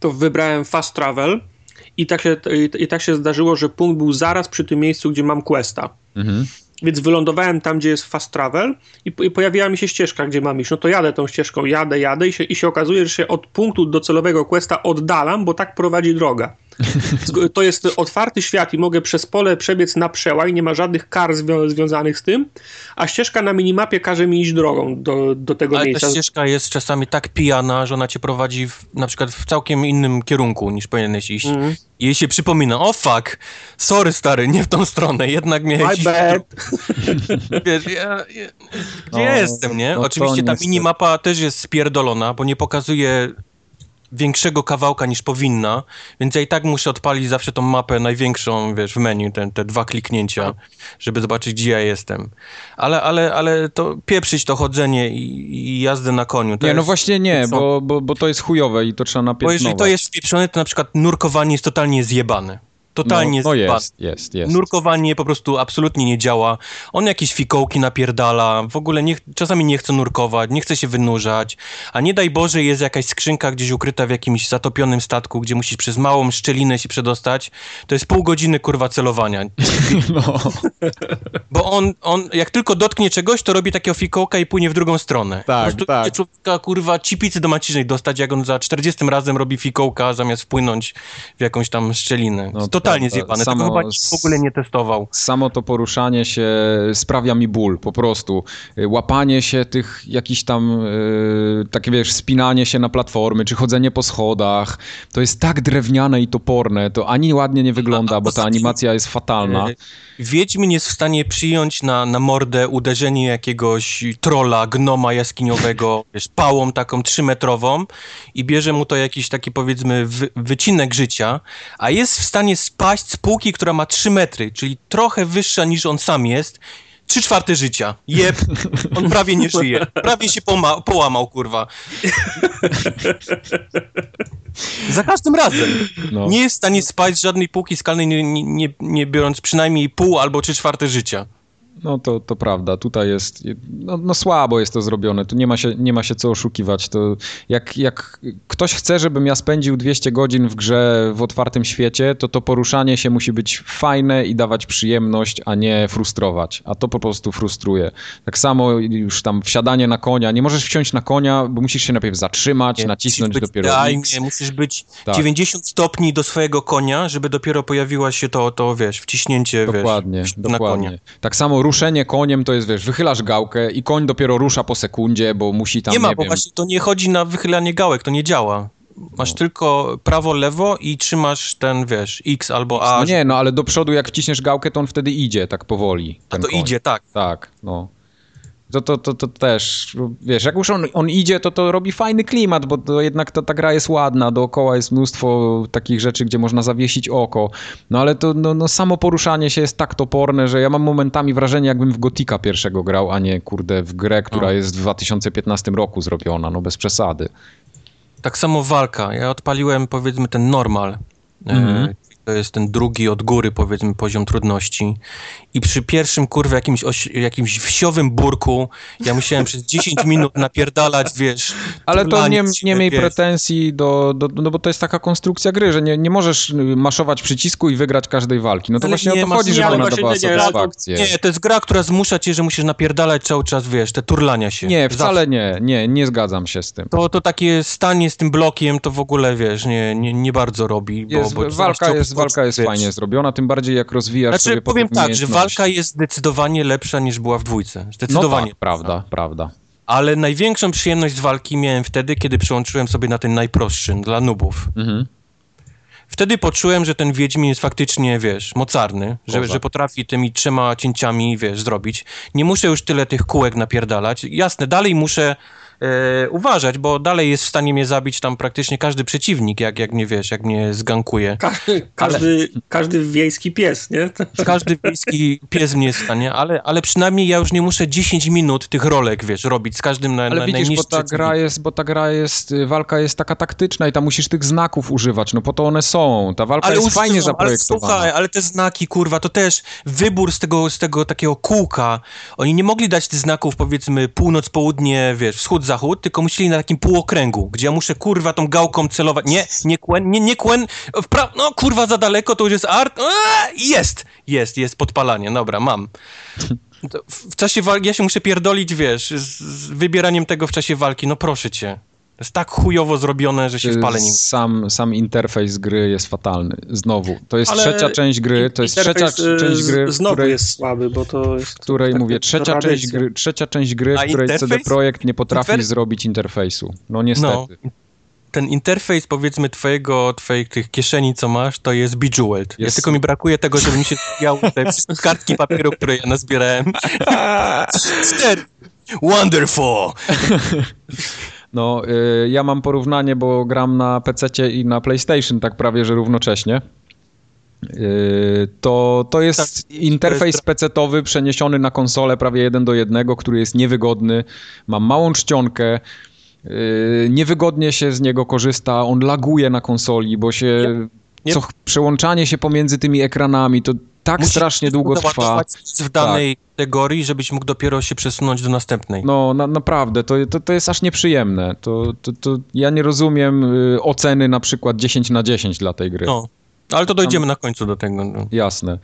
to wybrałem fast travel i tak, się, i, i tak się zdarzyło, że punkt był zaraz przy tym miejscu, gdzie mam questa. Mhm. Więc wylądowałem tam, gdzie jest fast travel i, i pojawiła mi się ścieżka, gdzie mam iść. No to jadę tą ścieżką, jadę, jadę i się, i się okazuje, że się od punktu docelowego questa oddalam, bo tak prowadzi droga. To jest otwarty świat i mogę przez pole przebiec na przełaj, nie ma żadnych kar zwią- związanych z tym, a ścieżka na minimapie każe mi iść drogą do, do tego Ale miejsca. ta ścieżka jest czasami tak pijana, że ona cię prowadzi w, na przykład w całkiem innym kierunku niż powinieneś iść. Mhm. I jej się przypomina, o fuck, sorry stary, nie w tą stronę, jednak miałeś My bad. Wiesz, ja, ja, gdzie No, jestem, nie? no Oczywiście ta minimapa też jest spierdolona, bo nie pokazuje większego kawałka niż powinna, więc ja i tak muszę odpalić zawsze tą mapę największą, wiesz, w menu, te, te dwa kliknięcia, żeby zobaczyć, gdzie ja jestem. Ale, ale, ale to pieprzyć to chodzenie i, i jazdę na koniu. Nie, no jest, właśnie nie, bo, bo, bo to jest chujowe i to trzeba Bo napiętnować. jeżeli to jest spieprzone, to na przykład nurkowanie jest totalnie zjebane. Totalnie no, no jest, jest, jest. Nurkowanie po prostu absolutnie nie działa. On jakieś fikołki napierdala, w ogóle nie, czasami nie chce nurkować, nie chce się wynurzać, a nie daj Boże jest jakaś skrzynka gdzieś ukryta w jakimś zatopionym statku, gdzie musisz przez małą szczelinę się przedostać. To jest pół godziny kurwa celowania. No. Bo on, on jak tylko dotknie czegoś, to robi takiego fikołka i płynie w drugą stronę. Tak, po tak. człowieka kurwa cipicy do macicznej dostać, jak on za 40 razem robi fikołka, zamiast wpłynąć w jakąś tam szczelinę. No, Totalnie prawda. zjebane. Samo Tego chyba w ogóle nie testował. Samo to poruszanie się sprawia mi ból, po prostu. Łapanie się tych jakichś tam, y, takie wiesz, spinanie się na platformy, czy chodzenie po schodach, to jest tak drewniane i toporne, to ani ładnie nie wygląda, A- a bo ta animacja jest fatalna. Wiedźmin jest w stanie przyjąć na, na mordę uderzenie jakiegoś trola, gnoma jaskiniowego, wiesz, pałą taką trzymetrową i bierze mu to jakiś taki powiedzmy wy, wycinek życia, a jest w stanie spaść z półki, która ma 3 metry, czyli trochę wyższa niż on sam jest, trzy czwarte życia. Jeb, on prawie nie żyje. Prawie się połamał, kurwa. Za każdym razem. No. Nie jest w stanie spać z żadnej półki skalnej, nie, nie, nie, nie biorąc przynajmniej pół albo trzy czwarte życia. No to, to prawda, tutaj jest, no, no słabo jest to zrobione, tu nie ma się, nie ma się co oszukiwać, to jak, jak ktoś chce, żebym ja spędził 200 godzin w grze w otwartym świecie, to to poruszanie się musi być fajne i dawać przyjemność, a nie frustrować, a to po prostu frustruje. Tak samo już tam wsiadanie na konia, nie możesz wsiąść na konia, bo musisz się najpierw zatrzymać, Nie, nacisnąć dopiero idealnie, X. musisz być Tak. 90 stopni do swojego konia, żeby dopiero pojawiła się to, to wiesz, wciśnięcie, Dokładnie, wiesz, na dokładnie. konia. Tak samo ruszenie koniem to jest, wiesz, wychylasz gałkę i koń dopiero rusza po sekundzie, bo musi tam, nie ma, nie bo wiem, właśnie to nie chodzi na wychylanie gałek, to nie działa. Masz No. tylko prawo, lewo i trzymasz ten, wiesz, X albo A. No nie, no ale do przodu jak wciśniesz gałkę, to on wtedy idzie tak powoli. a to koń. idzie, tak. Tak, no. To, to, to, to też, wiesz, jak już on, on idzie, to to robi fajny klimat, bo to jednak to, ta gra jest ładna, dookoła jest mnóstwo takich rzeczy, gdzie można zawiesić oko, no ale to no, no, samo poruszanie się jest tak toporne, że ja mam momentami wrażenie, jakbym w Gotika pierwszego grał, a nie, kurde, w grę, która No. jest w 2015 roku zrobiona, no bez przesady. Tak samo walka. Ja odpaliłem, powiedzmy, ten normal. Mhm. E, To jest ten drugi od góry, powiedzmy, poziom trudności. I przy pierwszym, kurwa, jakimś, oś, jakimś wsiowym burku, ja musiałem przez 10 minut napierdalać, wiesz... Ale to nie, nie miej wiesz. pretensji do, do, no bo to jest taka konstrukcja gry, że nie, nie możesz y, maszować przycisku i wygrać każdej walki. No to Ale właśnie o nie to masz- chodzi, nie, żeby ona dawała satysfakcję. Nie, to jest gra, która zmusza cię, że musisz napierdalać cały czas, wiesz, te turlania się. Nie, Zawsze. wcale nie, nie, nie zgadzam się z tym. To, to takie stanie z tym blokiem, to w ogóle, wiesz, nie, nie, nie bardzo robi. Bo, Jest, bo walka, zaraz jest, walka jest fajnie zrobiona, tym bardziej jak rozwijasz Znaczy, sobie powiem tak, że walka jest zdecydowanie lepsza niż była w dwójce. No Zdecydowanie. tak, prawda, prawda. Ale największą przyjemność z walki miałem wtedy, kiedy przełączyłem sobie na ten najprostszy, dla nubów. Mhm. Wtedy poczułem, że ten Wiedźmin jest faktycznie, wiesz, mocarny, że, że potrafi tymi trzema cięciami, wiesz, zrobić. Nie muszę już tyle tych kółek napierdalać. Jasne, dalej muszę e, uważać, bo dalej jest w stanie mnie zabić tam praktycznie każdy przeciwnik, jak, jak mnie, wiesz, jak mnie zgankuje. Ka każdy, każdy wiejski pies, nie? Każdy wiejski pies mnie jest w stanie, ale, ale przynajmniej ja już nie muszę 10 minut tych rolek, wiesz, robić z każdym na, Ale na widzisz, bo ta gra jest, bo ta gra jest, y, walka jest taka taktyczna i tam musisz tych znaków używać, no po to one są. Ta walka jest używam, fajnie Ale zaprojektowana. słuchaj, ale te znaki, kurwa, to też wybór z tego, z tego takiego kółka. Oni nie mogli dać tych znaków, powiedzmy, północ, południe, wiesz, wschód, zachód, tylko musieli na takim półokręgu, gdzie ja muszę, kurwa, tą gałką celować. Nie, nie kłen, nie, nie kłen, pra... no, kurwa, za daleko, to już jest art. Eee, jest, jest, jest podpalanie, dobra, mam. W czasie walki, ja się muszę pierdolić, wiesz, z wybieraniem tego w czasie walki, no proszę cię. To jest tak chujowo zrobione, że się w pale nim... Sam, sam interfejs gry jest fatalny. Znowu. To jest Ale trzecia część gry, to jest trzecia y, część gry, w Znowu której, jest słaby, bo to jest... w której taka mówię, trzecia część, gry, trzecia część gry, A w której CD interfejs? Projekt nie potrafi zrobić interfejsu. No niestety. No, ten interfejs, powiedzmy, twojego, twoich tych kieszeni, co masz, to jest Bejeweled. Ja Jest- tylko mi brakuje tego, żeby mi się zbijały te kartki papieru, które ja nazbierałem. Wonderful! No, y, ja mam porównanie, bo gram na PC i na PlayStation tak prawie, że równocześnie. Y, To, to jest Tak, interfejs PC-towy przeniesiony na konsolę prawie jeden do jednego, który jest niewygodny. Mam małą czcionkę. y, Niewygodnie się z niego korzysta. On laguje na konsoli, bo się Nie- co przełączanie się pomiędzy tymi ekranami, to tak Musisz strasznie długo trwa. w danej kategorii, żebyś mógł dopiero się przesunąć do następnej. No, na, naprawdę, to, to, to jest aż nieprzyjemne. To, to, to ja nie rozumiem y, oceny na przykład 10 na 10 dla tej gry. No, ale to dojdziemy na końcu do tego. No. Jasne.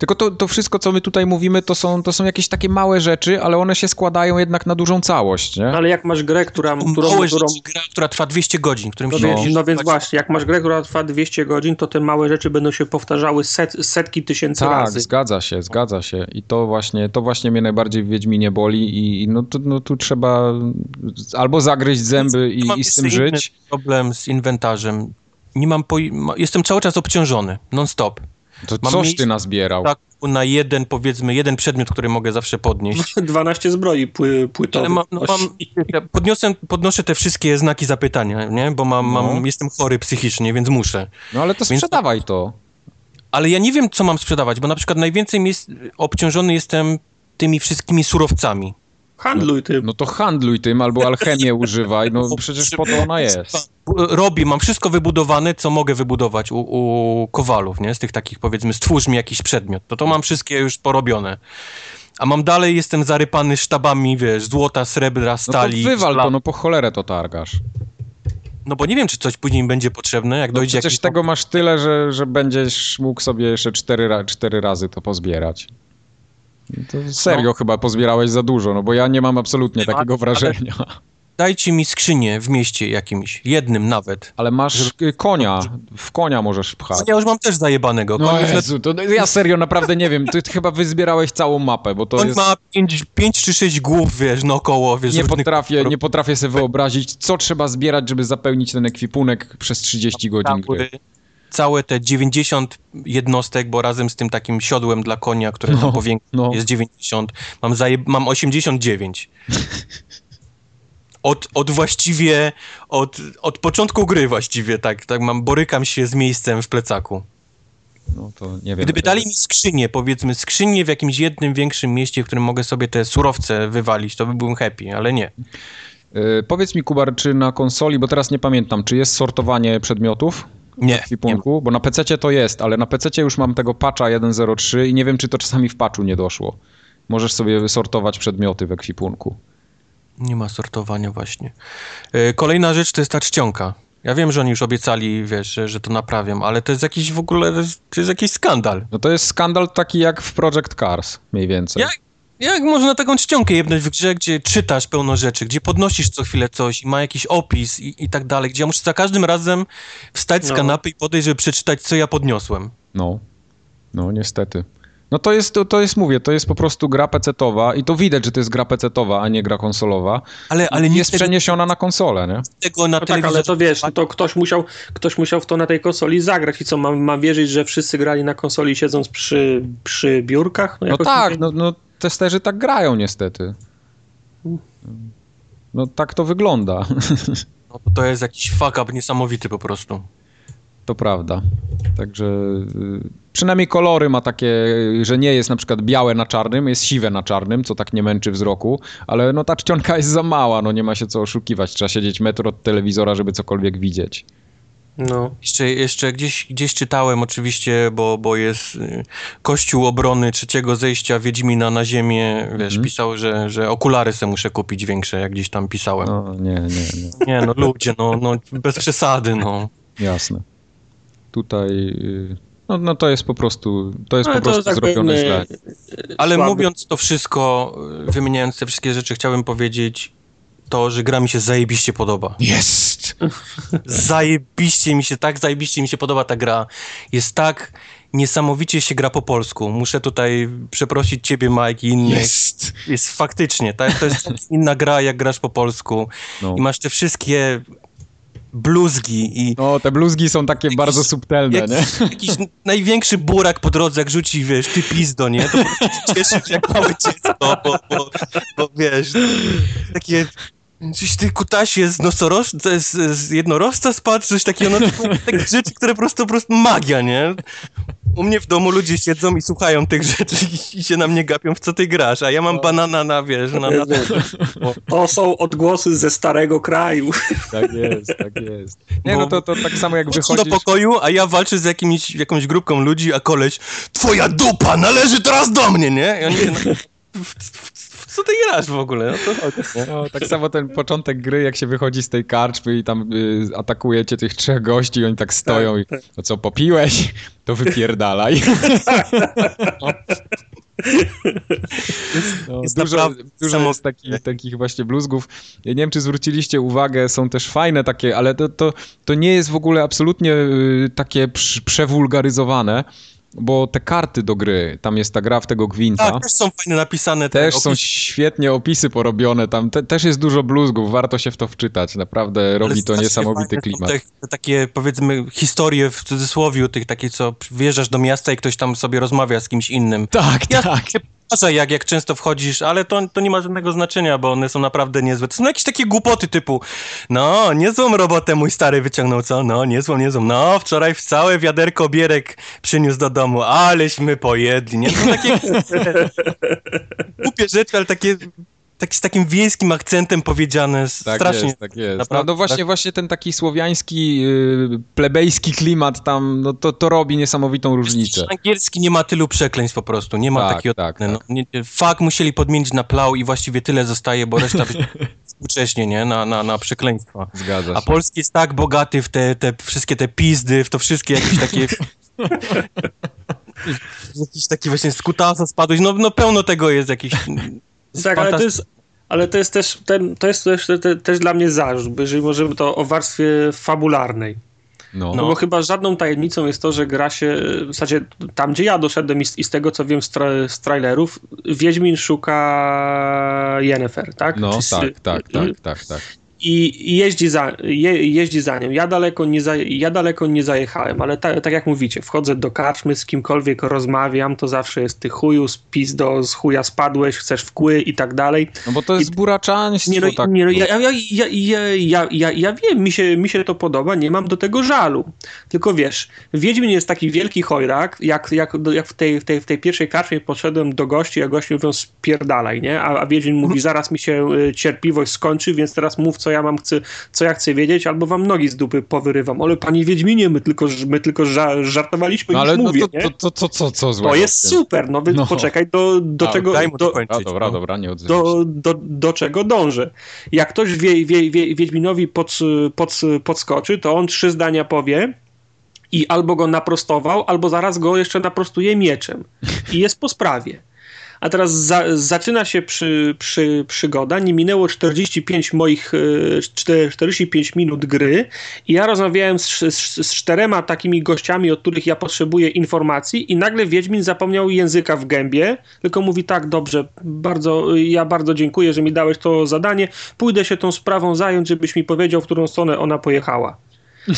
Tylko to, to wszystko, co my tutaj mówimy, to są, to są jakieś takie małe rzeczy, ale one się składają jednak na dużą całość, nie? Ale jak masz grę, która, którą, Małe którą rzeczy, gra, która trwa 200 godzin, którym no, się musisz no więc właśnie, jak masz grę, która trwa 200 godzin, to te małe rzeczy będą się powtarzały set, setki tysięcy Tak, razy. zgadza się, zgadza się. I to właśnie, to właśnie mnie najbardziej w Wiedźminie boli i, i no, tu, no tu trzeba albo zagryźć zęby i, i z tym żyć. problem z inwentarzem. Nie mam ma- jestem cały czas obciążony, non-stop. To mam coś ty nazbierał. Tak, na jeden, powiedzmy, jeden przedmiot, który mogę zawsze podnieść. 12 zbroi pły, Ale płytowych. mam, no mam, ja podniosę, podnoszę te wszystkie znaki zapytania, nie? Bo mam, No. mam, jestem chory psychicznie, więc muszę. No ale to Więc- sprzedawaj to. Ale ja nie wiem, co mam sprzedawać, bo na przykład najwięcej jest, obciążony jestem tymi wszystkimi surowcami. Handluj tym. No to handluj tym albo alchemię używaj, no przecież po to ona jest. Robię, mam wszystko wybudowane, co mogę wybudować u, u kowalów, nie? Z tych takich, powiedzmy, stwórz mi jakiś przedmiot. To to mam wszystkie już porobione. A mam dalej, jestem zarypany sztabami, wiesz, złota, srebra, No to stali. wywal to, no po cholerę to targasz. No bo nie wiem, czy coś później będzie potrzebne, jak No dojdzie przecież jakiś... tego masz tyle, że, że będziesz mógł sobie jeszcze cztery, cztery razy to pozbierać. No To serio chyba pozbierałeś za dużo, no bo ja nie mam absolutnie Nie, takiego wrażenia. Dajcie mi skrzynię w mieście jakimś, jednym nawet. Ale masz konia, w konia możesz pchać. Ja już mam też zajebanego. No Koń, Jezu, to ja serio naprawdę nie wiem, ty chyba wyzbierałeś całą mapę, bo to koń jest... ma pięć, pięć czy sześć głów, wiesz, naokoło, wiesz, Nie potrafię, kolorów. nie potrafię sobie wyobrazić, co trzeba zbierać, żeby zapełnić ten ekwipunek przez 30 godzin gry. Całe te 90 jednostek, bo razem z tym takim siodłem dla konia, które No, tam powiększa, no. jest 90. Mam, zaje, mam 89. Od, od właściwie, od, od początku gry właściwie, tak, tak mam, borykam się z miejscem w plecaku. No to nie wiem. Gdyby dali mi skrzynię, powiedzmy skrzynię w jakimś jednym większym mieście, w którym mogę sobie te surowce wywalić, to by byłem happy, ale nie. Y, powiedz mi, Kubar, czy na konsoli, bo teraz nie pamiętam, czy jest sortowanie przedmiotów? Nie, w ekwipunku? Bo na PC to jest, ale na PC już mam tego patcha 1.03 i nie wiem, czy to czasami w patchu nie doszło. Możesz sobie sortować przedmioty w ekwipunku. Nie ma sortowania właśnie. E, Kolejna rzecz to jest ta czcionka. Ja wiem, że oni już obiecali, wiesz, że, że to naprawią, ale to jest jakiś w ogóle, to jest jakiś skandal. No to jest skandal taki jak w Project Cars, mniej więcej. Jak, jak można taką czcionkę jebnąć w grze, gdzie czytasz pełno rzeczy, gdzie podnosisz co chwilę coś i ma jakiś opis i, i tak dalej, gdzie ja muszę za każdym razem wstać z No. kanapy i podejść, żeby przeczytać, co ja podniosłem. No, no niestety. No to jest, to, to jest, mówię, to jest po prostu gra pecetowa i to widać, że to jest gra pecetowa, a nie gra konsolowa. Ale, ale jest tego, przeniesiona na konsolę, nie? tego na No tak, ale to wiesz, to ktoś musiał, ktoś musiał w to na tej konsoli zagrać i co, mam, mam wierzyć, że wszyscy grali na konsoli siedząc przy, przy biurkach? No jakoś tak, no, no testerzy tak grają niestety. No tak to wygląda. No, to jest jakiś fuck up niesamowity po prostu. To prawda. Także y, przynajmniej kolory ma takie, że nie jest na przykład białe na czarnym, jest siwe na czarnym, co tak nie męczy wzroku, ale no ta czcionka jest za mała, no nie ma się co oszukiwać. Trzeba siedzieć metr od telewizora, żeby cokolwiek widzieć. No. Jeszcze, jeszcze gdzieś, gdzieś czytałem oczywiście, bo, bo jest y, Kościół Obrony Trzeciego Zejścia Wiedźmina na ziemię, wiesz, Mhm. pisał, że, że okulary se muszę kupić większe, jak gdzieś tam pisałem. No nie, nie, nie. Nie no, ludzie, no, no bez przesady, no. Jasne. Tutaj... y, No, no to jest po prostu, to jest Ale po prostu tak zrobione źle. e, Ale słaby. mówiąc to wszystko, y, wymieniając te wszystkie rzeczy, chciałbym powiedzieć to, że gra mi się zajebiście podoba. Jest! Zajebiście mi się, tak zajebiście mi się podoba ta gra. Jest tak niesamowicie się gra po polsku. Muszę tutaj przeprosić ciebie, Mike, i innych. Jest! Jest faktycznie, tak? To jest inna gra, jak grasz po polsku. No. I masz te wszystkie bluzgi i no, te bluzgi są takie bardzo subtelne, jak, nie? jakiś największy burak po drodze, jak rzuci, wiesz, ty pizdo, nie? To cieszysz jak małe dziecko, bo, bo, bo wiesz, takie Coś ty kutasie z nosorożca, z, z jednorożca spadł, coś takiego, no takie rzeczy, które po prostu, po prostu magia, nie? U mnie w domu ludzie siedzą i słuchają tych rzeczy i się na mnie gapią, w co ty grasz, a ja mam banana na, wiesz, na... na... To są odgłosy ze starego kraju. Tak jest, tak jest. Nie, no to, to tak samo jak wychodzisz... do pokoju, a ja walczę z jakimiś, jakąś grupką ludzi, a koleś, twoja dupa należy teraz do mnie, nie? I oni się... Na... Co ty grasz w ogóle? No to chodzi? No, tak samo ten początek gry, jak się wychodzi z tej karczmy i tam y, atakujecie tych trzech gości i oni tak stoją i no co, popiłeś? To wypierdalaj. No, jest dużo naprawdę dużo samo- jest takich, takich właśnie bluzgów. Ja nie wiem, czy zwróciliście uwagę, są też fajne takie, ale to, to, to nie jest w ogóle absolutnie y, takie prz- przewulgaryzowane, bo te karty do gry, tam jest ta gra w tego gwinta. Tak, też są fajne napisane. te Też są opisy, świetnie opisy porobione, tam te, też jest dużo bluzgów, warto się w to wczytać, naprawdę ale robi to niesamowity są klimat. Te, takie, powiedzmy, historie w cudzysłowie, tych takie, co wjeżdżasz do miasta i ktoś tam sobie rozmawia z kimś innym. Tak, Ja tak. się patrzę, jak, jak często wchodzisz, ale to, to nie ma żadnego znaczenia, bo one są naprawdę niezłe. To są jakieś takie głupoty typu, no, niezłą robotę mój stary wyciągnął, co? No, niezłą, niezłą. No, wczoraj w całe wiaderko bierek przyniósł do domu, aleśmy pojedli, nie? To takie głupie rzeczy, ale takie tak, z takim wiejskim akcentem powiedziane, Tak strasznie. jest, tak jest. No, Naprawdę, no właśnie, tak. właśnie ten taki słowiański, y, plebejski klimat tam, no to, to robi niesamowitą różnicę. Angielski nie ma tylu przekleństw po prostu, nie ma Tak, takiego... tak, no, tak. nie, fuck musieli podmienić na plow i właściwie tyle zostaje, bo reszta współcześnie, nie? Na, na, na przekleństwa. Zgadza A się. polski jest tak bogaty w te, te wszystkie te pizdy, w to wszystkie jakieś takie... Jakiś taki właśnie z kutasa spadłeś, no, no pełno tego jest jakiś... Tak, ale to jest, ale to jest też, ten, to jest też, te, też dla mnie zarzut, bo jeżeli możemy to o warstwie fabularnej. No. No. bo chyba żadną tajemnicą jest to, że gra się, w zasadzie tam gdzie ja doszedłem i z, i z tego co wiem z, tra, z trailerów, Wiedźmin szuka Yennefer, tak? No, Czy s- tak, tak, tak, tak, tak. I i jeździ za, je, jeździ za nią. Ja daleko nie, za, ja daleko nie zajechałem, ale ta, tak jak mówicie, wchodzę do karczmy, z kimkolwiek rozmawiam, to zawsze jest ty chuju, z pizdo, z chuja spadłeś, chcesz w kły i tak dalej. No bo to jest buraczaństwo, Nie no, tak. nie no ja, ja, ja, ja, ja, ja, ja wiem, mi się, mi się to podoba, nie mam do tego żalu. Tylko wiesz, Wiedźmin jest taki wielki chojrak, jak, jak, jak w, tej, w, tej, w tej pierwszej karczmie poszedłem do gości, a gości mówią spierdalaj, nie? A, a Wiedźmin mówi, zaraz mi się y, cierpliwość skończy, więc teraz mów, co ja mam, chcę, co ja chcę wiedzieć, albo wam nogi z dupy powyrywam. Ale panie Wiedźminie, my tylko, my tylko ża- żartowaliśmy, No już ale no mówię, to, nie? to, to, to, co, co złego To jest super, no, No. poczekaj do, do A, czego... Daj mu do, dobra, no. dobra, nie do, do, do czego dążę. Jak ktoś wie, wie, wie, Wiedźminowi pod, pod, podskoczy, to on trzy zdania powie i albo go naprostował, albo zaraz go jeszcze naprostuje mieczem. I jest po sprawie. A teraz za, zaczyna się przy, przy, przygoda. Nie minęło 45 moich, e, czte- 45 minut gry i ja rozmawiałem z, z, z czterema takimi gościami, od których ja potrzebuję informacji i nagle Wiedźmin zapomniał języka w gębie, tylko mówi tak, dobrze, bardzo, ja bardzo dziękuję, że mi dałeś to zadanie, pójdę się tą sprawą zająć, żebyś mi powiedział, w którą stronę ona pojechała.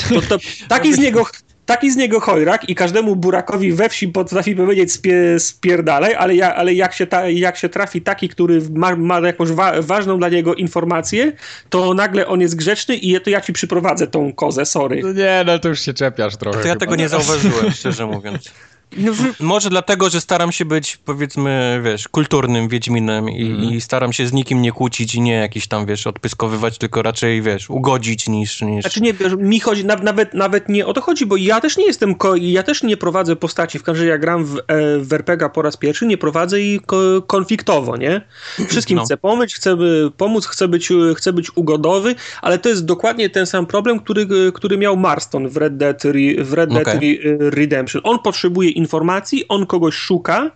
To, to, taki z niego... Taki z niego chojrak i każdemu burakowi we wsi potrafi powiedzieć spie, spierdalaj, ale, ja, ale jak, się ta, jak się trafi taki, który ma, ma jakąś wa, ważną dla niego informację, to nagle on jest grzeczny i to ja ci przyprowadzę tą kozę, sorry. No nie, no to już się czepiasz trochę. To ja tego nie zauważyłem, szczerze mówiąc. No, Może dlatego, że staram się być, powiedzmy, wiesz, kulturnym Wiedźminem i, Mhm. i staram się z nikim nie kłócić i nie jakiś tam, wiesz, odpyskowywać, tylko raczej, wiesz, ugodzić niż... niż... Znaczy nie, wiesz, mi chodzi, na, nawet, nawet nie o to chodzi, bo ja też nie jestem, ja też nie prowadzę postaci, w każdym razie jak gram w, e, w RPG po raz pierwszy, nie prowadzę ko, konfliktowo, nie? Wszystkim No. chcę pomóc, chcę pomóc, chcę być, chcę być ugodowy, ale to jest dokładnie ten sam problem, który, który miał Marston w Red Dead, Re, w Red Dead. Re, Redemption. On potrzebuje informacji, on kogoś szuka,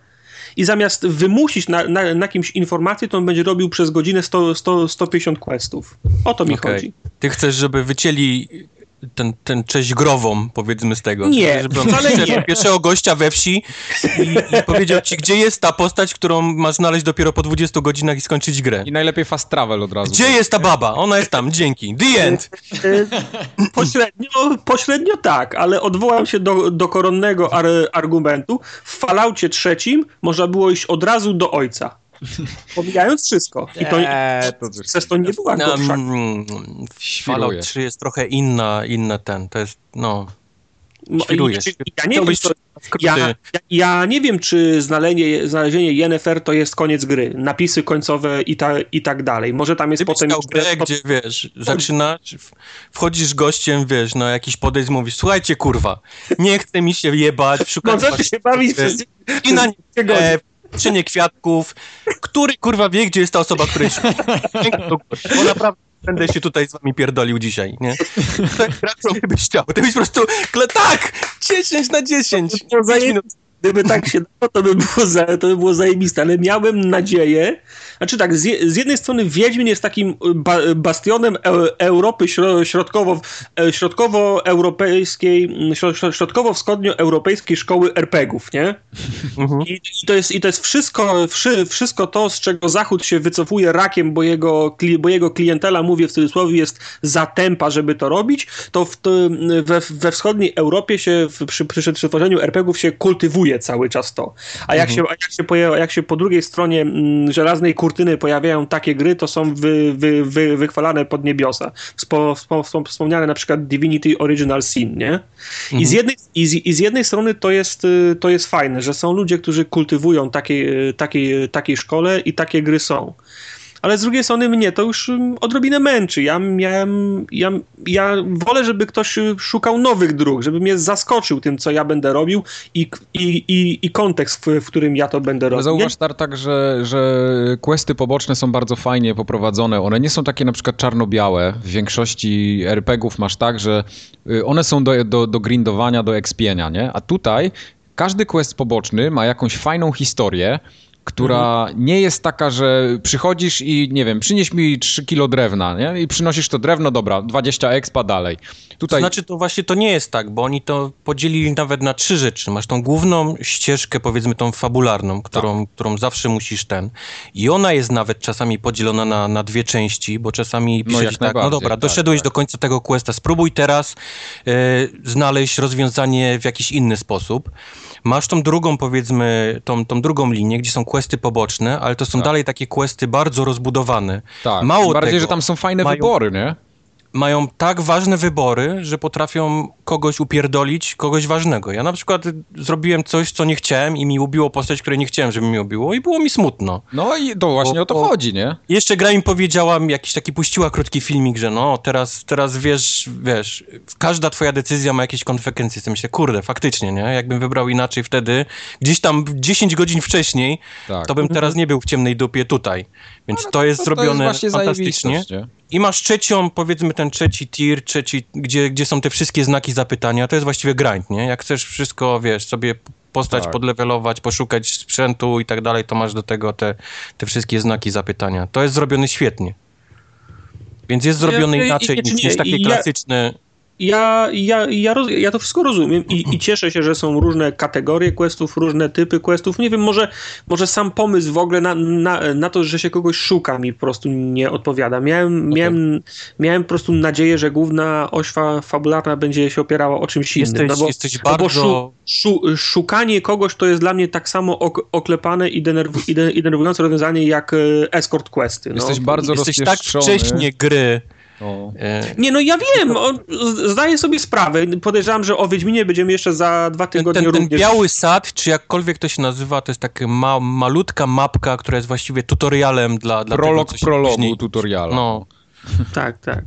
i zamiast wymusić na, na, na kimś informację, to on będzie robił przez godzinę 100, 100, 150 questów. O to mi Okej. chodzi. Ty chcesz, żeby wycięli ten, ten cześć grową, powiedzmy z tego. Nie, żeby on nie. pierwszego gościa we wsi i, i powiedział ci, gdzie jest ta postać, którą masz znaleźć dopiero po 20 godzinach i skończyć grę. I najlepiej fast travel od razu. Gdzie jest ta baba? Ona jest tam, dzięki. The end. E, Pośrednio, pośrednio tak, ale odwołam się do, do koronnego ar, argumentu. W Falloutie trzecim można było iść od razu do ojca. Pomijając wszystko. I to, Eee, to to nie była gorsza. Um, Świruje. Fallout 3 jest trochę inna, inna ten, to jest, no, No, Ja nie wiem, Chciałbyś co, skróty. ja, ja, ja nie wiem, czy znalezienie, znalezienie Yennefer to jest koniec gry. Napisy końcowe i, ta, i tak dalej. Może tam jest Gdybyś potem... jeszcze- grę, gdzie wiesz, zaczynasz, wchodzisz gościem, wiesz, na jakiś podejść, mówisz, słuchajcie, kurwa, nie chce mi się jebać, szukam Możecie się bawić przez i na dwie czynie kwiatków, który kurwa wie, gdzie jest ta osoba, której szuka. Bo naprawdę będę się tutaj z wami pierdolił dzisiaj, nie? Tak, co byś chciał. Ty byś po prostu, tak, 10 na 10. To by było Pięć zaje- minut. Gdyby tak się dało, to by było, za, to by było zajebiste, ale miałem nadzieję, znaczy tak, z, z jednej strony Wiedźmin jest takim ba, bastionem e, Europy śro, środkowo, środkowo-europejskiej, śro- śro- środkowo-wschodnioeuropejskiej szkoły RPGów, nie? Mhm. I, to jest, I to jest wszystko, wszy, wszystko to, z czego Zachód się wycofuje rakiem, bo jego, kli- bo jego klientela, mówię w cudzysłowie, jest za tempa, żeby to robić, to, w, we, we wschodniej Europie się w, przy, przy tworzeniu RPGów się kultywuje cały czas to. A jak, się, a jak, się, poja- jak się po drugiej stronie mm, żelaznej kurtyny pojawiają takie gry, to są wy, wy, wy, wychwalane pod niebiosa. Wspo, wspo, wspo, wspomniane na przykład Divinity Original Sin, nie? I, z jednej, i, z, I z jednej strony to jest, y, to jest fajne, że są ludzie, którzy kultywują takiej, takiej, takiej szkole i takie gry są. Ale z drugiej strony mnie to już ym, odrobinę męczy. Ja miałem, ja, ja wolę, żeby ktoś y, szukał nowych dróg, żeby mnie zaskoczył tym, co ja będę robił i, i, i, i kontekst, w, w którym ja to będę robił. zauważ, Tartak, że, że questy poboczne są bardzo fajnie poprowadzone. One nie są takie na przykład czarno-białe. W większości RPGów masz tak, że y, one są do, do, do grindowania, do expienia, nie? A tutaj każdy quest poboczny ma jakąś fajną historię, która nie jest taka, że przychodzisz i nie wiem, przynieś mi 3 kilo drewna, nie? I przynosisz to drewno, dobra, 20 expa dalej. Tutaj Znaczy to właśnie to nie jest tak, bo oni to podzielili nawet na trzy rzeczy. Masz tą główną ścieżkę, powiedzmy tą fabularną, którą, którą zawsze musisz ten. I ona jest nawet czasami podzielona na, na dwie części, bo czasami No, pisze jak ci tak, no dobra, tak, doszedłeś tak. do końca tego questa, spróbuj teraz e, znaleźć rozwiązanie w jakiś inny sposób. Masz tą drugą, powiedzmy, tą, tą drugą linię, gdzie są questy poboczne, ale to są Tak. dalej takie questy bardzo rozbudowane. tak, mało bardziej, tego, że tam są fajne mają- wybory, nie? mają tak ważne wybory, że potrafią kogoś upierdolić, kogoś ważnego. Ja na przykład zrobiłem coś, co nie chciałem i mi ubiło postać, której nie chciałem, żeby mi ubiło i było mi smutno. No i to właśnie Bo- o to bo- chodzi, nie? Jeszcze gra mi powiedziała, jakiś taki puściła krótki filmik, że no teraz, teraz wiesz, wiesz, każda twoja decyzja ma jakieś konsekwencje. To myślę, kurde, faktycznie, nie? Jakbym wybrał inaczej wtedy, gdzieś tam 10 godzin wcześniej, Tak. to bym teraz nie był w ciemnej dupie tutaj. Więc to jest To- zrobione to jest właśnie fantastycznie. I masz trzecią, powiedzmy ten trzeci tier, trzeci, gdzie, gdzie są te wszystkie znaki zapytania, to jest właściwie grind, nie? Jak chcesz wszystko, wiesz, sobie postać Tak. podlewelować, poszukać sprzętu i tak dalej, to masz do tego te, te wszystkie znaki zapytania. To jest zrobione świetnie. Więc jest zrobione i- inaczej i- niż, niż takie klasyczne... Ja, ja, ja, roz, ja to wszystko rozumiem i, i cieszę się, że są różne kategorie questów, różne typy questów. Nie wiem, może, może sam pomysł w ogóle na, na, na to, że się kogoś szuka mi po prostu nie odpowiada. Miałem, miałem, miałem po prostu nadzieję, że główna oś fa, fabularna będzie się opierała o czymś innym. Jesteś, no bo, jesteś no bo bardzo... szu, szu, szukanie kogoś to jest dla mnie tak samo ok, oklepane i, denerw, i, de, i denerwujące rozwiązanie jak e, escort questy. No. Jesteś bardzo Jesteś tak wcześnie gry... O. E, Nie, no ja wiem, on, z- zdaję sobie sprawę. Podejrzewam, że o Wiedźminie będziemy jeszcze za dwa ten, tygodnie ten, ten również... biały sad, czy jakkolwiek to się nazywa, to jest taka ma, malutka mapka, która jest właściwie tutorialem dla, dla Prolog tego, co się prologu później... tutoriala. No, Tak, tak.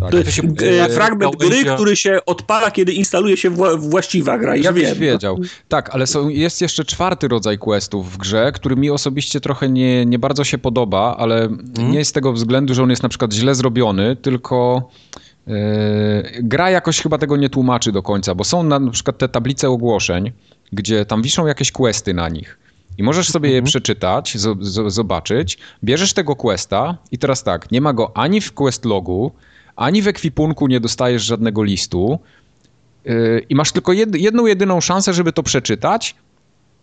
Tak. To, się- e, e, fragment gałęzia- gry, który się odpala, kiedy instaluje się wła właściwa gra. Ja Żebyś wiem. wiedział. Tak, ale są, jest jeszcze czwarty rodzaj questów w grze, który mi osobiście trochę nie, nie bardzo się podoba, ale nie z tego względu, że on jest na przykład źle zrobiony, tylko yy, gra jakoś chyba tego nie tłumaczy do końca, bo są na, na przykład te tablice ogłoszeń, gdzie tam wiszą jakieś questy na nich. I możesz sobie je przeczytać, zo- zo- zobaczyć, bierzesz tego questa i teraz tak, nie ma go ani w quest logu, ani w ekwipunku nie dostajesz żadnego listu, Yy, i masz tylko jed, jedną, jedyną szansę, żeby to przeczytać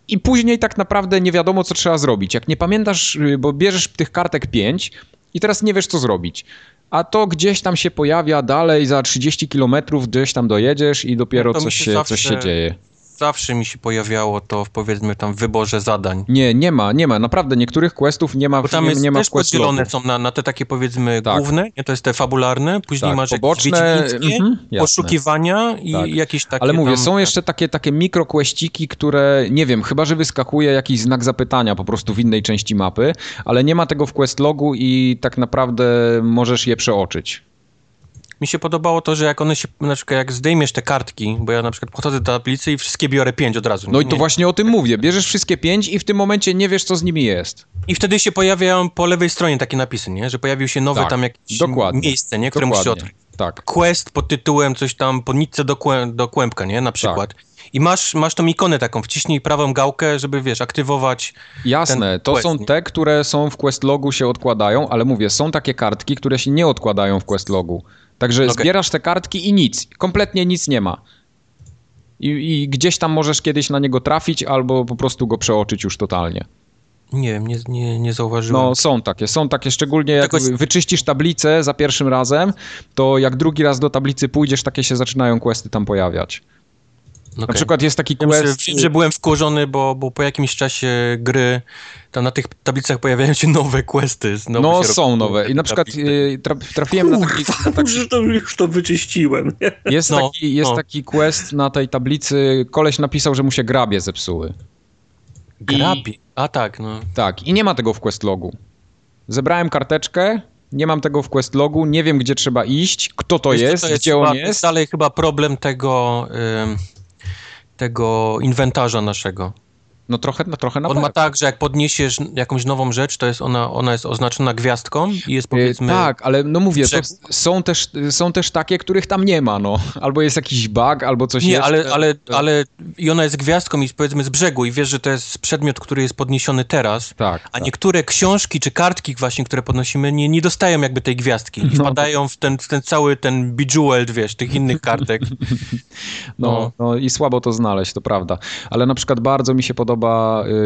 i później tak naprawdę nie wiadomo, co trzeba zrobić. Jak nie pamiętasz, yy, bo bierzesz tych kartek 5 i teraz nie wiesz, co zrobić. A to gdzieś tam się pojawia dalej, za 30 kilometrów gdzieś tam dojedziesz i dopiero No coś się się, zawsze- coś się dzieje. Zawsze mi się pojawiało to w, powiedzmy tam wyborze zadań. Nie, nie ma, nie ma. Naprawdę niektórych questów nie ma Bo w, tam nie, jest nie ma też podzielone są na, na te takie powiedzmy Tak. główne, nie? to jest te fabularne, później Tak, masz poboczne, mhm, poszukiwania i Tak. jakieś takie Ale mówię, tam, są jeszcze takie, takie mikroqueściki, które, nie wiem, chyba, że wyskakuje jakiś znak zapytania po prostu w innej części mapy, ale nie ma tego w quest logu i tak naprawdę możesz je przeoczyć. Mi się podobało to, że jak one się, na przykład jak zdejmiesz te kartki, bo ja na przykład podchodzę do tablicy i wszystkie biorę pięć od razu. No i nie? to właśnie o tym mówię. Bierzesz wszystkie pięć i w tym momencie nie wiesz, co z nimi jest. I wtedy się pojawiają po lewej stronie takie napisy, nie? Że pojawił się nowe Tak, tam jakieś dokładnie. miejsce, nie? Które musisz Dokładnie. odkryć. Tak. Quest pod tytułem coś tam, po nitce do, kłę, do kłębka, nie? Na przykład. I masz, masz tą ikonę taką, wciśnij prawą gałkę, żeby, wiesz, aktywować Jasne, to quest, są nie? te, które są w quest logu się odkładają, ale mówię, są takie kartki, które się nie odkładają w quest logu. Także Okej. zbierasz te kartki i nic, kompletnie nic nie ma. I, I gdzieś tam możesz kiedyś na niego trafić, albo po prostu go przeoczyć już totalnie. Nie wiem, nie, nie, nie zauważyłem. No są takie, są takie, szczególnie jak Tego- wyczyścisz tablicę za pierwszym razem, to jak drugi raz do tablicy pójdziesz, takie się zaczynają questy tam pojawiać. No Na przykład jest taki Wiem, że, quest... wiem, że byłem wkurzony, bo, bo po jakimś czasie gry tam na tych tablicach pojawiają się nowe questy. Znowu No są robią nowe i na przykład tablice. y, tra- trafiłem na taki, na taki Już to, już to wyczyściłem. Jest, No, taki, jest no. taki quest na tej tablicy. Koleś napisał, że mu się grabie zepsuły. Grabi. A tak, no. Tak, i nie ma tego w quest logu. Zebrałem karteczkę, nie mam tego w quest logu, nie wiem gdzie trzeba iść, kto to Wiesz, jest, co gdzie chyba, on jest. dalej chyba problem tego, tego inwentarza naszego. No trochę, no trochę na On ma tak, że jak podniesiesz jakąś nową rzecz, to jest ona, ona jest oznaczona gwiazdką i jest E, powiedzmy... Tak, ale no mówię, są też, są też takie, których tam nie ma, no. Albo jest jakiś bug, albo coś Nie, jeszcze. ale, ale, ale i ona jest gwiazdką i powiedzmy z brzegu i wiesz, że to jest przedmiot, który jest podniesiony teraz, Tak, a tak. niektóre książki czy kartki właśnie, które podnosimy, nie, nie dostają jakby tej gwiazdki i No. wpadają w ten, w ten cały ten bejeweled, wiesz, tych innych kartek. No, no i słabo to znaleźć, to prawda. Ale na przykład bardzo mi się podoba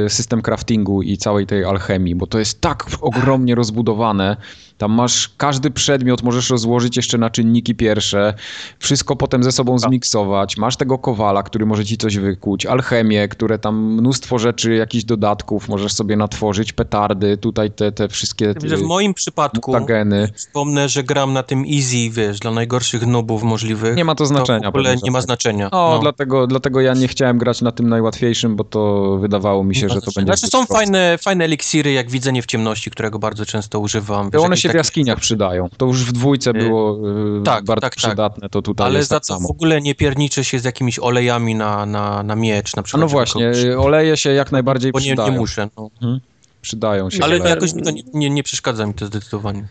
y, system craftingu i całej tej alchemii, bo to jest tak ogromnie rozbudowane. Tam masz każdy przedmiot, możesz rozłożyć jeszcze na czynniki pierwsze, wszystko potem ze sobą zmiksować. Masz tego kowala, który może ci coś wykuć, alchemię, które tam mnóstwo rzeczy, jakichś dodatków możesz sobie natworzyć, petardy, tutaj te, te wszystkie Że w y, moim przypadku mutageny. wspomnę, że gram na tym easy, wiesz, dla najgorszych nubów możliwych. Nie ma to znaczenia. To w ogóle nie ma znaczenia. No, No. Dlatego, dlatego ja nie chciałem grać na tym najłatwiejszym, bo to wydawało mi się, że to będzie. Znaczy są proste. fajne, fajne eliksiry, jak widzenie w ciemności, którego bardzo często używam. Wiesz, One się w jaskiniach przydają. To już w dwójce Y, było y, tak, bardzo tak, tak. przydatne, to tutaj Ale jest za tak to samo. w ogóle nie pierniczę się z jakimiś olejami na, na, na miecz, na A przykład. no żeby właśnie, kogoś- y, oleje się jak najbardziej Bo nie, przydają. nie muszę. No. Przydają się. Ale oleje. jakoś mi to nie, nie, nie przeszkadza mi to zdecydowanie.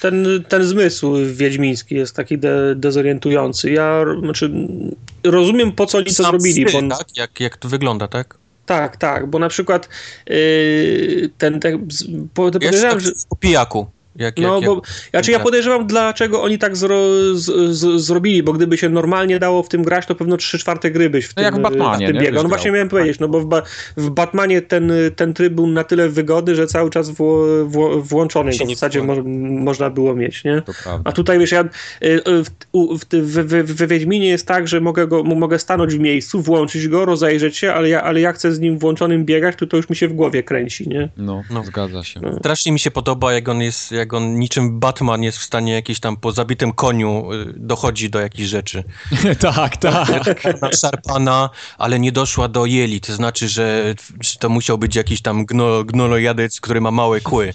Ten, ten zmysł wiedźmiński jest taki de, dezorientujący. Ja znaczy, rozumiem, po co oni to zrobili. styl, bo, tak? Jak, jak to wygląda, tak? tak, tak, bo na przykład yy, ten, ten po, Ja podejrzewam, tak że... po pijaku. Jak, No, jak, bo jak, znaczy ja podejrzewam, dlaczego oni tak zro, z, z, zrobili, bo gdyby się normalnie dało w tym grać, to pewno 3 czwarte gry byś w No tym, jak w Batmanie, w tym biegał. No właśnie miałem powiedzieć, no bo w, ba, w Batmanie ten, ten tryb był na tyle wygodny, że cały czas wło, wło, włączony w zasadzie mo, można było mieć, nie? A tutaj wiesz, ja y, y, w, w, w, w, w Wiedźminie jest tak, że mogę, go, mogę stanąć w miejscu, włączyć go, rozejrzeć się, ale ja, ale ja chcę z nim włączonym biegać, to to już mi się w głowie kręci, nie? No, No. zgadza się. Strasznie mi się podoba, jak on jest, jak on niczym Batman jest w stanie jakiś tam po zabitym koniu y, dochodzi do jakichś rzeczy. tak, tak. Szarpana, ale nie doszła do jeli, to znaczy, że, to musiał być jakiś tam gno, gnolojadec, który ma małe kły.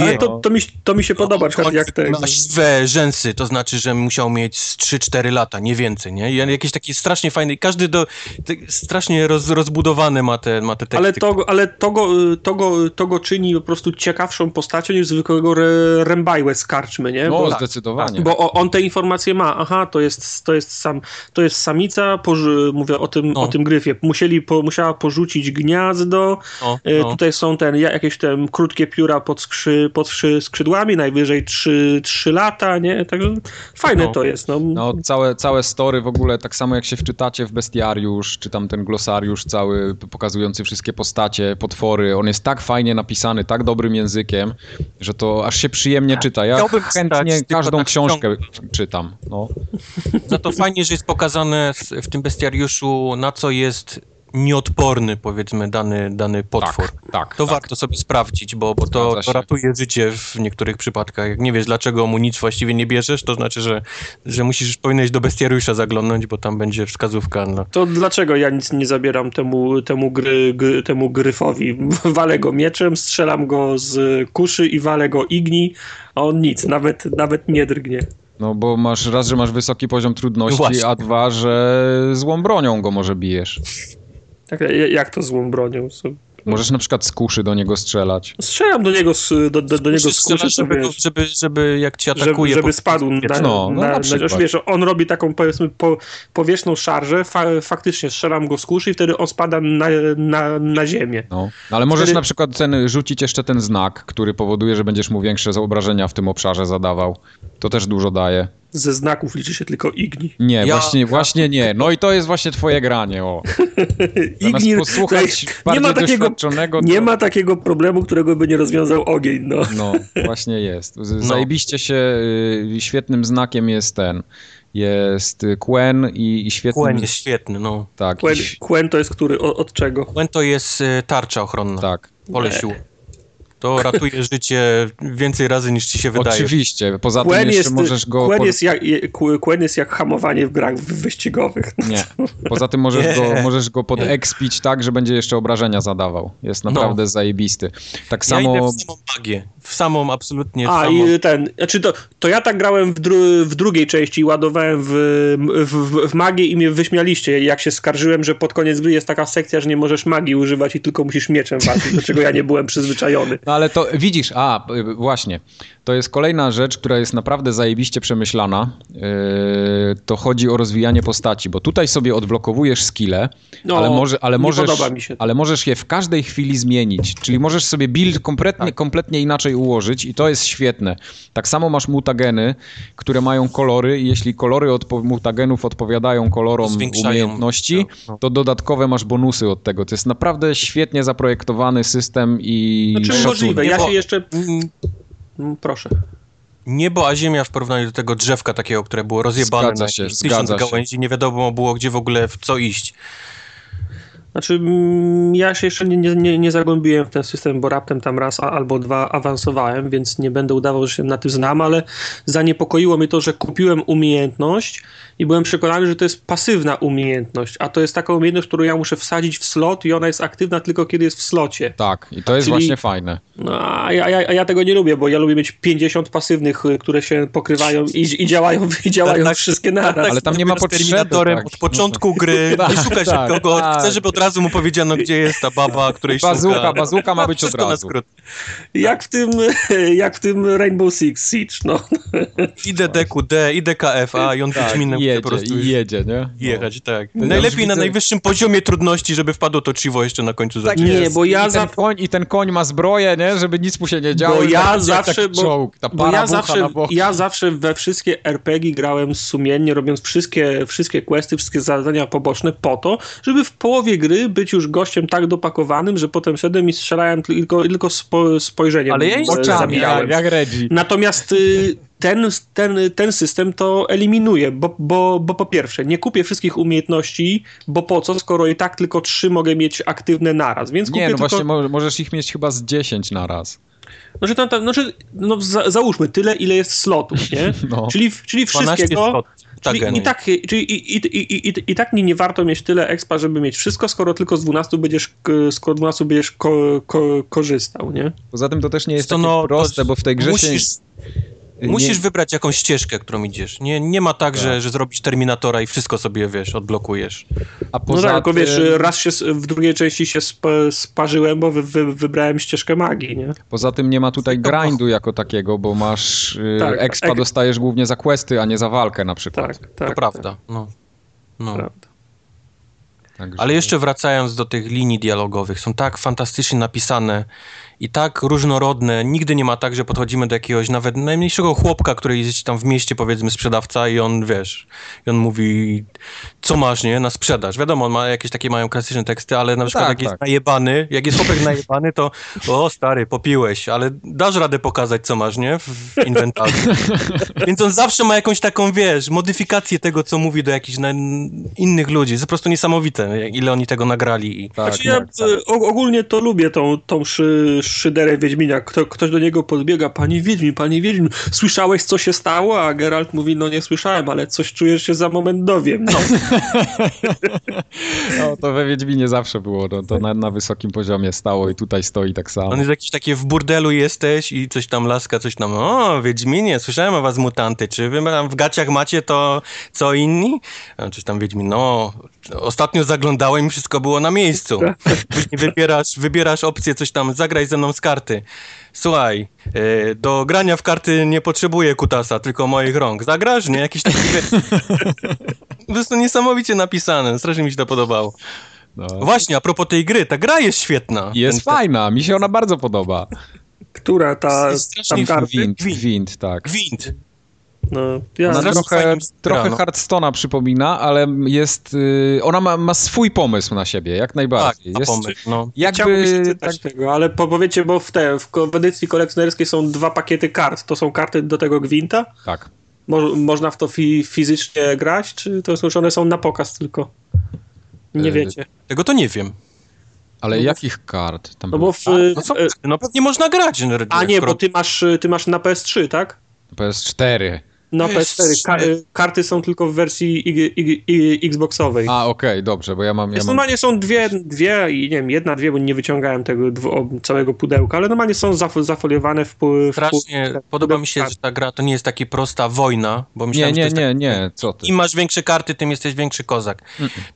Ale Wie, to, to, mi, to mi się podoba, na przykład Koń jak te... Ma siwe rzęsy, to znaczy, że musiał mieć z 3-4 lata, nie więcej, nie? I jakieś takie strasznie fajne, każdy do, te, strasznie roz, rozbudowane ma te, ma te teksty. Ale, to, ale to, go, to, go, to go czyni po prostu ciekawszą postacią niż zwykłego re, Rembajłe z karczmy, nie? No, Bo, zdecydowanie. bo on te informacje ma. Aha, to jest, to jest, sam, to jest samica, poży, mówię o tym, No. o tym gryfie. Musieli, po, musiała porzucić gniazdo. No, E, no. Tutaj są ten, ja- jakieś te krótkie pióra pod, skrzy, pod skrzy, skrzydłami, najwyżej 3, 3 lata, nie? Także fajne No. to jest. No. No, całe, całe story w ogóle, tak samo jak się wczytacie w bestiariusz, czy tam ten glosariusz cały pokazujący wszystkie postacie, potwory, on jest tak fajnie napisany, tak dobrym językiem, że to aż się przyjemnie czyta. Ja Chciałbym chętnie każdą tak książkę czytam. No. Za to fajnie, że jest pokazane w tym bestiariuszu, na co jest nieodporny, powiedzmy, dany, dany potwór. Tak, tak. To tak. warto sobie sprawdzić, bo, bo to, to ratuje życie w niektórych przypadkach. Jak nie wiesz, dlaczego mu nic właściwie nie bierzesz, to znaczy, że, że musisz, powinieneś do bestiariusza zaglądnąć, bo tam będzie wskazówka. No. To dlaczego ja nic nie zabieram temu, temu, gry, gry, temu gryfowi? Walę go mieczem, strzelam go z kuszy i walę go igni, a on nic, nawet, nawet nie drgnie. No bo masz raz, że masz wysoki poziom trudności, Właśnie. a dwa, że złą bronią go może bijesz. Tak, jak to złą bronią? Możesz na przykład z kuszy do niego strzelać. Strzelam do niego z, do, do, do niego z kuszy, strzelać, żeby, żeby, żeby, żeby jak cię żeby, atakuje... żeby po- spadł na, No, no, na, na na, wiesz, on robi taką powiedzmy po, powierzchną szarżę, fa, faktycznie strzelam go z kuszy i wtedy on spada na, na, na ziemię. No. Ale możesz Wtedy- na przykład ten, rzucić jeszcze ten znak, który powoduje, że będziesz mu większe obrażenia w tym obszarze zadawał. To też dużo daje. Ze znaków liczy się tylko igni. Nie, Ja- właśnie, właśnie nie. No i to jest właśnie twoje granie, o. Igni posłuchać nie ma takiego, doświadczonego, nie to- ma takiego problemu, którego by nie rozwiązał ogień, no. No, właśnie jest. Z- Zajebiście się, y, świetnym znakiem jest ten. Jest y, Quen i, i świetnym... Kłen jest świetny, no. Tak, Quen, i, Quen to jest który, o- od czego? Kłen to jest y, tarcza ochronna. tak. Pole sił. To ratuje życie więcej razy niż ci się wydaje. Oczywiście. Poza tym Quen jeszcze jest, możesz go... Quen, jest jak, je- Quen jest jak hamowanie w grach wyścigowych. Nie. Poza tym możesz Nie. go, możesz go podekspić tak, że będzie jeszcze obrażenia zadawał. Jest No. naprawdę zajebisty. Tak Ja idę samo... w samą magię. W samą, absolutnie w A samą... i ten, znaczy to, to ja tak grałem w, dru, w drugiej części, ładowałem w, w, w, w magię i mnie wyśmialiście, jak się skarżyłem, że pod koniec gry jest taka sekcja, że nie możesz magii używać i tylko musisz mieczem walczyć, do czego ja nie byłem przyzwyczajony. No ale to widzisz, a y, właśnie, to jest kolejna rzecz, która jest naprawdę zajebiście przemyślana. Yy, to chodzi o rozwijanie postaci, bo tutaj sobie odblokowujesz skille, No, ale, może, ale, możesz, podoba mi się to. ale możesz je w każdej chwili zmienić. Czyli możesz sobie build kompletnie, Tak. kompletnie inaczej ułożyć i to jest świetne. Tak samo masz mutageny, które mają kolory i jeśli kolory odpo- mutagenów odpowiadają kolorom Zwiększają. umiejętności, No. to dodatkowe masz bonusy od tego. To jest naprawdę świetnie zaprojektowany system i Znaczy szacunek. możliwe, ja się jeszcze... Mm, Proszę. Niebo a ziemia w porównaniu do tego drzewka takiego, które było rozjebane Zgadza na się, tysiąc zgadza się. gałęzi, nie wiadomo było gdzie w ogóle w co iść. Znaczy, mm, ja się jeszcze nie, nie, nie, nie zagłębiłem w ten system, bo raptem tam raz a, albo dwa awansowałem, więc nie będę udawał, że się na tym znam, ale zaniepokoiło mnie to, że kupiłem umiejętność i byłem przekonany, że to jest pasywna umiejętność, a to jest taka umiejętność, którą ja muszę wsadzić w slot i ona jest aktywna tylko kiedy jest w slocie. Tak, i to jest Czyli- właśnie fajne. No, a ja, ja, a ja tego nie lubię, bo ja lubię mieć 50 pasywnych, y, które się pokrywają i, i działają, i działają Tak, wszystkie tak, naraz. Ale tam nie ma potrzeby, Terminatorem tak. od początku gry, Tak, nie szuka się tak, kogo, tak. chce, żeby od razu mu powiedziano, gdzie jest ta baba, której Bazuka, szuka. bazuka ma być od Wszystko na razu. skrót. Jak w tym, jak w tym Rainbow Six Siege, no. Idę DQD, idę KFA i on Tak, Wiedźminem i jedzie, po prostu i jedzie, nie? No. jechać, tak. Najlepiej na widzę- najwyższym poziomie trudności, żeby wpadło to Chivo jeszcze na końcu Tak zacząć. Nie, bo ja I, za- ten koń, I ten koń ma zbroję, nie? Żeby nic mu się nie działo. Bo i ja zawsze, bo, czołg, ta bo ja zawsze, na ja zawsze we wszystkie RPG grałem sumiennie, robiąc wszystkie, wszystkie questy, wszystkie zadania poboczne po to, żeby w połowie gry być już gościem tak dopakowanym, że potem szedłem i strzelałem tylko, tylko spo, spojrzeniem Ale ja zabijałem. jak, jak Reggie. Natomiast y, ten, ten, ten system to eliminuje, bo, bo, bo po pierwsze, nie kupię wszystkich umiejętności, bo po co, skoro i tak tylko trzy mogę mieć aktywne naraz, więc kupię Nie, no tylko... właśnie mo- możesz ich mieć chyba z 10 na raz. Znaczy, tam, tam, znaczy no, za, załóżmy tyle, ile jest slotów, nie? No. Czyli, czyli 12 wszystkiego... tak, Czyli geny. i tak, czyli i, i, i, i, i tak nie, nie warto mieć tyle expa, żeby mieć wszystko, skoro tylko z 12 będziesz, skoro 12 będziesz ko, ko, korzystał, nie? Poza tym to też nie jest To takie no, proste, bo w tej grze musisz, się... nie- Musisz wybrać jakąś ścieżkę, którą idziesz. Nie, nie ma tak, Tak. Że, że zrobisz Terminatora i wszystko sobie, wiesz, odblokujesz. A No poza tak, tylko wiesz, raz się w drugiej części się sp, sparzyłem, bo wy, wy, wybrałem ścieżkę magii, nie? Poza tym nie ma tutaj grindu jako takiego, bo masz y, Tak, expa ek- dostajesz głównie za questy, a nie za walkę na przykład. Tak, tak. to prawda. No. No. Prawda. Także- Ale jeszcze wracając do tych linii dialogowych, są tak fantastycznie napisane i tak różnorodne. Nigdy nie ma tak, że podchodzimy do jakiegoś nawet najmniejszego chłopka, który jest tam w mieście, powiedzmy, sprzedawca i on, wiesz, i on mówi, co masz, nie, na sprzedaż. Wiadomo, on ma jakieś takie, mają klasyczne teksty, ale na przykład tak, jak tak. jest najebany, jak jest chłopak najebany, to o, stary, popiłeś, ale dasz radę pokazać, co masz, nie, w inwentarzu. Więc on zawsze ma jakąś taką, wiesz, modyfikację tego, co mówi do jakichś na, innych ludzi. Jest po prostu niesamowite, ile oni tego nagrali. I... Tak, Znaczy ja tak, tak. o- ogólnie to lubię tą, tą szy, szyderę Wiedźmina. Kto, ktoś do niego podbiega, panie Wiedźmin, panie Wiedźmin, słyszałeś co się stało? A Geralt mówi, no nie słyszałem, ale coś czujesz się za moment dowiem. No, No, to we Wiedźminie zawsze było, no, to na, na wysokim poziomie stało i tutaj stoi tak samo. On jest jakiś takie w burdelu jesteś i coś tam laska, coś tam, o, Wiedźminie, słyszałem o was mutanty, czy wy tam w gaciach macie to, co inni? A coś tam Wiedźmin, no, ostatnio zaglądałem i wszystko było na miejscu. Później wybierasz, wybierasz opcję, coś tam, zagraj ze mną z karty. Słuchaj, e, do grania w karty nie potrzebuję kutasa, tylko moich rąk. Zagrasz, nie? Jakiś taki... Po prostu niesamowicie napisane, strasznie mi się to podobało. No. Właśnie, a propos tej gry, ta gra jest świetna. Jest Ten- fajna, mi się ona bardzo podoba. która ta, Jest strasznie tam karty? Gwint, Gwint. gwint, tak. Gwint. No, ja, Ona Zresztą trochę, trochę no. Hearthstone'a przypomina, ale jest. y, Ona ma, ma swój pomysł na siebie, jak Tak, najbardziej. na jest, pomysł, no. Chciałbym się jakby. czytać Tak, tego, ale po, powiecie, bo w, te, w, edycji kolekcjonerskiej są dwa pakiety kart. To są karty do tego Gwinta? tak. Mo, można w to fi, fizycznie grać, czy to już one są na pokaz tylko? Nie Y, wiecie. Tego to nie wiem. Ale No jakich kart tam No bo w, No, co, e, no pewnie można grać. no, A nie, skoro- bo ty masz, ty masz na PS3, tak? PS4. Na PS4. PS4. Ka y, karty są tylko w wersji ig- ig- ig- Xboxowej. A, okej, dobrze, bo ja mam. Ja Więc mam... normalnie są dwie, dwie i nie wiem, jedna, dwie, bo nie wyciągałem tego całego pudełka, ale normalnie są zaf zafoliowane w, w Strasznie pu- podoba mi się, że ta gra to nie jest taka prosta wojna, bo Nie, myślałem, że to nie, jest nie, tak- nie, co ty. Im masz większe karty, tym jesteś większy kozak.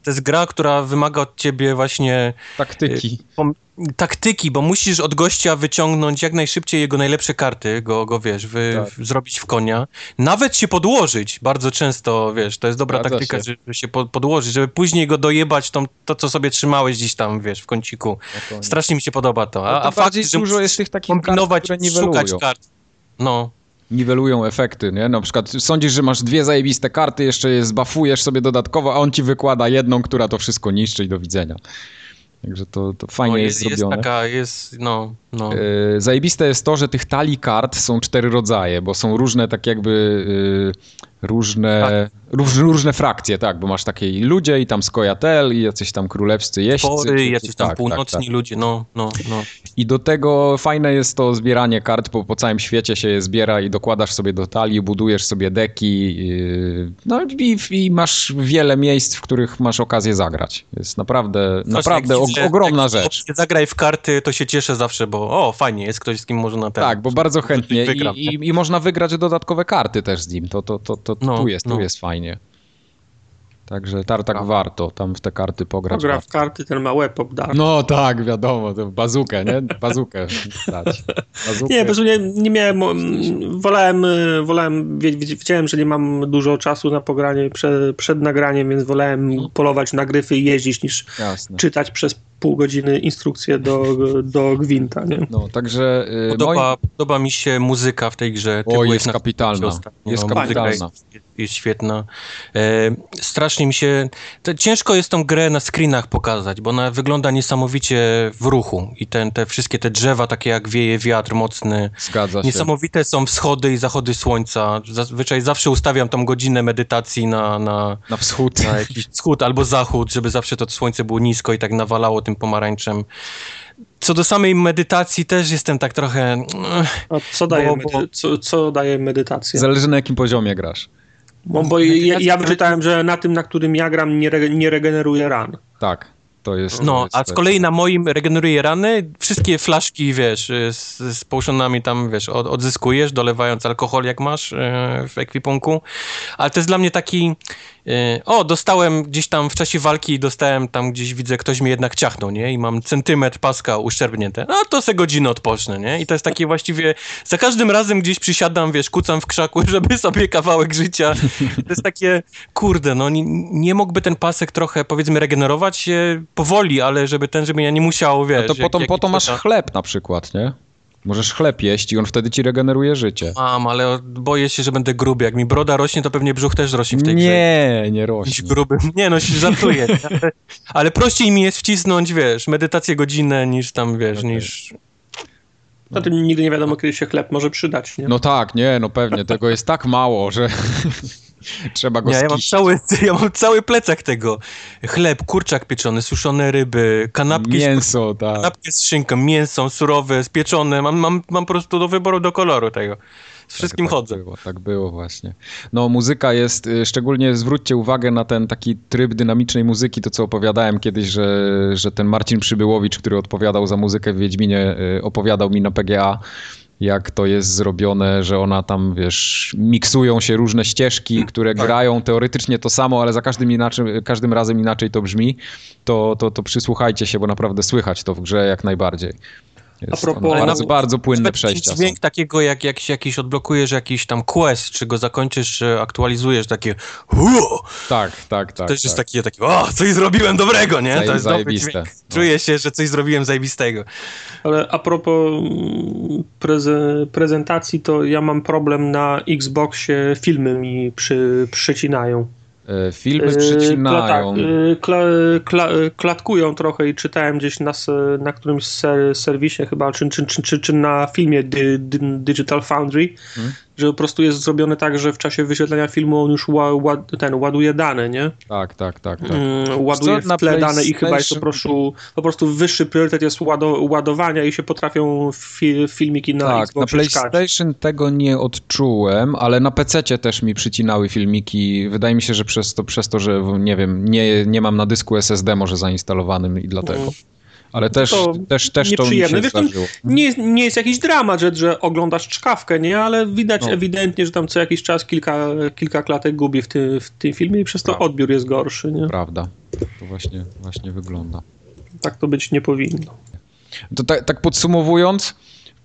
To jest gra, która wymaga od ciebie właśnie Taktyki. pom- taktyki, bo musisz od gościa wyciągnąć jak najszybciej jego najlepsze karty, go, go wiesz, wy, Tak. w- zrobić w konia. Nawet się podłożyć, bardzo często, wiesz, to jest dobra Zgadza taktyka, się. że że się po- podłożyć, żeby później go dojebać tą, to, co sobie trzymałeś gdzieś tam, wiesz, w kąciku. No Strasznie mi się podoba to. A, No to a fakt, że dużo jest tych takich kart, kombinować, które szukać kart. No, niwelują efekty, nie? Na przykład sądzisz, że masz dwie zajebiste karty, jeszcze je zbafujesz sobie dodatkowo, a on ci wykłada jedną, która to wszystko niszczy i do widzenia. Także to, to fajnie no jest, jest, zrobione. jest taka, jest, no, no. Yy, Zajebiste jest to, że tych talii kart są cztery rodzaje, bo są różne tak jakby yy, różne, róż, różne frakcje, tak, bo masz takie ludzie i tam Skojatel i jacyś tam królewscy jeźdźcy. Pory, jacyś tam tak, północni tak, tak. ludzie, no, no, no. I do tego fajne jest to zbieranie kart, bo po całym świecie się je zbiera i dokładasz sobie do talii, budujesz sobie deki, yy, no i, i masz wiele miejsc, w których masz okazję zagrać. Jest naprawdę, naprawdę o, widzę- ogromna rzecz. Zagraj w karty, to się cieszę zawsze, bo o, fajnie, jest ktoś, z kim można ten... Tak, bo bardzo chętnie i, i, i można wygrać dodatkowe karty też z nim. To, to, to, to No, tu, jest, tu no. jest fajnie. Także tartak warto tam w te karty pograć. Gra w karty, ten ma łeb obdarty. No tak, wiadomo, to bazukę, nie? Bazukę dać. Bazukę. Nie, po prostu nie, nie miałem, wolałem, y, wolałem wie- wie- wiedziałem, że nie mam dużo czasu na pogranie przed, przed nagraniem, więc wolałem polować na gryfy i jeździć niż Jasne. czytać przez pół godziny instrukcję do, do gwinta, nie? No, także y, Podoba, moim... podoba mi się muzyka w tej grze. Ty O, jest na kapitalna. Jest no, muzyka kapitalna. Jest, świetna. E, strasznie mi się... To ciężko jest tą grę na screenach pokazać, bo ona wygląda niesamowicie w ruchu i ten, te wszystkie te drzewa, takie jak wieje wiatr mocny, Zgadza się. Niesamowite są wschody i zachody słońca. Zazwyczaj zawsze ustawiam tam godzinę medytacji na, na, Na wschód. na jakiś wschód albo zachód, żeby zawsze to słońce było nisko i tak nawalało tym pomarańczem. Co do samej medytacji też jestem tak trochę... A co daje, Bo- medy- bo- co, co daje medytacja? Zależy na jakim poziomie grasz. Bo, bo ja, ja wyczytałem, że na tym, na którym ja gram, nie, re, nie regeneruje ran. Tak, to jest... to No, jest a z kolei na moim regeneruje rany, wszystkie flaszki, wiesz, z, z potionami tam, wiesz, od, odzyskujesz, dolewając alkohol, jak masz e, w ekwipunku, ale to jest dla mnie taki, o, dostałem gdzieś tam w czasie walki, dostałem tam gdzieś, widzę, ktoś mnie jednak ciachnął, nie? I mam centymetr paska uszczerpnięte. No to se godzinę odpocznę, nie? I to jest takie właściwie, za każdym razem gdzieś przysiadam, wiesz, kucam w krzaku, żeby sobie kawałek życia. To jest takie, kurde, no nie, nie mógłby ten pasek trochę, powiedzmy, regenerować się powoli, ale żeby ten, żeby ja nie musiał, wiesz... No to jak- po to, jak masz chleb na przykład, nie? Możesz chleb jeść i on wtedy ci regeneruje życie. Mam, ale boję się, że będę gruby. Jak mi broda rośnie, to pewnie brzuch też rośnie w tej grze. Nie, nie rośnie. gruby. Nie no, się żartuję. nie? Ale, ale prościej mi jest wcisnąć, wiesz, medytację godzinę niż tam, wiesz, Okej. niż... Zatem nigdy nie wiadomo, kiedy się chleb może przydać, nie? No tak, nie, no pewnie. Tego jest tak mało, że trzeba go Nie, ja mam, cały, ja mam cały plecak tego. Chleb, kurczak pieczony, suszone ryby, kanapki, z, Mięso, tak. kanapki z szynką, mięso surowe, spieczone. Mam, mam, mam po prostu do wyboru, do koloru tego. Z wszystkim tak, chodzę. Tak było, tak było właśnie. No muzyka jest, y, szczególnie zwróćcie uwagę na ten taki tryb dynamicznej muzyki, to co opowiadałem kiedyś, że, że ten Marcin Przybyłowicz, który odpowiadał za muzykę w Wiedźminie, y, opowiadał mi na PGA, jak to jest zrobione, że ona tam, wiesz, miksują się różne ścieżki, które tak. grają teoretycznie to samo, ale za każdym, inaczej, każdym razem inaczej to brzmi, to, to, to przysłuchajcie się, bo naprawdę słychać to w grze jak najbardziej. Jest A propos- bardzo, bardzo płynne przejścia są. dźwięk takiego, jak, jak się jakiś odblokujesz jakiś tam quest, czy go zakończysz, czy aktualizujesz, takie "Hu!" Tak, tak, tak. też tak. jest takie, takie, o, coś zrobiłem dobrego, nie? Zaje- to jest dobry zajebiste. dźwięk. No. Czuję się, że coś zrobiłem zajebistego. Ale a propos preze, prezentacji, to ja mam problem na Xboxie, filmy mi przy, przycinają. E, Filmy przycinają. Kla, yy, kla, kla, klatkują trochę i czytałem gdzieś na, na którymś ser, serwisie chyba, czy, czy, czy, czy, czy na filmie Digital Foundry, Hmm. Że po prostu jest zrobione tak, że w czasie wyświetlenia filmu on już ła, ła, ten, ładuje dane, nie? Tak, tak, tak. tak. Mm, ładuje na w tle dane i chyba jest po prostu, po prostu wyższy priorytet jest łado, ładowania i się potrafią fi, filmiki na tak, na Xboxie czkać. PlayStation tego nie odczułem, ale na PC też mi przycinały filmiki. Wydaje mi się, że przez to, przez to że nie wiem, nie, nie mam na dysku SSD może zainstalowanym i dlatego. Mm. Ale też, To też, też to mi się Wiesz. Nie, jest- nie jest jakiś dramat, że, że oglądasz czkawkę, nie? Ale widać No. ewidentnie, że tam co jakiś czas kilka, kilka klatek gubi w, ty, w tym filmie i przez to Tak. odbiór jest gorszy, nie? Prawda. To właśnie, właśnie wygląda. Tak to być nie powinno. To tak, tak podsumowując,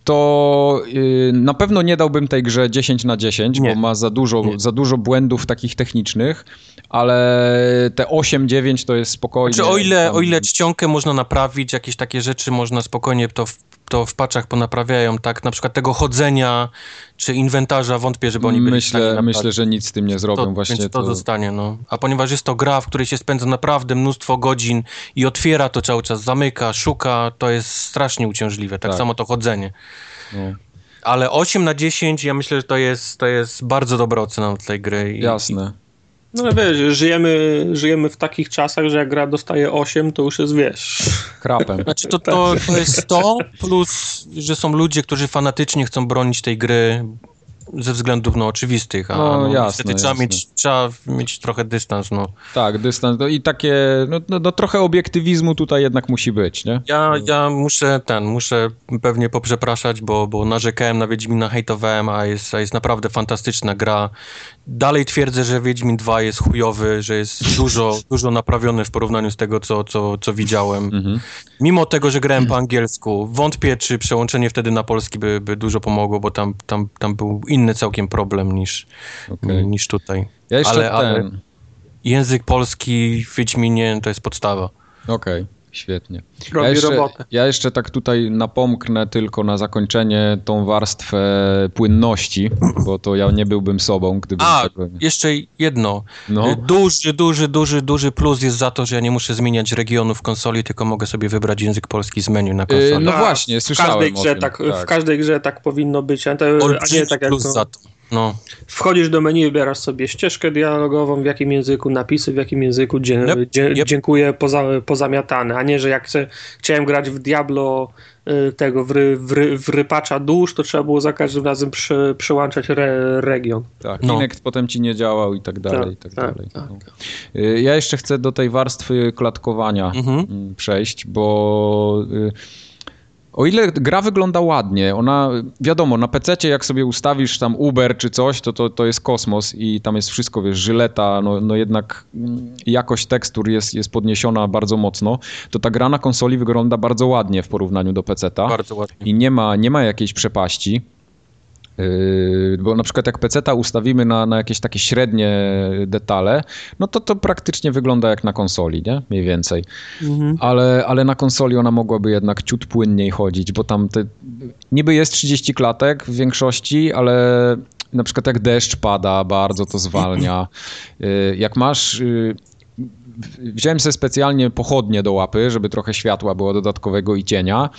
to yy, na pewno nie dałbym tej grze 10 na 10, Nie. bo ma za dużo, Nie. za dużo błędów takich technicznych, ale te 8-9 to jest spokojnie. Czy o ile, tam- o ile czcionkę można naprawić, jakieś takie rzeczy można spokojnie to w, to w paczach ponaprawiają, tak? Na przykład tego chodzenia, czy inwentarza, wątpię, żeby oni byli myślę, naprawić. myślę, że nic z tym nie zrobią. to, właśnie więc to, zostanie, no. A ponieważ jest to gra, w której się spędza naprawdę mnóstwo godzin i otwiera to cały czas, zamyka, szuka, to jest strasznie uciążliwe. Tak, Tak. samo to chodzenie. no, Ale 8 na 10, ja myślę, że to jest, to jest bardzo dobra ocena tej gry. I, jasne. No ale wiesz, żyjemy, żyjemy w takich czasach, że jak gra dostaje 8, to już jest, wiesz... Krapem. Znaczy to, to, to jest to, plus, że są ludzie, którzy fanatycznie chcą bronić tej gry ze względów no, oczywistych, a No, no, jasne, niestety trzeba jasne. mieć, trzeba mieć trochę dystans. No. Tak, dystans. No i takie, no, no, no trochę obiektywizmu tutaj jednak musi być, nie? Ja, ja muszę ten, muszę pewnie poprzepraszać, bo, bo narzekałem na Wiedźmina, hejtowałem, a jest, a jest naprawdę fantastyczna gra. Dalej twierdzę, że Wiedźmin 2 jest chujowy, że jest dużo, dużo naprawiony w porównaniu z tego, co, co, co widziałem. Mhm. Mimo tego, że grałem po angielsku, wątpię, czy przełączenie wtedy na polski by, by dużo pomogło, bo tam, tam, tam był inny całkiem problem niż, Okej. niż tutaj. Ja Ale- ale-. Język polski w Wiedźminie to jest podstawa. Okej, świetnie. Robi ja jeszcze, robotę. Ja jeszcze tak tutaj napomknę tylko na zakończenie tą warstwę płynności, bo to ja nie byłbym sobą, gdybym A, tego... jeszcze jedno. No, Duży, duży, duży, duży plus jest za to, że ja nie muszę zmieniać regionów konsoli, tylko mogę sobie wybrać język polski z menu na Yy, konsoli. no A, właśnie, w słyszałem każdej, o grze tym, tak, tak. W każdej grze tak powinno być, a, to, a Olbrzymi nie tak jak plus to, za to. No. wchodzisz do menu, wybierasz sobie ścieżkę dialogową, w jakim języku napisy, w jakim języku dzie, Yep, dzie, yep. dziękuję poza, pozamiatane, a nie, że jak chcę, chciałem grać w Diablo y, tego, w, ry, w, ry, w rypacza dusz, to trzeba było za każdym razem przy, przyłączać re, region. Tak, No. Kinect potem ci nie działał i tak dalej, i tak tak, dalej. tak. No. Yy, Ja jeszcze chcę do tej warstwy klatkowania Mhm. mm, przejść, bo y, O ile gra wygląda ładnie, ona, wiadomo, na PC jak sobie ustawisz tam Uber czy coś, to, to, to jest kosmos i tam jest wszystko, wiesz, żyleta, no, no jednak jakość tekstur jest, jest podniesiona bardzo mocno, to ta gra na konsoli wygląda bardzo ładnie w porównaniu do PC-ta. Bardzo ładnie. I nie ma, nie ma jakiejś przepaści. Yy, bo na przykład jak PC-ta ustawimy na, na jakieś takie średnie detale, no to to praktycznie wygląda jak na konsoli, nie? Mniej więcej. Ale, ale na konsoli ona mogłaby jednak ciut płynniej chodzić, bo tam te, niby jest 30 klatek w większości, ale na przykład jak deszcz pada, bardzo to zwalnia. Yy, Jak masz... Wziąłem sobie specjalnie pochodnie do łapy, żeby trochę światła było dodatkowego i cienia.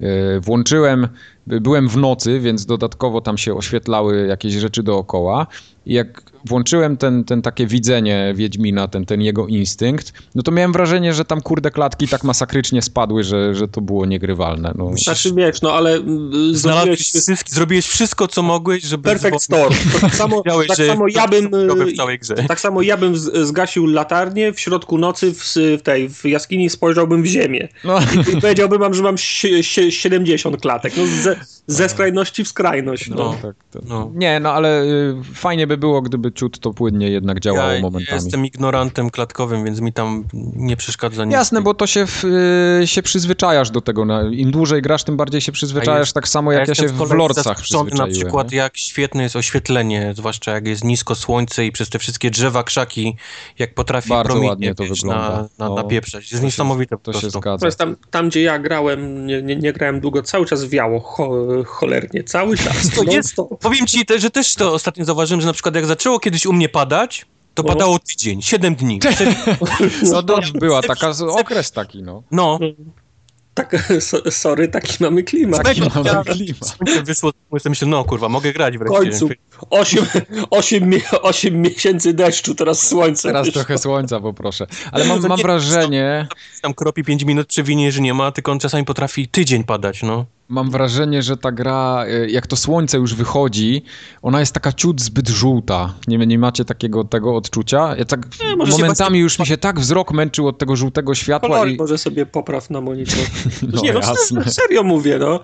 Yy, Włączyłem, byłem w nocy, więc dodatkowo tam się oświetlały jakieś rzeczy dookoła. I jak włączyłem ten, ten takie widzenie Wiedźmina, ten, ten jego instynkt, no to miałem wrażenie, że tam kurde klatki tak masakrycznie spadły, że, że to było niegrywalne. No. Znaczy wiesz, no ale mm, zrobiłeś wszystkie, zrobiłeś wszystko, co mogłeś, żeby... perfect storm. To tak samo, tak że samo ja bym... w całej grze. Tak samo ja bym zgasił latarnię w środku nocy w, w tej w jaskini spojrzałbym w ziemię No. i powiedziałbym wam, że mam sie, sie, 70 klatek. No ze, ze skrajności w skrajność. No. No. Tak, to. No. Nie, no ale y, fajnie by było, gdyby ciut to płynnie jednak działało Ja momentami. jestem ignorantem klatkowym, więc mi tam nie przeszkadza nic. Jasne, bo to się, w, y, się przyzwyczajasz do tego. Na, Im dłużej grasz, tym bardziej się przyzwyczajasz, jest- tak samo jak ja, się jestem z w kolei Lordsach zaskoczony na przyzwyczaiłem. przykład, nie? jak świetne jest oświetlenie, zwłaszcza jak jest nisko słońce i przez te wszystkie drzewa, krzaki, jak potrafi Bardzo promienie, ładnie to wiesz, wygląda. Na, na, No, napieprzać. Jest to się- niesamowite po To się prostu. zgadza. Tam, tam, gdzie ja grałem, nie, nie, nie grałem długo, cały czas wiało cho, cholernie, cały czas. To non jest- stop. Powiem ci, te, że też to ostatnio zauważyłem, że na przykład jak zaczęło kiedyś u mnie padać, to No. padało tydzień, 7 dni. No to była taka, okres taki, no. No, Tak, so, sorry, taki mamy klimat. Taki mamy Ja- klimat. słońce wysło, myślę, no kurwa, mogę grać W wreszcie. końcu 8, 8, 8 miesięcy deszczu, teraz słońce. Teraz wyszło. trochę słońca poproszę. Ale mam, mam nie- wrażenie, Tam kropi 5 minut, przewinie, że nie ma, tylko on czasami potrafi tydzień padać, no. Mam wrażenie, że ta gra, y, jak to słońce już wychodzi, ona jest taka ciut zbyt żółta. Nie, nie macie takiego tego odczucia? Ja tak Nie, momentami już mi się tak wzrok męczył od tego żółtego światła Kolory i... może sobie popraw na monitor. No nie, no jasne. serio, serio mówię, no.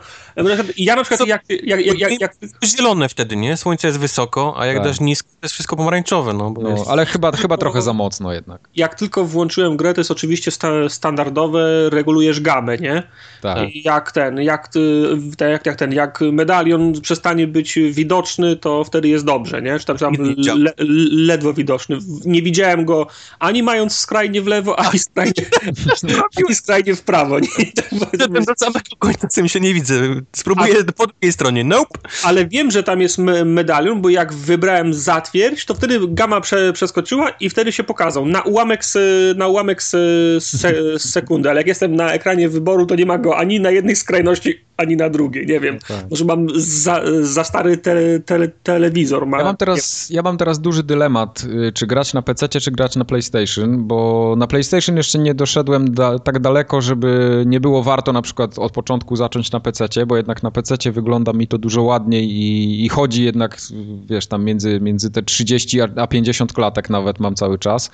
Ja na przykład- Co- jak, jak, jak, jak, jak, Zielone wtedy, nie? Słońce jest wysoko, a jak Tak. dasz nisko, to jest wszystko pomarańczowe, no. Bo No, jest... ale chyba, chyba trochę za mocno jednak. jak tylko włączyłem grę, to jest oczywiście sta, standardowe, regulujesz gamę, nie? Tak. Jak ten, jak, ty- te- jak, jak ten, jak medalion przestanie być widoczny, to wtedy jest dobrze, nie? Czy tam, tam le, ledwo widoczny. Nie widziałem go ani mając skrajnie w lewo, ani skrajnie, ani skrajnie w prawo, nie? Potem do samego końca tym się nie widzę. Spróbuję po drugiej stronie. Nope. Ale wiem, że tam jest me- medalion, bo jak wybrałem zatwierdź, to wtedy gama prze, przeskoczyła i wtedy się pokazał. Na ułamek, s, na ułamek s, se, sekundy, ale jak jestem na ekranie wyboru, to nie ma go ani na jednej skrajności, ani na drugiej. Nie wiem. Tak. Może mam za, za stary te, te, telewizor. Ma, Ja mam, teraz, ja mam teraz duży dylemat, y, czy grać na PC, czy grać na PlayStation, bo na PlayStation jeszcze nie doszedłem da, tak daleko, żeby nie było warto na przykład od początku zacząć na PC, bo jednak na PC wygląda mi to dużo ładniej i, i chodzi jednak, wiesz, tam między, między te 30 a- a 50 klatek nawet mam cały czas,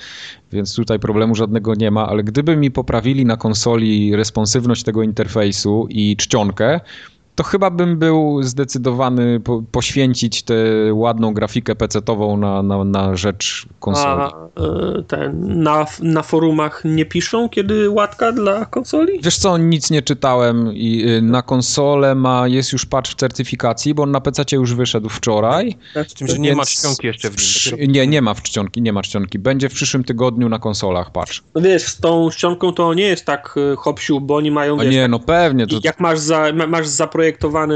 więc tutaj problemu żadnego nie ma, ale gdyby mi poprawili na konsoli responsywność tego interfejsu i czcionkę, to chyba bym był zdecydowany po, poświęcić tę ładną grafikę PC-tową na, na, na rzecz konsoli. A e, ten, na, na forumach nie piszą, kiedy łatka dla konsoli? Wiesz co, nic nie czytałem i y, na konsolę ma, jest już patch w certyfikacji, bo on na PC już wyszedł wczoraj. Z tym, że nie ma czcionki jeszcze w nim. Dopiero... Nie, nie ma w czcionki, nie ma czcionki. Będzie w przyszłym tygodniu na konsolach patch. No wiesz, z tą ściągą to nie jest tak e, hopsiu, bo oni mają, A wiesz, nie, no pewnie, to Jak masz, za, ma- masz zaprojektowany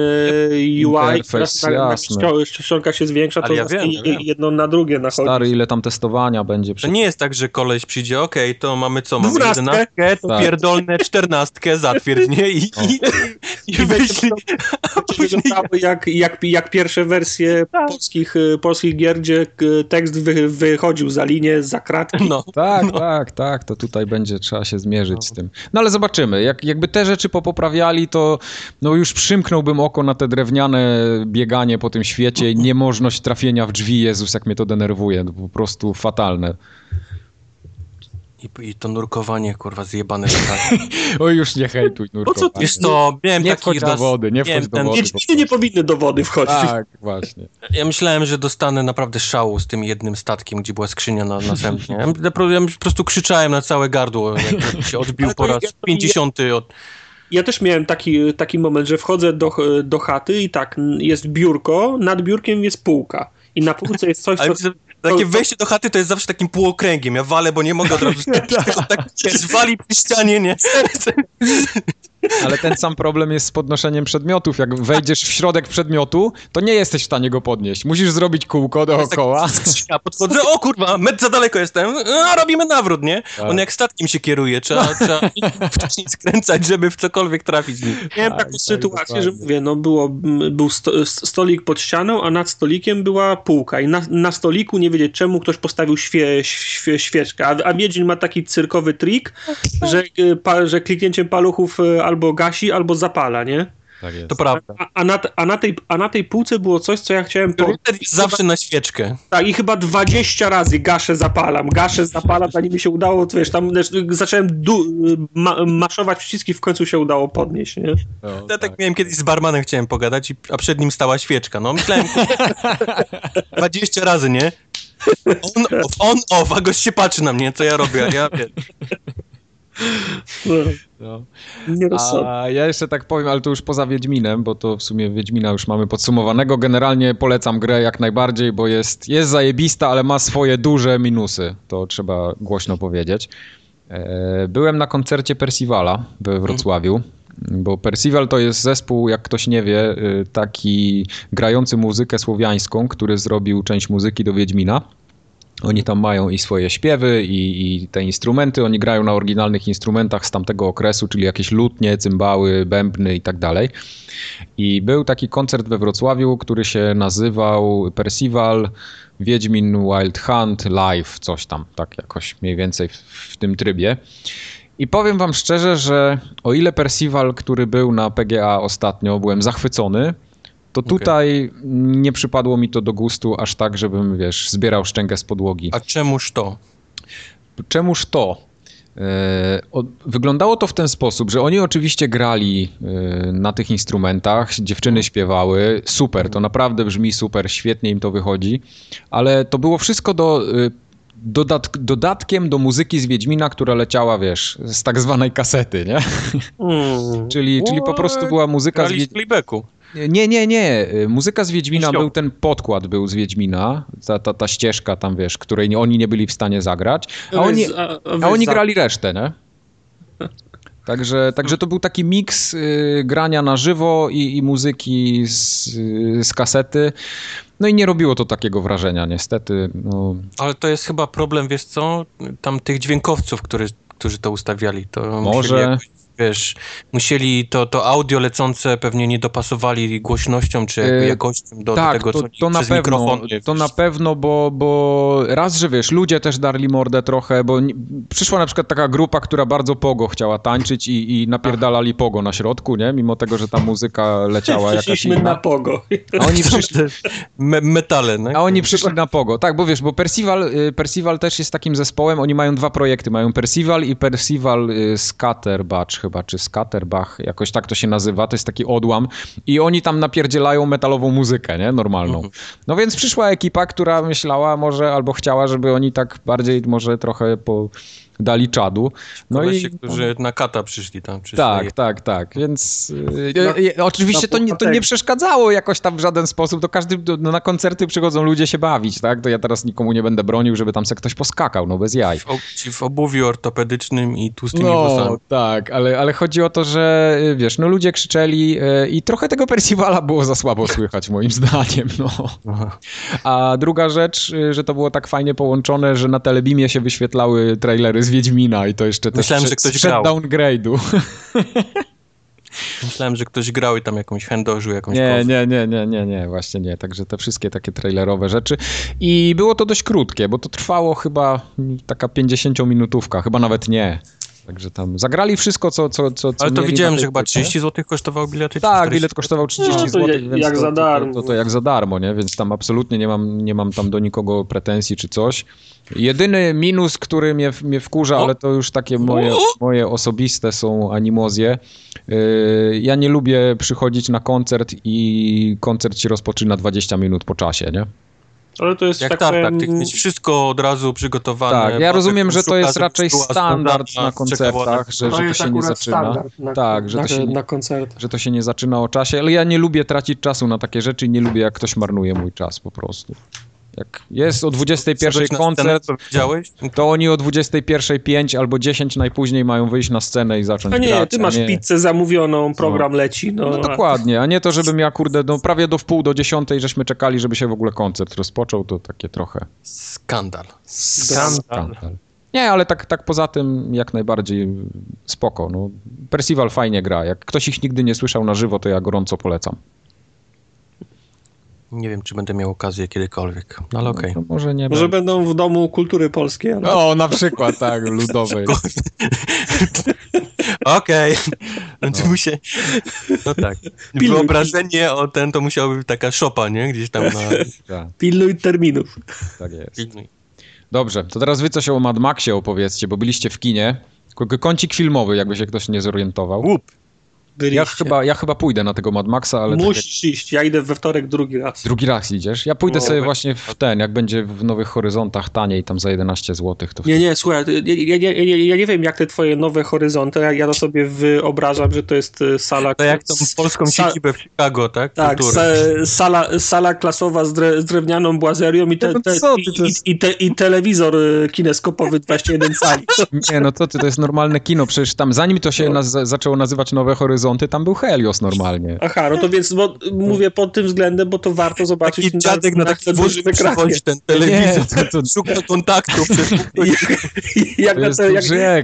UI, teraz czcio- czcionka się zwiększa, to ja wiem, ja wiem. jedno na drugie nachodzi. stary, ile tam testowania będzie. To Przy... nie jest tak, że koleś przyjdzie, okej, to mamy co, mamy Dwunastkę. jedenastkę, to Tak. pierdolne czternastkę, zatwierdź, nie? I, O. i, i I będzie wyślij. to wyglądało jak, jak, jak pierwsze wersje Tak. polskich, y, polskich gier, gdzie y, tekst wy, wychodził za linię, za kratki. No. Tak, tak, tak, to tutaj będzie trzeba się zmierzyć z tym. No ale zobaczymy, jak, jakby te rzeczy popoprawiali, to no już przymknąłbym oko na te drewniane bieganie po tym świecie i niemożność trafienia w drzwi, Jezus, jak mnie to denerwuje, to po prostu fatalne. I, I to nurkowanie, kurwa, zjebane. Oj, już nie hejtuj nurkowanie. co Wiesz to, miałem Nie taki raz... do wody, nie wchodź do wody. po Wiedźminy nie powinny do wody wchodzić. Tak, właśnie. Ja myślałem, że dostanę naprawdę szału z tym jednym statkiem, gdzie była skrzynia na, następnie. Ja, po prostu krzyczałem na całe gardło, jak się odbił po raz 50 od... Ja też miałem taki, taki moment, że wchodzę do, do chaty i tak, jest biurko, nad biurkiem jest półka. I na półce jest coś, co... takie wejście do chaty to jest zawsze takim półokręgiem. Ja walę, bo nie mogę od razu... tak wiesz, wali przy ścianie, nie? Ale ten sam problem jest z podnoszeniem przedmiotów. Jak wejdziesz w środek przedmiotu, to nie jesteś w stanie go podnieść. Musisz zrobić kółko dookoła. Ja podchodzę, o kurwa, metr za daleko jestem, a robimy nawrót, nie? Tak. On jak statkiem się kieruje, trzeba, trzeba wcześniej skręcać, żeby w cokolwiek trafić. Miałem Tak, taką tak, sytuację, że mówię, no było, był sto, stolik pod ścianą, a nad stolikiem była półka i na, na stoliku nie wiedzieć czemu ktoś postawił świe, świe, świeczkę, a, a Wiedźmin ma taki cyrkowy trik, że, y, pa, że kliknięciem paluchów y, albo gasi, albo zapala, nie? Tak jest. To prawda. A, a, na, a, na tej, a na tej półce było coś, co ja chciałem po, Router jest zawsze na świeczkę. Tak, i chyba 20 razy gaszę, zapalam, gaszę, zapalam, zanim mi się udało, to wiesz, tam zacząłem du- ma- maszować przyciski, w końcu się udało podnieść, nie? No, Ja tak miałem kiedyś z barmanem, chciałem pogadać, i- a przed nim stała świeczka. No myślałem, 20 razy, nie? On off, on off, a gość się patrzy na mnie, co ja robię, a ja wiem. No, No. A ja jeszcze tak powiem, ale to już poza Wiedźminem, bo to w sumie Wiedźmina już mamy podsumowanego. Generalnie polecam grę jak najbardziej, bo jest, jest zajebista, ale ma swoje duże minusy. To trzeba głośno powiedzieć. E, Byłem na koncercie Percivala we Wrocławiu. Bo Percival to jest zespół, jak ktoś nie wie, y, taki grający muzykę słowiańską, który zrobił część muzyki do Wiedźmina. Oni tam mają i swoje śpiewy, i, i te instrumenty. Oni grają na oryginalnych instrumentach z tamtego okresu, czyli jakieś lutnie, cymbały, bębny i tak dalej. I był taki koncert we Wrocławiu, który się nazywał Percival Wiedźmin Wild Hunt Live, coś tam, tak jakoś mniej więcej w, w tym trybie. I powiem wam szczerze, że o ile Percival, który był na PGA ostatnio, byłem zachwycony, to Okej. tutaj nie przypadło mi to do gustu aż tak, żebym, wiesz, zbierał szczękę z podłogi. A czemuż to? Czemuż to? E, Wyglądało to w ten sposób, że oni oczywiście grali e, na tych instrumentach, dziewczyny śpiewały, super, to naprawdę brzmi super, świetnie im to wychodzi, ale to było wszystko do, e, dodat, dodatkiem do muzyki z Wiedźmina, która leciała, wiesz, z tak zwanej kasety, nie? Mm. Czyli, czyli po prostu była muzyka z Grali w Wiedźmina. Nie, nie, nie. Muzyka z Wiedźmina Ściąg. był ten podkład był z Wiedźmina, ta, ta, ta ścieżka tam, wiesz, której oni nie byli w stanie zagrać, a oni, Weź- a, oni grali resztę, nie? Także, także to był taki miks y, grania na żywo i, i muzyki z, y, z kasety. No i nie robiło to takiego wrażenia, niestety. No, Ale to jest chyba problem, wiesz co, tam tych dźwiękowców, który, którzy to ustawiali. To Może. Jakoś, wiesz, musieli to, to audio lecące pewnie nie dopasowali głośnością czy jakby Yy, jakością do, do tak, tego, to, co to na przez pewno, mikrofon. nie, to wiesz. na pewno, bo, bo raz, że wiesz, ludzie też darli mordę trochę, bo nie, przyszła na przykład taka grupa, która bardzo pogo chciała tańczyć i, i napierdalali pogo na środku, nie? Mimo tego, że ta muzyka leciała jakaś inna. na pogo. A oni przyszli, Me metale, no. a oni przyszli na pogo. Tak, bo wiesz, bo Percival, y, Percival też jest takim zespołem, oni mają dwa projekty, mają Percival i Percival y, Scatterbach chyba, czy Scatterbach, jakoś tak to się nazywa, to jest taki odłam i oni tam napierdzielają metalową muzykę, nie, normalną. No więc przyszła ekipa, która myślała może, albo chciała, żeby oni tak bardziej może trochę po dali czadu. No Kolesie, i którzy na kata przyszli tam. Przyszli. tak, tak, tak. Więc Na- y, y, oczywiście to, nie, to nie przeszkadzało jakoś tam w żaden sposób. To każdy no, na koncerty przychodzą ludzie się bawić, tak? To ja teraz nikomu nie będę bronił, żeby tam se ktoś poskakał, no bez jaj. Ci w obuwiu ortopedycznym i tłustymi No, włosami. tak, ale, ale chodzi o to, że wiesz, no ludzie krzyczeli i trochę tego Percivala było za słabo słychać, moim zdaniem, no. Aha. A druga rzecz, że to było tak fajnie połączone, że na Telebimie się wyświetlały trailery z Wiedźmina i to jeszcze też Myślałem, że ktoś grał. downgrade'u. Myślałem, że ktoś grał i tam jakąś chędożył, jakąś Nie, kozę. nie, nie, nie, nie, nie, właśnie nie. Także te wszystkie takie trailerowe rzeczy. I było to dość krótkie, bo to trwało chyba taka 50-minutówka, chyba nawet nie. Także tam zagrali wszystko, co, co, co, co Ale to mieli widziałem, że chyba płycie. 30 zł kosztował bilet. czy Tak, 40? bilet kosztował 30 No, zł, jak- więc jak to, za darmo. To, to, to jak za darmo, nie? Więc tam absolutnie nie mam, nie mam tam do nikogo pretensji czy coś. Jedyny minus, który mnie, mnie wkurza, O! ale to już takie moje, moje osobiste są animozje. Yy, ja nie lubię przychodzić na koncert i koncert się rozpoczyna 20 minut po czasie, nie? Ale to jest Jak tak tartak, powiem, ty mieć wszystko od razu przygotowane. Tak, ja rozumiem, że to jest raczej standard na koncertach, że, to że to się nie zaczyna. na, Tak, że na, to się nie, na koncertach. że to się nie zaczyna o czasie, ale ja nie lubię tracić czasu na takie rzeczy i nie lubię, jak ktoś marnuje mój czas po prostu. Jak jest o 21 Wszedłeś na koncert, scenę, to widziałeś? to oni o 21.05 albo 10 najpóźniej mają wyjść na scenę i zacząć A nie, grać. ty masz nie... pizzę zamówioną, program leci. No, No dokładnie, a nie to, żebym ja, kurde, no prawie do wpół do dziesiątej żeśmy czekali, żeby się w ogóle koncert rozpoczął, to takie trochę Skandal. Skandal. skandal. Nie, ale tak, tak poza tym jak najbardziej spoko. No, Percival fajnie gra. Jak ktoś ich nigdy nie słyszał na żywo, to ja gorąco polecam. Nie wiem, czy będę miał okazję kiedykolwiek, no ale okej. No, to może nie Może będę. będą w domu kultury polskiej, ale O, na przykład, tak, ludowej. Okej. No to musie... No tak. Pilnuj. Wyobrażenie o ten to musiałaby być taka szopa, nie? Gdzieś tam na... Tak, pilnuj terminów. tak jest. Dobrze, to teraz wy coś o Mad Maxie opowiedzcie, bo byliście w kinie. K- Kącik filmowy, jakby się ktoś nie zorientował. Łup. Byliście. Ja chyba, ja chyba pójdę na tego Mad Maxa, ale tak jak Musisz iść, ja idę we wtorek drugi raz. drugi raz idziesz. Ja pójdę No, sobie we- właśnie w ten, jak będzie w Nowych Horyzontach taniej, tam za 11 zł, to Nie, nie, słuchaj, ja, ja, ja, ja, nie wiem jak te twoje nowe horyzonty, ja, ja to sobie wyobrażam, że to jest e, sala... To jak tą polską sa- siedzibę w Chicago, tak? Tak, sa, sala, sala klasowa z, dre, z drewnianą błazerią i, te, No te, co ty, i, i, i, te, i telewizor e, kineskopowy 21 cali. Nie, no to ty, to jest normalne kino, przecież tam zanim to się naz zaczęło nazywać Nowe Horyzonty, tam był Helios normalnie. Aha, no to więc bo, mówię pod tym względem, bo to warto zobaczyć Taki dziadek na wózku ekranie. przychodzi ten telewizor, Nie, to- to- szuka kontaktu przez jak, na jest te,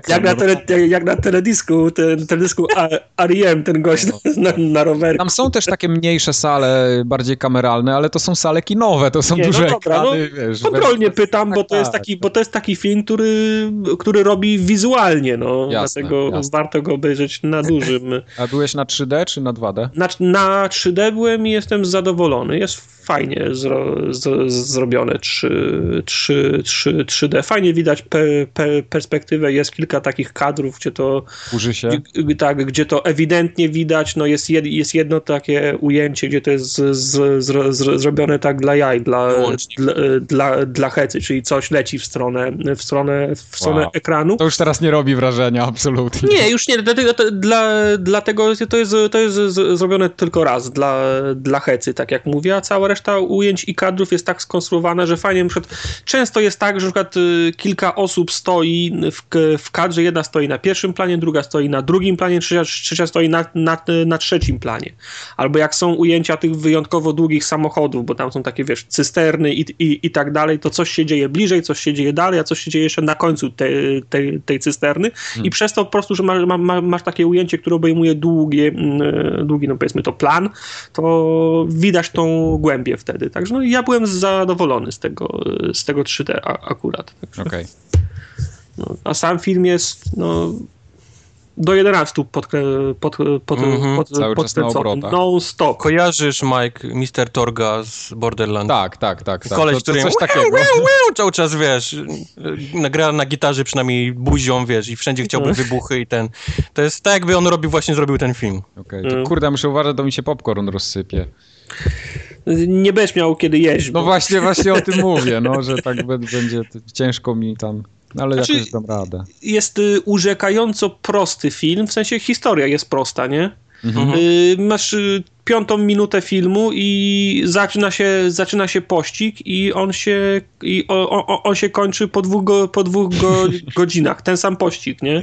jak, na tele, jak na teledysku, ten teledysku A- R.E.M., ten gość na, na rowerku. Tam są też takie mniejsze sale, bardziej kameralne, ale to są sale kinowe, to są Nie, no duże dobra, no, ekrany, wiesz. Kontrolnie pytam, bo tak, to, jest tak, taki, tak. bo to jest taki film, który, który robi wizualnie, no. Jasne, Dlatego jasne. warto go obejrzeć na dużym. A byłeś na 3D czy na 2D? Na, na 3D byłem i jestem zadowolony. Jest fajnie zro, z, zrobione 3, 3, 3, 3D. Fajnie widać pe, pe, perspektywę. Jest kilka takich kadrów, gdzie to, Kurzy się? g- tak, gdzie to ewidentnie widać. No jest, jed, jest jedno takie ujęcie, gdzie to jest z, z, z, z, zrobione tak dla jaj, dla, dla, dla, dla hecy, czyli coś leci w stronę, w stronę, w stronę Wow. ekranu. To już teraz nie robi wrażenia, absolutnie. Nie, już nie, dlatego, to, dla, dlatego to jest, to jest zrobione tylko raz dla, dla hecy, tak jak mówię, a cała reszta ujęć i kadrów jest tak skonstruowana, że fajnie, na przykład, często jest tak, że na przykład y, kilka osób stoi w, w kadrze, jedna stoi na pierwszym planie, druga stoi na drugim planie, trzecia, trzecia stoi na, na, na trzecim planie. Albo jak są ujęcia tych wyjątkowo długich samochodów, bo tam są takie, wiesz, cysterny i, i, i tak dalej, to coś się dzieje bliżej, coś się dzieje dalej, a coś się dzieje jeszcze na końcu tej, tej, tej cysterny. I przez to po prostu, że ma, ma, ma, masz takie ujęcie, które obejmuje długie, mm, długi, no powiedzmy to plan, to widać tą głębię wtedy. Także no, ja byłem zadowolony z tego, z tego 3D a, akurat. Także, Okej. no, a sam film jest no, do 11 pod, pod, pod, Mhm. pod, Cały czas. Non-stop. Kojarzysz, Mike, Mr. Torga z Borderlands? Tak, tak, tak. tak. Koleś, to, to który coś takiego. wiu, wiu, cały czas, wiesz, nagra na gitarze przynajmniej buzią, wiesz, i wszędzie chciałby No. wybuchy i ten. To jest tak, jakby on robił, właśnie zrobił ten film. Okej, to Mm. kurde, muszę uważać, to mi się popcorn rozsypie. Nie będziesz miał kiedy jeść. No właśnie, właśnie o tym mówię, no, że tak będzie ciężko mi tam, no, ale Znaczy- jakoś dam radę. jest y, urzekająco prosty film, w sensie historia jest prosta, nie? Mhm. Y, masz y, piątą minutę filmu i zaczyna się, zaczyna się pościg i on się, i o, o, on się kończy po dwóch, go, po dwóch go, godzinach. Ten sam pościg, nie?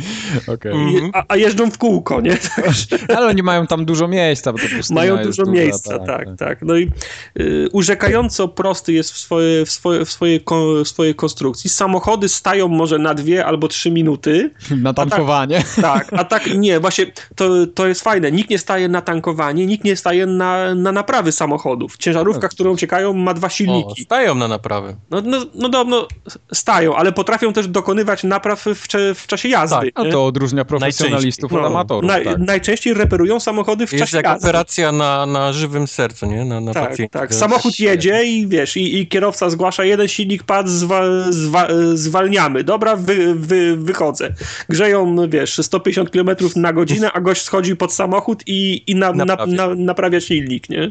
Mm. I, a, a jeżdżą w kółko, nie? Ale oni mają tam dużo miejsca, bo to Mają dużo duża, miejsca, tak, tak. No i y, urzekająco prosty jest w, swoje, w, swoje, w, swojej, ko, w swojej konstrukcji. Samochody stają może na dwie albo trzy minuty, Na tankowanie. tak, a tak nie, właśnie to, to jest fajne. Nikt nie staje na tankowanie, nikt nie staje staje na, na naprawy samochodów. Ciężarówka, którą uciekają, ma dwa O, silniki. stają na naprawy. No, no, no, no, no stają, ale potrafią też dokonywać napraw w, w czasie jazdy. Tak, A nie? to odróżnia profesjonalistów No, od amatorów. naj- tak. Najczęściej reperują samochody w Jest czasie jak jazdy. operacja na, na żywym sercu, nie? Na, na Tak, tak. Samochód jedzie i wiesz, i, i kierowca zgłasza, jeden silnik padł, zwa, zwa, zwalniamy. Dobra, wy, wy, wychodzę. Grzeją, no wiesz, 150 km na godzinę, a gość schodzi pod samochód i, i na, na, Naprawia. na, naprawia silnik, nie?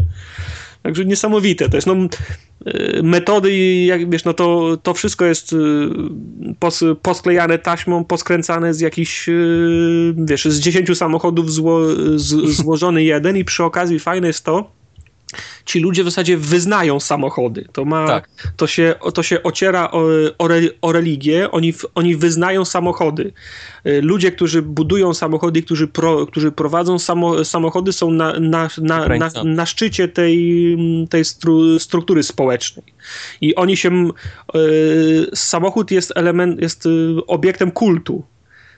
Także niesamowite to jest. No, y, metody, jak wiesz, no to, to wszystko jest y, pos, posklejane taśmą, poskręcane z jakichś, y, wiesz, z 10 samochodów zło, z, złożony jeden i przy okazji fajne jest to, ci ludzie w zasadzie wyznają samochody. To, ma, Tak. to, się, to się ociera o, o, re, o religię, oni, oni wyznają samochody. Y, Ludzie, którzy budują samochody, którzy, pro, którzy prowadzą samo, samochody, są na, na, na, na, na szczycie tej, tej stru, struktury społecznej. I oni się. Y, samochód jest element, jest y, obiektem kultu.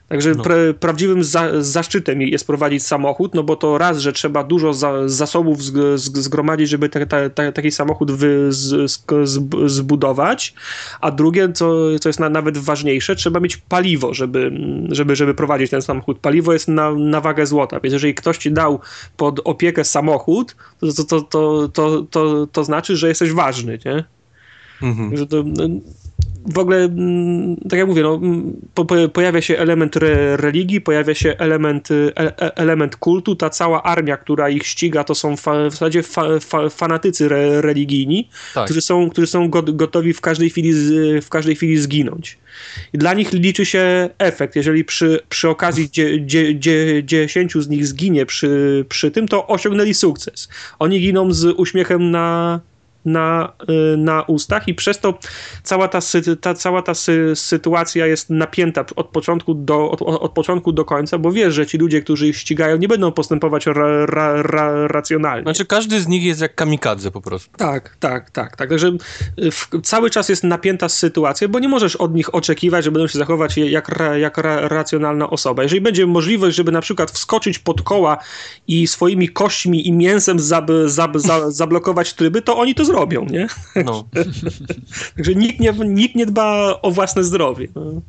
Także No. pra, prawdziwym za, zaszczytem jest prowadzić samochód, no bo to raz, że trzeba dużo za, zasobów zg, zg, zgromadzić, żeby ta, ta, ta, taki samochód wy, z, z, zbudować, a drugie, co, co jest na, nawet ważniejsze, trzeba mieć paliwo, żeby, żeby, żeby prowadzić ten samochód. Paliwo jest na, na wagę złota, więc jeżeli ktoś ci dał pod opiekę samochód, to, to, to, to, to, to, to znaczy, że jesteś ważny, nie? Mhm. Że to, no, w ogóle, mm, tak jak mówię, no, mm, po, po, pojawia się element re, religii, pojawia się element, y, e, e- element kultu. Ta cała armia, która ich ściga, to są fa, w zasadzie fa, fa, fanatycy re, religijni, Tak. którzy są, którzy są go- gotowi w każdej, chwili z, w każdej chwili zginąć. I dla nich liczy się efekt. Jeżeli przy, przy okazji dzie, dzie, dzie, dziesięciu z nich zginie przy, przy tym, to osiągnęli sukces. Oni giną z uśmiechem na, na, y, na ustach i przez to cała ta, sy- ta, cała ta sy, sytuacja jest napięta od początku, do, od, od początku do końca, bo wiesz, że ci ludzie, którzy ich ścigają, nie będą postępować ra, ra, ra, racjonalnie. Znaczy każdy z nich jest jak kamikadze po prostu. Tak, tak, tak. tak. Także y, w, cały czas jest napięta sytuacja, bo nie możesz od nich oczekiwać, że będą się zachować jak, jak ra, racjonalna osoba. Jeżeli będzie możliwość, żeby na przykład wskoczyć pod koła i swoimi kośćmi i mięsem zab, zab, za, zablokować tryby, to oni to zrobią, nie? No. Także nikt nie, nikt nie dba o własne zdrowie. No.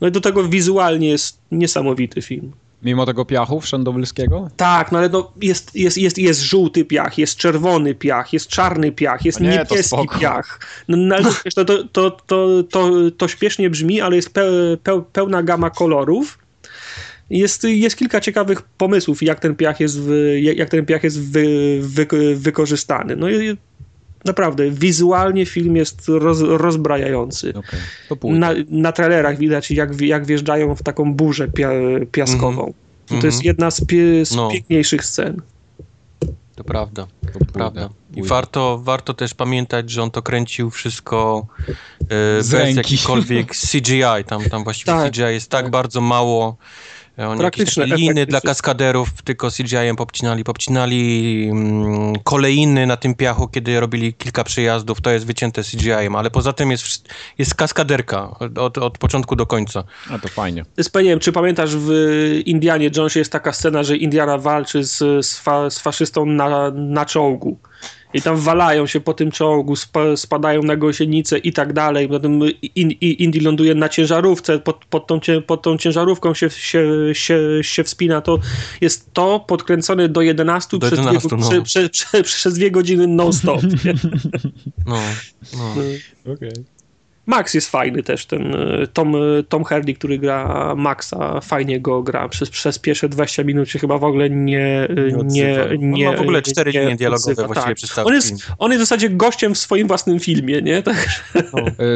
no i do tego wizualnie jest niesamowity film. Mimo tego piachu wszędobylskiego? Tak, no ale no jest, jest, jest, jest żółty piach, jest czerwony piach, jest czarny piach, jest nie, niebieski piach. No, no, ale to, to, to, to, to, śpiesznie brzmi, ale jest pe, pe, pełna gama kolorów. Jest, jest kilka ciekawych pomysłów, jak ten piach jest, wy, jak ten piach jest wy, wy, wykorzystany. No i naprawdę, wizualnie film jest roz, rozbrajający. To pójdę. Na, na trailerach widać, jak, jak wjeżdżają w taką burzę pia, piaskową. I to Mhm. jest jedna z, pie, z No. piękniejszych scen. To prawda. To pójdę, Prawda. I warto, warto też pamiętać, że on to kręcił wszystko e, bez ręki. jakikolwiek CGI. Tam, tam właściwie Tak, CGI jest tak, bardzo mało. E, Oni jakieś Praktyczne takie liny dla kaskaderów tylko CGI-em popcinali. Popcinali mm, kolejny na tym piachu, kiedy robili kilka przejazdów. To jest wycięte CGI-em, ale poza tym jest, jest kaskaderka od, od, początku do końca. A to fajnie. Sp- Nie wiem, czy pamiętasz w Indianie Jonesie jest taka scena, że Indiana walczy z, z, fa, z faszystą na, na czołgu. I tam walają się po tym czołgu, spa, spadają na gąsienicę i tak dalej. Potem in, i- Indy ląduje na ciężarówce, pod, pod, tą, cię- pod tą ciężarówką się, się, się, się wspina. To jest to podkręcone do 11, Do przez, 11, dwie, no. prze, prze, prze, przez dwie godziny non-stop. nie? No, no. Okej. Max jest fajny też, ten y, Tom, y, Tom Hardy, który gra Maxa, fajnie go gra. Przez, przez pierwsze 20 minut się chyba w ogóle nie y, nie, odzywa. nie, On ma w ogóle cztery nie linie dialogowe odzywa, właściwie tak. przez cały on jest, film. on jest w zasadzie gościem w swoim własnym filmie, nie? Tak,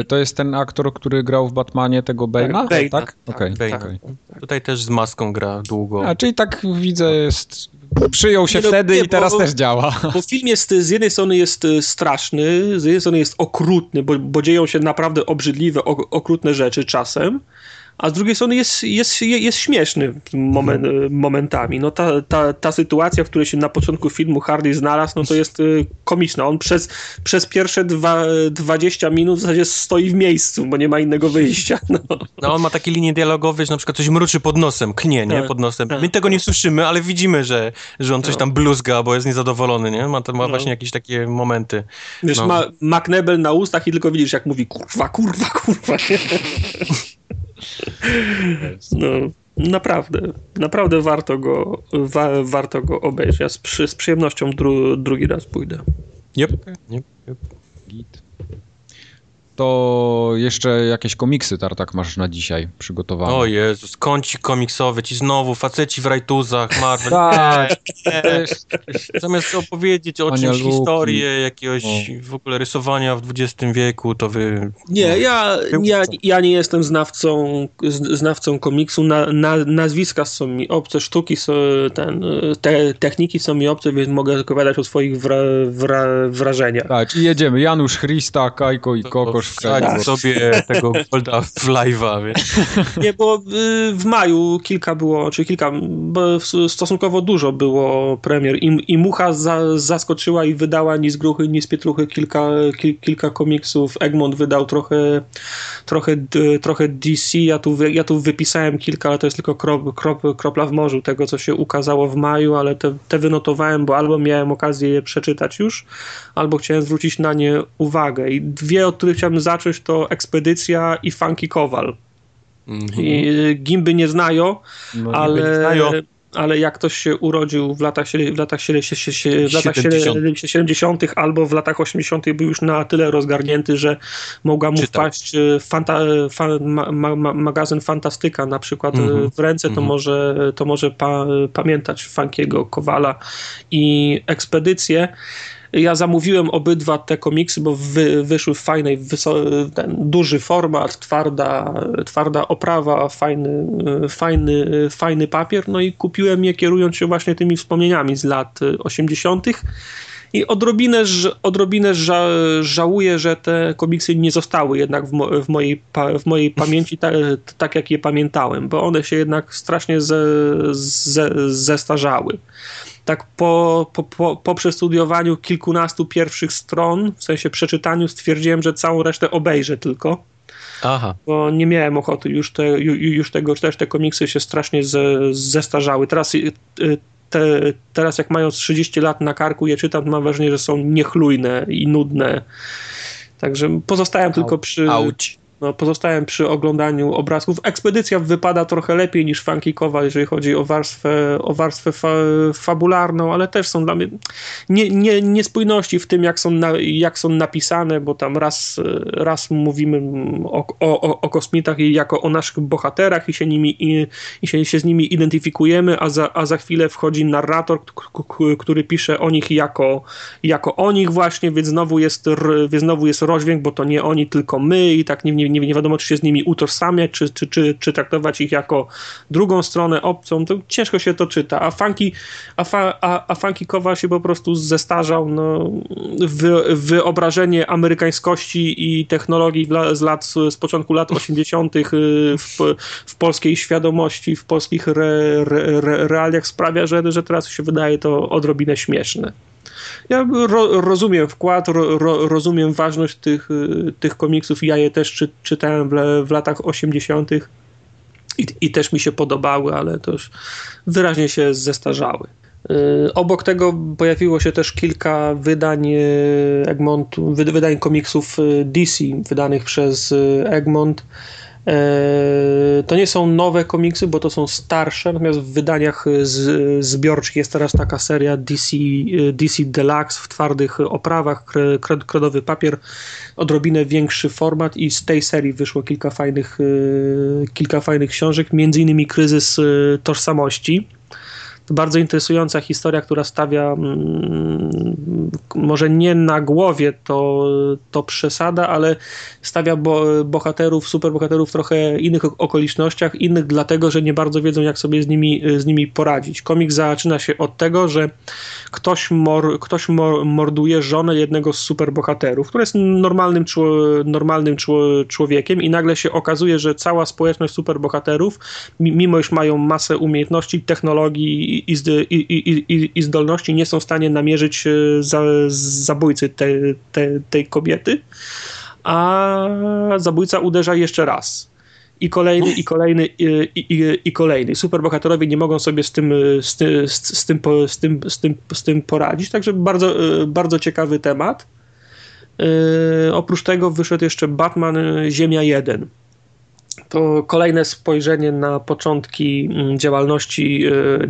Y, To jest ten aktor, który grał w Batmanie tego Bane'a? Bane'a, tak? tak, Okej, Bane. okej. Tutaj też z maską gra długo. A, czyli tak widzę, jest... przyjął się Nie, no, wtedy nie, i teraz bo- też działa. bo film jest, z jednej strony jest y, straszny, z jednej strony jest okrutny, bo, bo dzieją się naprawdę obrzydliwe, ok- okrutne rzeczy czasem, a z drugiej strony jest, jest, jest śmieszny moment, mhm. momentami. No ta, ta, ta sytuacja, w której się na początku filmu Hardy znalazł, no to jest y, komiczna. On przez, przez pierwsze dwa, 20 minut w zasadzie stoi w miejscu, bo nie ma innego wyjścia. No, no on ma takie linie dialogowe, że na przykład coś mruczy pod nosem, knie, nie? Tak, pod nosem. Tak. My tego nie słyszymy, ale widzimy, że, że on coś no. tam bluzga, bo jest niezadowolony, nie? Ma, ma no. właśnie jakieś takie momenty. Wiesz, no. ma McNebel na ustach i tylko widzisz, jak mówi kurwa, kurwa, kurwa. No, naprawdę, naprawdę warto go, wa, warto go obejrzeć. Ja z, przy, z przyjemnością dru, drugi raz pójdę. Yep. yep, yep. Git to jeszcze jakieś komiksy, Tartak, masz na dzisiaj przygotowane. O Jezus, kącik komiksowy, ci znowu, faceci w rajtuzach, Marvel. tak. Zamiast opowiedzieć o czymś, historię jakiegoś w ogóle rysowania w XX wieku, to wy... Nie, no, ja, ja, ja nie jestem znawcą, znawcą komiksu, na, na, nazwiska są mi obce, sztuki są, ten, te techniki są mi obce, więc mogę opowiadać o swoich wra, wra, wrażeniach. Tak, i jedziemy. Janusz Christa, Kajko i Kokosz tak. sobie tego Golda w live'a, wiesz. Nie, bo y, w maju kilka było, czy kilka, stosunkowo dużo było premier i, i Mucha za, zaskoczyła i wydała ni z gruchy, ni z pietruchy kilka, kil, kilka komiksów. Egmont wydał trochę, trochę, trochę DC, ja tu, ja tu wypisałem kilka, ale to jest tylko krop, krop, kropla w morzu tego, co się ukazało w maju, ale te, te wynotowałem, bo albo miałem okazję je przeczytać już, albo chciałem zwrócić na nie uwagę. I dwie, od których chciałbym zacząć, to Ekspedycja i Funky Kowal. -hmm. I Gimby nie znają, no, ale... Nie znają ale jak ktoś się urodził w latach, w latach, w latach 70. albo w latach 80. był już na tyle rozgarnięty, że mogła mu Czytał. wpaść e, fanta, fa, ma, ma, magazyn Fantastyka na przykład mm -hmm. w ręce, to mm -hmm. może, to może pa, pamiętać Funkiego Kowala i ekspedycję. Ja zamówiłem obydwa te komiksy, bo wy, wyszły w fajnej, ten duży format, twarda, twarda oprawa, fajny, fajny, fajny papier. No i kupiłem je kierując się właśnie tymi wspomnieniami z lat 80. I odrobinę, odrobinę ża żałuję, że te komiksy nie zostały jednak w, mo w mojej, w mojej pamięci ta tak, jak je pamiętałem, bo one się jednak strasznie ze ze zestarzały tak po, po, po, po przestudiowaniu kilkunastu pierwszych stron, w sensie przeczytaniu, stwierdziłem, że całą resztę obejrzę tylko. Aha. Bo nie miałem ochoty już, te, już tego, też te komiksy się strasznie ze, zestarzały. Teraz, y, te, teraz jak mając 30 lat na karku je czytam, mam wrażenie, że są niechlujne i nudne. Także pozostałem tylko przy, Auć no, pozostałem przy oglądaniu obrazków. Ekspedycja wypada trochę lepiej niż Funkikowa, jeżeli chodzi o warstwę, o warstwę fa fabularną, ale też są dla mnie nie, nie, niespójności w tym, jak są, na, jak są napisane, bo tam raz, raz mówimy o, o, o kosmitach jako o naszych bohaterach i się, nimi, i, i się, się z nimi identyfikujemy, a za, a za chwilę wchodzi narrator, który pisze o nich jako, jako o nich właśnie, więc znowu jest, znowu jest rozdźwięk, bo to nie oni, tylko my i tak nie, nie nie, nie wiadomo, czy się z nimi utożsamiać, czy, czy, czy, czy traktować ich jako drugą stronę, obcą, to ciężko się to czyta. A Funky, a, fa, a, a funky Kowal się po prostu zestarzał. No, wy, wyobrażenie amerykańskości i technologii z lat, z początku lat 80. Y, w, w polskiej świadomości, w polskich re, re, realiach sprawia, że, że teraz się wydaje to odrobinę śmieszne ja ro, rozumiem wkład, ro, rozumiem ważność tych, y, tych komiksów. Ja je też czy, czytałem w, w latach 80. I, I, też mi się podobały, ale to już wyraźnie się zestarzały. Yy, obok tego pojawiło się też kilka wydań Egmontu, wydań komiksów DC wydanych przez Egmont. E, to nie są nowe komiksy, bo to są starsze, natomiast w wydaniach z, zbiorczych jest teraz taka seria DC, DC Deluxe w twardych oprawach, kredowy papier, odrobinę większy format i z tej serii wyszło kilka fajnych, e, kilka fajnych książek, między innymi Kryzys e, Tożsamości bardzo interesująca historia, która stawia mm, może nie na głowie to, to przesada, ale stawia bo, bohaterów, superbohaterów w trochę innych okolicznościach, innych dlatego, że nie bardzo wiedzą jak sobie z nimi, z nimi poradzić. Komik zaczyna się od tego, że ktoś, mor, ktoś mor, morduje żonę jednego z superbohaterów, który jest normalnym, normalnym człowiekiem i nagle się okazuje, że cała społeczność superbohaterów, mimo iż mają masę umiejętności, technologii i, i, i, i zdolności, nie są w stanie namierzyć e, za, zabójcy te, te, tej kobiety, a zabójca uderza jeszcze raz i kolejny, i kolejny, i, i, i kolejny. Superbohaterowie nie mogą sobie z tym, z, tym, z, tym, z, tym, z, tym, z tym poradzić, także bardzo, bardzo ciekawy temat. Oprócz tego wyszedł jeszcze Batman Ziemia 1 to kolejne spojrzenie na początki mm, działalności,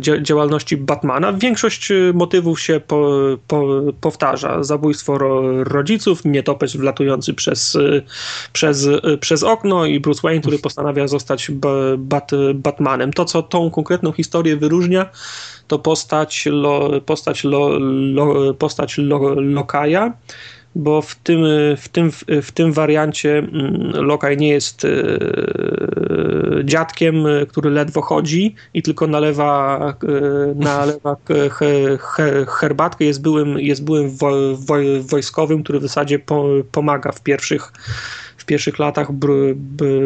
e, działalności Batmana. Większość e, motywów się po, po, powtarza. Zabójstwo ro, rodziców, nietoperz wlatujący przez, e, przez, przez okno i Bruce Wayne, który postanawia zostać bat, Batmanem. To, co tą konkretną historię wyróżnia, to postać, lo, postać, lo, lo, postać lo, Lokaja, bo w tym, w tym, w tym wariancie mm, Lokaj nie jest e, dziadkiem, który ledwo chodzi i tylko nalewa, e, nalewa herbatkę. Jest byłym, jest byłym wojskowym, który w zasadzie pomaga w pierwszych w pierwszych latach Bru,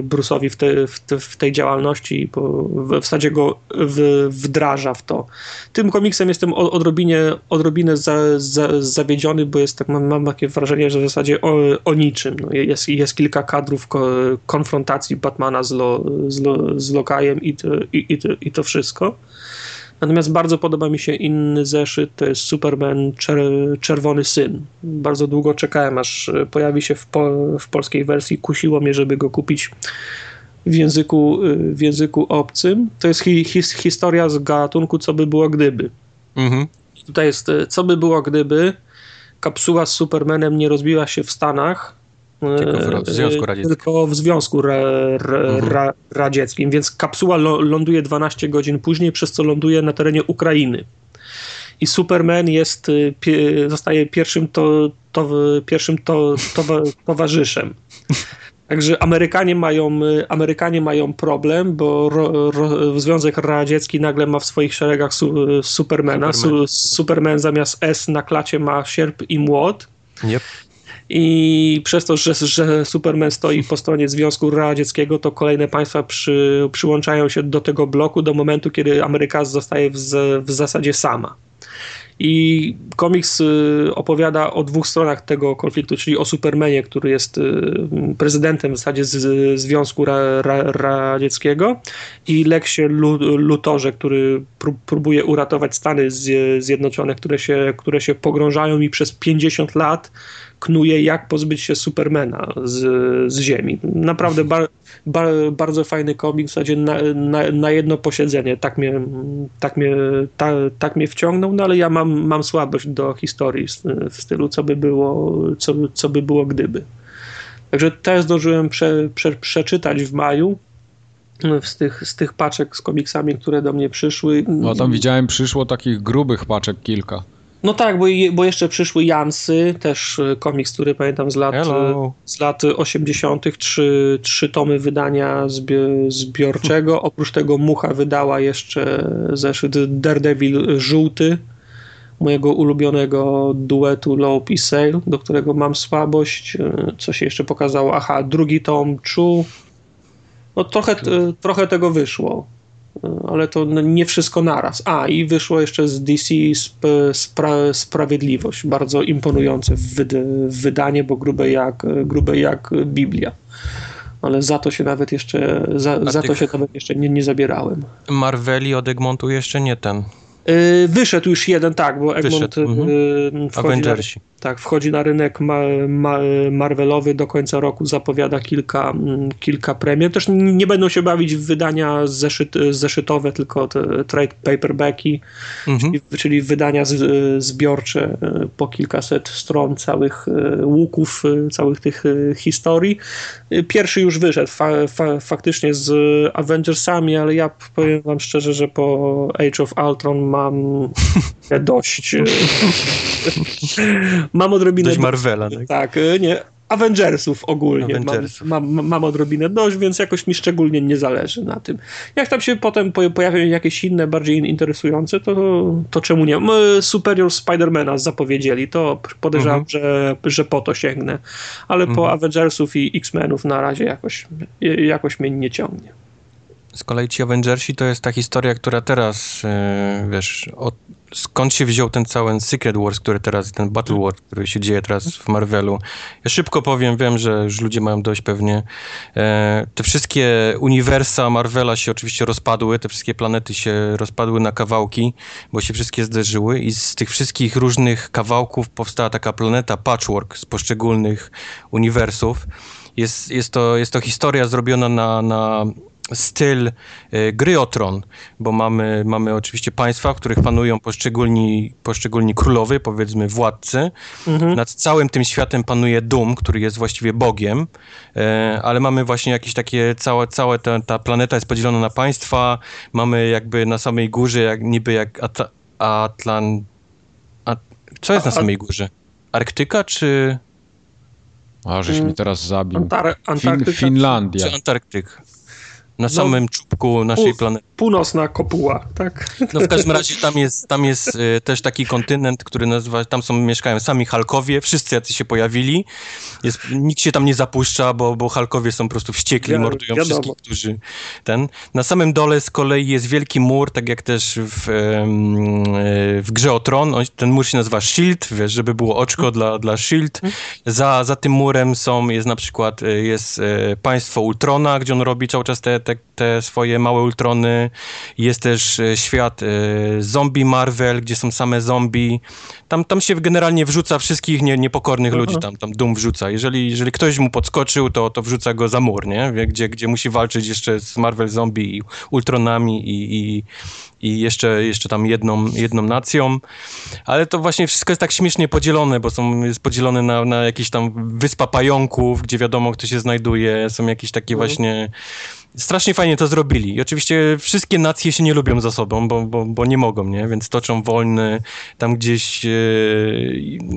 Bruce'owi w, te, w, te, w, tej działalności, w zasadzie go w, wdraża w to. Tym komiksem jestem odrobinie, odrobinę za, za, zawiedziony, bo jest tak, mam, mam, takie wrażenie, że w zasadzie o, o niczym. No jest, jest kilka kadrów ko, konfrontacji Batmana z, lo, z, lo, z Lokajem i i, i, i to wszystko. Natomiast bardzo podoba mi się inny zeszyt, to jest Superman Czer Czerwony Syn. Bardzo długo czekałem, aż pojawi się w, po w polskiej wersji. Kusiło mnie, żeby go kupić w języku, w języku obcym. To jest hi his historia z gatunku Co by było gdyby. Mhm. Tutaj jest Co by było gdyby kapsuła z Supermanem nie rozbiła się w Stanach, tylko w Związku Radzieckim. Tylko w Związku ra, ra, mhm. ra, Radzieckim, więc kapsuła ląduje 12 godzin później, przez co ląduje na terenie Ukrainy. I Superman jest, y, zostaje pierwszym, to, to, pierwszym to, to, towarzyszem. Także Amerykanie mają, y, Amerykanie mają problem, bo ro, ro, Związek Radziecki nagle ma w swoich szeregach su, Supermana. Superman. Su, Superman zamiast S na klacie ma sierp i młot. Yep. I przez to, że, że Superman stoi po stronie Związku Radzieckiego, to kolejne państwa przy, przyłączają się do tego bloku do momentu, kiedy Ameryka zostaje w, w zasadzie sama. I komiks y, opowiada o dwóch stronach tego konfliktu, czyli o Supermanie, który jest y, prezydentem w zasadzie z Związku Ra Ra Radzieckiego i Leksie Lutorze, który próbuje uratować Stany Zjednoczone, które się, które się pogrążają i przez 50 lat knuje, jak pozbyć się Supermana z, z Ziemi. Naprawdę bar, bar, bardzo fajny komik, w zasadzie na, na, na, jedno posiedzenie. Tak mnie, tak, mnie, ta, tak mnie wciągnął, no ale ja mam, mam słabość do historii w stylu, co by było, co, co by było gdyby. Także też zdążyłem prze, prze, przeczytać w maju z tych, z tych paczek z komiksami, które do mnie przyszły. No tam widziałem, przyszło takich grubych paczek kilka. No tak, bo, bo jeszcze przyszły Jansy, też e, komiks, który pamiętam z lat, e, z lat 80., trzy, trzy tomy wydania zbiorczego. Oprócz tego Mucha wydała jeszcze zeszyt Daredevil żółty, mojego ulubionego duetu Lope i Sale, do którego mam słabość. E, co się jeszcze pokazało? Aha, drugi tom Chu. No trochę, trochę tego wyszło ale to nie wszystko naraz. A, i wyszło jeszcze z DC Spra Sprawiedliwość, bardzo imponujące wydanie, bo grube jak, grube jak Biblia. Ale za to się nawet jeszcze, za, za to się nawet jeszcze nie, nie zabierałem. Marveli od Egmontu jeszcze nie ten. Yy, wyszedł już jeden, tak, bo Egmont Wyszedł. Mhm. Yy, Avengersi. Na, tak, wchodzi na rynek ma, ma, Marvelowy, do końca roku zapowiada kilka, mm, kilka premier. Też nie będą się bawić w wydania zeszyt, zeszytowe, tylko trade paperbacki, mhm. czyli, czyli, wydania z, zbiorcze e, po kilkaset stron całych e, łuków, e, całych tych historii. Pierwszy już wyszedł fa, fa, faktycznie z Avengersami, ale ja powiem wam szczerze, że po Age of Ultron mam dość mam odrobinę... Dość Marvela, tak? Tak, e, nie, Avengersów ogólnie. Avengersów. Mam, mam, mam, odrobinę dość, więc jakoś mi szczególnie nie zależy na tym. Jak tam się potem pojawią jakieś inne, bardziej interesujące, to, to czemu nie? Superior Spidermana zapowiedzieli, to podejrzewam, mhm. że, że po to sięgnę. Ale mhm. po Avengersów i X-Menów na razie jakoś, jakoś mnie nie ciągnie. Z kolei ci Avengersi to jest ta historia, która teraz, yy, wiesz, od, skąd się wziął ten cały Secret Wars, który teraz, ten Battle War, który się dzieje teraz w Marvelu. Ja szybko powiem, wiem, że już ludzie mają dość pewnie. E, te wszystkie uniwersa Marvela się oczywiście rozpadły, te wszystkie planety się rozpadły na kawałki, bo się wszystkie zderzyły i z tych wszystkich różnych kawałków powstała taka planeta Patchwork z poszczególnych uniwersów. Jest, jest, to, jest to historia zrobiona na, na styl y, gry o tron, bo mamy, mamy oczywiście państwa, w których panują poszczególni, poszczególni królowie, powiedzmy władcy. Mhm. Nad całym tym światem panuje Dum, który jest właściwie Bogiem, e, ale mamy właśnie jakieś takie, całe, całe ta, ta planeta jest podzielona na państwa, mamy jakby na samej górze, jak, niby jak At Atlan... A, co jest na samej górze? Arktyka czy... A, żeś mi teraz zabił. Antar fin Finlandia. Czy Antarktyk? Na no, samym czubku naszej planety. Północna kopuła, tak? No w każdym razie tam jest, tam jest y, też taki kontynent, który nazywa, tam są, mieszkają sami Halkowie, wszyscy jacy się pojawili. Jest, nikt się tam nie zapuszcza, bo, bo Halkowie są po prostu wściekli, ja, mordują wiadomo. wszystkich, którzy ten. Na samym dole z kolei jest wielki mur, tak jak też w, y, w grze o Tron. ten mur się nazywa Shield, wiesz, żeby było oczko hmm. dla, dla Shield. Za, za tym murem są, jest na przykład, y, jest y, państwo Ultrona, gdzie on robi cały czas te, te, te swoje małe Ultrony. Jest też e, świat e, zombie Marvel, gdzie są same zombie. Tam, tam się generalnie wrzuca wszystkich nie, niepokornych Aha. ludzi, tam, tam Doom wrzuca. Jeżeli, jeżeli ktoś mu podskoczył, to, to wrzuca go za mur, nie? Gdzie, gdzie musi walczyć jeszcze z Marvel Zombie i Ultronami i, i, i jeszcze, jeszcze tam jedną, jedną nacją. Ale to właśnie wszystko jest tak śmiesznie podzielone, bo są, jest podzielone na, na jakieś tam wyspa pająków, gdzie wiadomo, kto się znajduje. Są jakieś takie mhm. właśnie strasznie fajnie to zrobili. I oczywiście wszystkie nacje się nie lubią za sobą, bo, bo, bo nie mogą, nie? Więc toczą wojny, tam gdzieś e,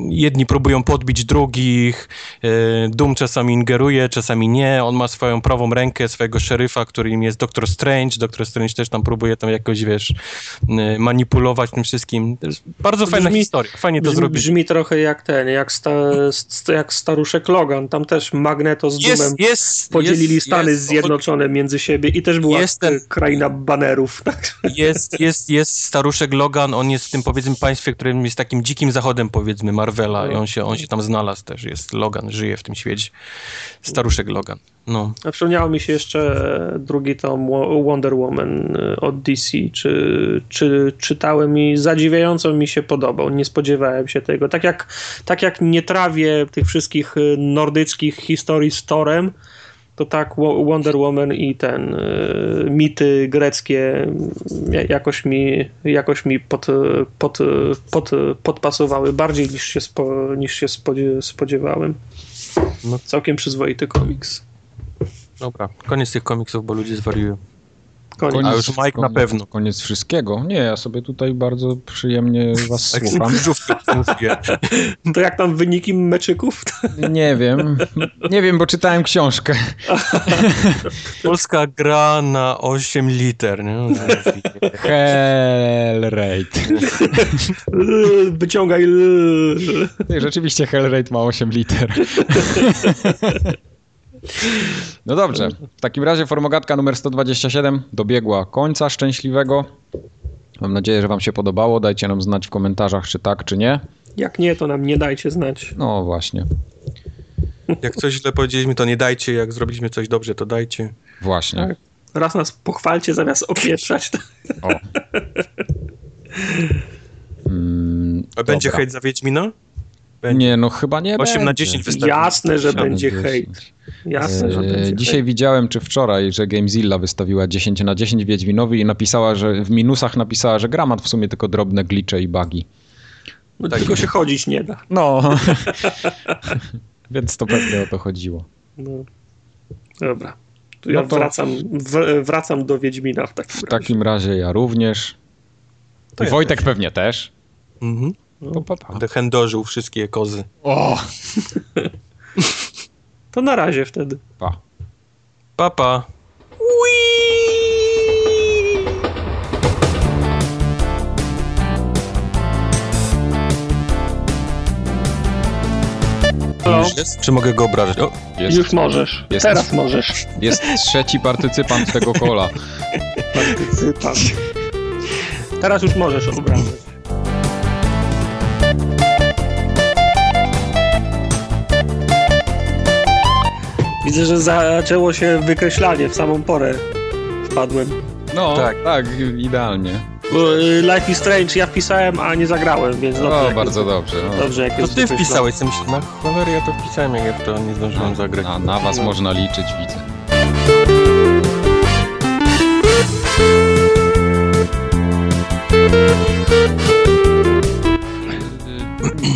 jedni próbują podbić drugich, e, Doom czasami ingeruje, czasami nie. On ma swoją prawą rękę, swojego szeryfa, którym jest Doctor Strange. Doctor Strange też tam próbuje tam jakoś, wiesz, e, manipulować tym wszystkim. bardzo fajna brzmi, historia, fajnie to zrobić. Brzmi trochę jak ten, jak, sta, jak staruszek Logan. Tam też Magneto z Doomem jest, podzielili jest, Stany jest, Zjednoczone między między siebie i też była jest ten, kraina banerów. Tak? Jest, jest, jest staruszek Logan, on jest w tym powiedzmy państwie, którym jest takim dzikim zachodem powiedzmy Marvela no. i on się, on się tam znalazł też, jest Logan, żyje w tym świecie. Staruszek Logan. No. A przypomniało mi się jeszcze drugi tom Wonder Woman y, od DC, czy, czy czytałem i zadziwiająco mi się podobał. Nie spodziewałem się tego. Tak jak, tak jak nie trawię tych wszystkich y, nordyckich historii z Torem, to tak Wonder Woman i ten y, mity greckie jakoś mi, jakoś mi pod, pod, pod, podpasowały bardziej niż się, spo, niż się spodziewałem. No. Całkiem przyzwoity komiks. Dobra, koniec tych komiksów, bo ludzie zwariują. Koniec, A już Mike koniec, na pewno. Koniec wszystkiego. Nie, ja sobie tutaj bardzo przyjemnie was tak słucham. to jak tam wyniki meczyków? Nie wiem. Nie wiem, bo czytałem książkę. Polska gra na 8 liter. Nie? Hellrate. Wyciągaj. Rzeczywiście Hellrate ma 8 liter. No dobrze, w takim razie formogatka numer 127 dobiegła końca szczęśliwego. Mam nadzieję, że wam się podobało. Dajcie nam znać w komentarzach, czy tak, czy nie. Jak nie, to nam nie dajcie znać. No właśnie. Jak coś źle powiedzieliśmy, to nie dajcie. Jak zrobiliśmy coś dobrze, to dajcie. Właśnie. Tak. Raz nas pochwalcie zamiast opieszać. O. Mm, A będzie hejt za Wiedźmina? Będzie. Nie, no chyba nie 8 na będzie. 10 wystarczy. Jasne, że będzie 10. hejt. Jasne, że E, będzie Dzisiaj hejt. widziałem, czy wczoraj, że Gamezilla wystawiła 10 na 10 Wiedźminowi i napisała, że w minusach napisała, że gra ma w sumie tylko drobne glitche i bugi. No, tylko się chodzić nie da. No. Więc to pewnie o to chodziło. No. Dobra. To ja No to- wracam, w, wracam do Wiedźmina w takim W razie. takim razie ja również. Ja Wojtek pewnie też. Mhm. To pa, pa. Wszystkie kozy. O! To na razie wtedy. Pa. Papa. Halo? Już jest? Czy mogę go obrażać? O, Jest, Już możesz. Jest. Teraz możesz. jest trzeci partycypant tego kola. Partycypant. Teraz już możesz obrażać. Widzę, że zaczęło się wykreślanie w samą porę. Wpadłem. No, tak, Tak. idealnie. Bo, y, Life is Strange ja wpisałem, a nie zagrałem, więc dobrze. O, bardzo jest, dobrze. No. Dobrze, jak to jest ty wykreślone. wpisałeś, myślę, na cholerę ja to wpisałem, jak to nie zdążyłem zagrać. Na, na was No. można liczyć, widzę.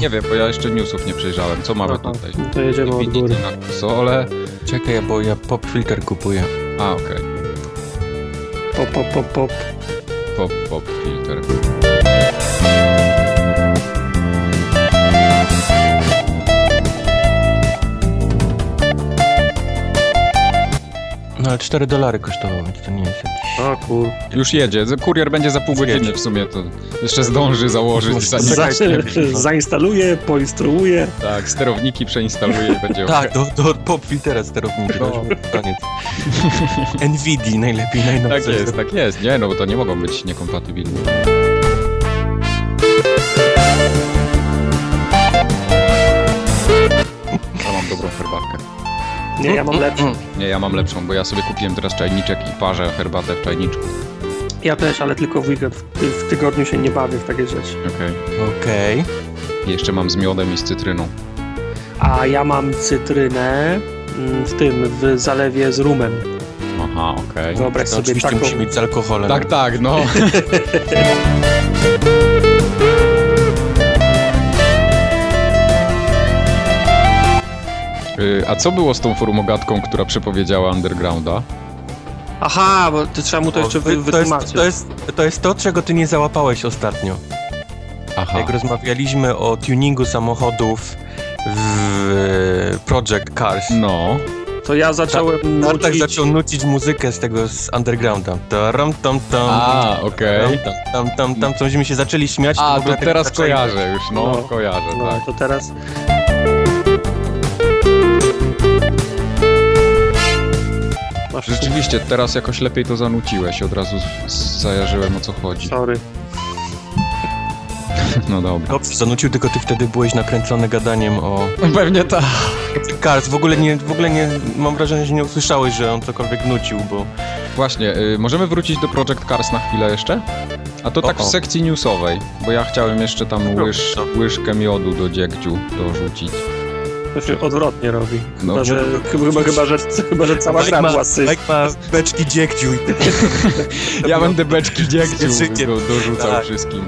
Nie wiem, bo ja jeszcze newsów nie przejrzałem. Co mamy Aha, tutaj? no to jedziemy od góry. na konsole. Czekaj, bo ja pop filter kupuję. A, okej. Pop, pop, pop, pop. Pop, pop, filter. No ale 4 dolary kosztowało, więc to nie jest jakiś... O kur... Już jedzie. Kurier będzie za pół godziny w sumie, to jeszcze zdąży założyć. Zanim... Czekaj, Za, zainstaluję, poinstruuję. Tak, sterowniki przeinstaluje i będzie Tak, do, do pop filtera sterowniki, No. no. koniec. NVIDIA najlepiej, Tak najnowsze. jest, tak jest. Nie, no bo to nie mogą być niekompatybilne. Ja mam dobrą herbatkę. Nie, ja mam lepszy. Nie, ja mam lepszą, bo ja sobie kupiłem teraz czajniczek i parzę herbatę w czajniczku. Ja też, ale tylko w weekend. W, ty- w tygodniu się nie bawię w takie rzeczy. Okej. Okej. I Jeszcze mam z miodem i z cytryną. A ja mam cytrynę mm, w tym, w zalewie z rumem. Aha, okej. Wyobraź To sobie oczywiście taką... musi mieć z alkoholem. Tak, tak, no. A co było z tą formogatką, która przepowiedziała Undergrounda? Aha, bo to trzeba mu to jeszcze wy, to, jest, wytłumaczyć. to, jest, to jest to, czego ty nie załapałeś ostatnio. Aha. Jak rozmawialiśmy o tuningu samochodów w Project Cars. No. To ja zacząłem Tartak nucić... zaczął nucić muzykę z tego z Undergrounda. Taram, tam, tam. A, okej. Tam, tam, tam, tam, co myśmy się zaczęli śmiać. A, to teraz kojarzę już, no, No. kojarzę, No, tak. to teraz... Masz Rzeczywiście, teraz jakoś lepiej to zanuciłeś, od razu zajarzyłem o co chodzi. Sorry. No dobra. Dobrze, zanucił, tylko ty wtedy byłeś nakręcony gadaniem o Pewnie tak. Cars. W ogóle nie, w ogóle nie, mam wrażenie, że nie usłyszałeś, że on cokolwiek nucił, bo... Właśnie, y, możemy wrócić do Project Cars na chwilę jeszcze? A to tak w sekcji newsowej, bo ja chciałem jeszcze tam łyż, łyżkę miodu do dziegciu dorzucić. To się odwrotnie robi. No. Chyba, że, chyba, chyba, że, chyba, że cała gra była syf. Mike ma beczki dziegciu i Ja będę beczki do, dorzucał Tak. wszystkim.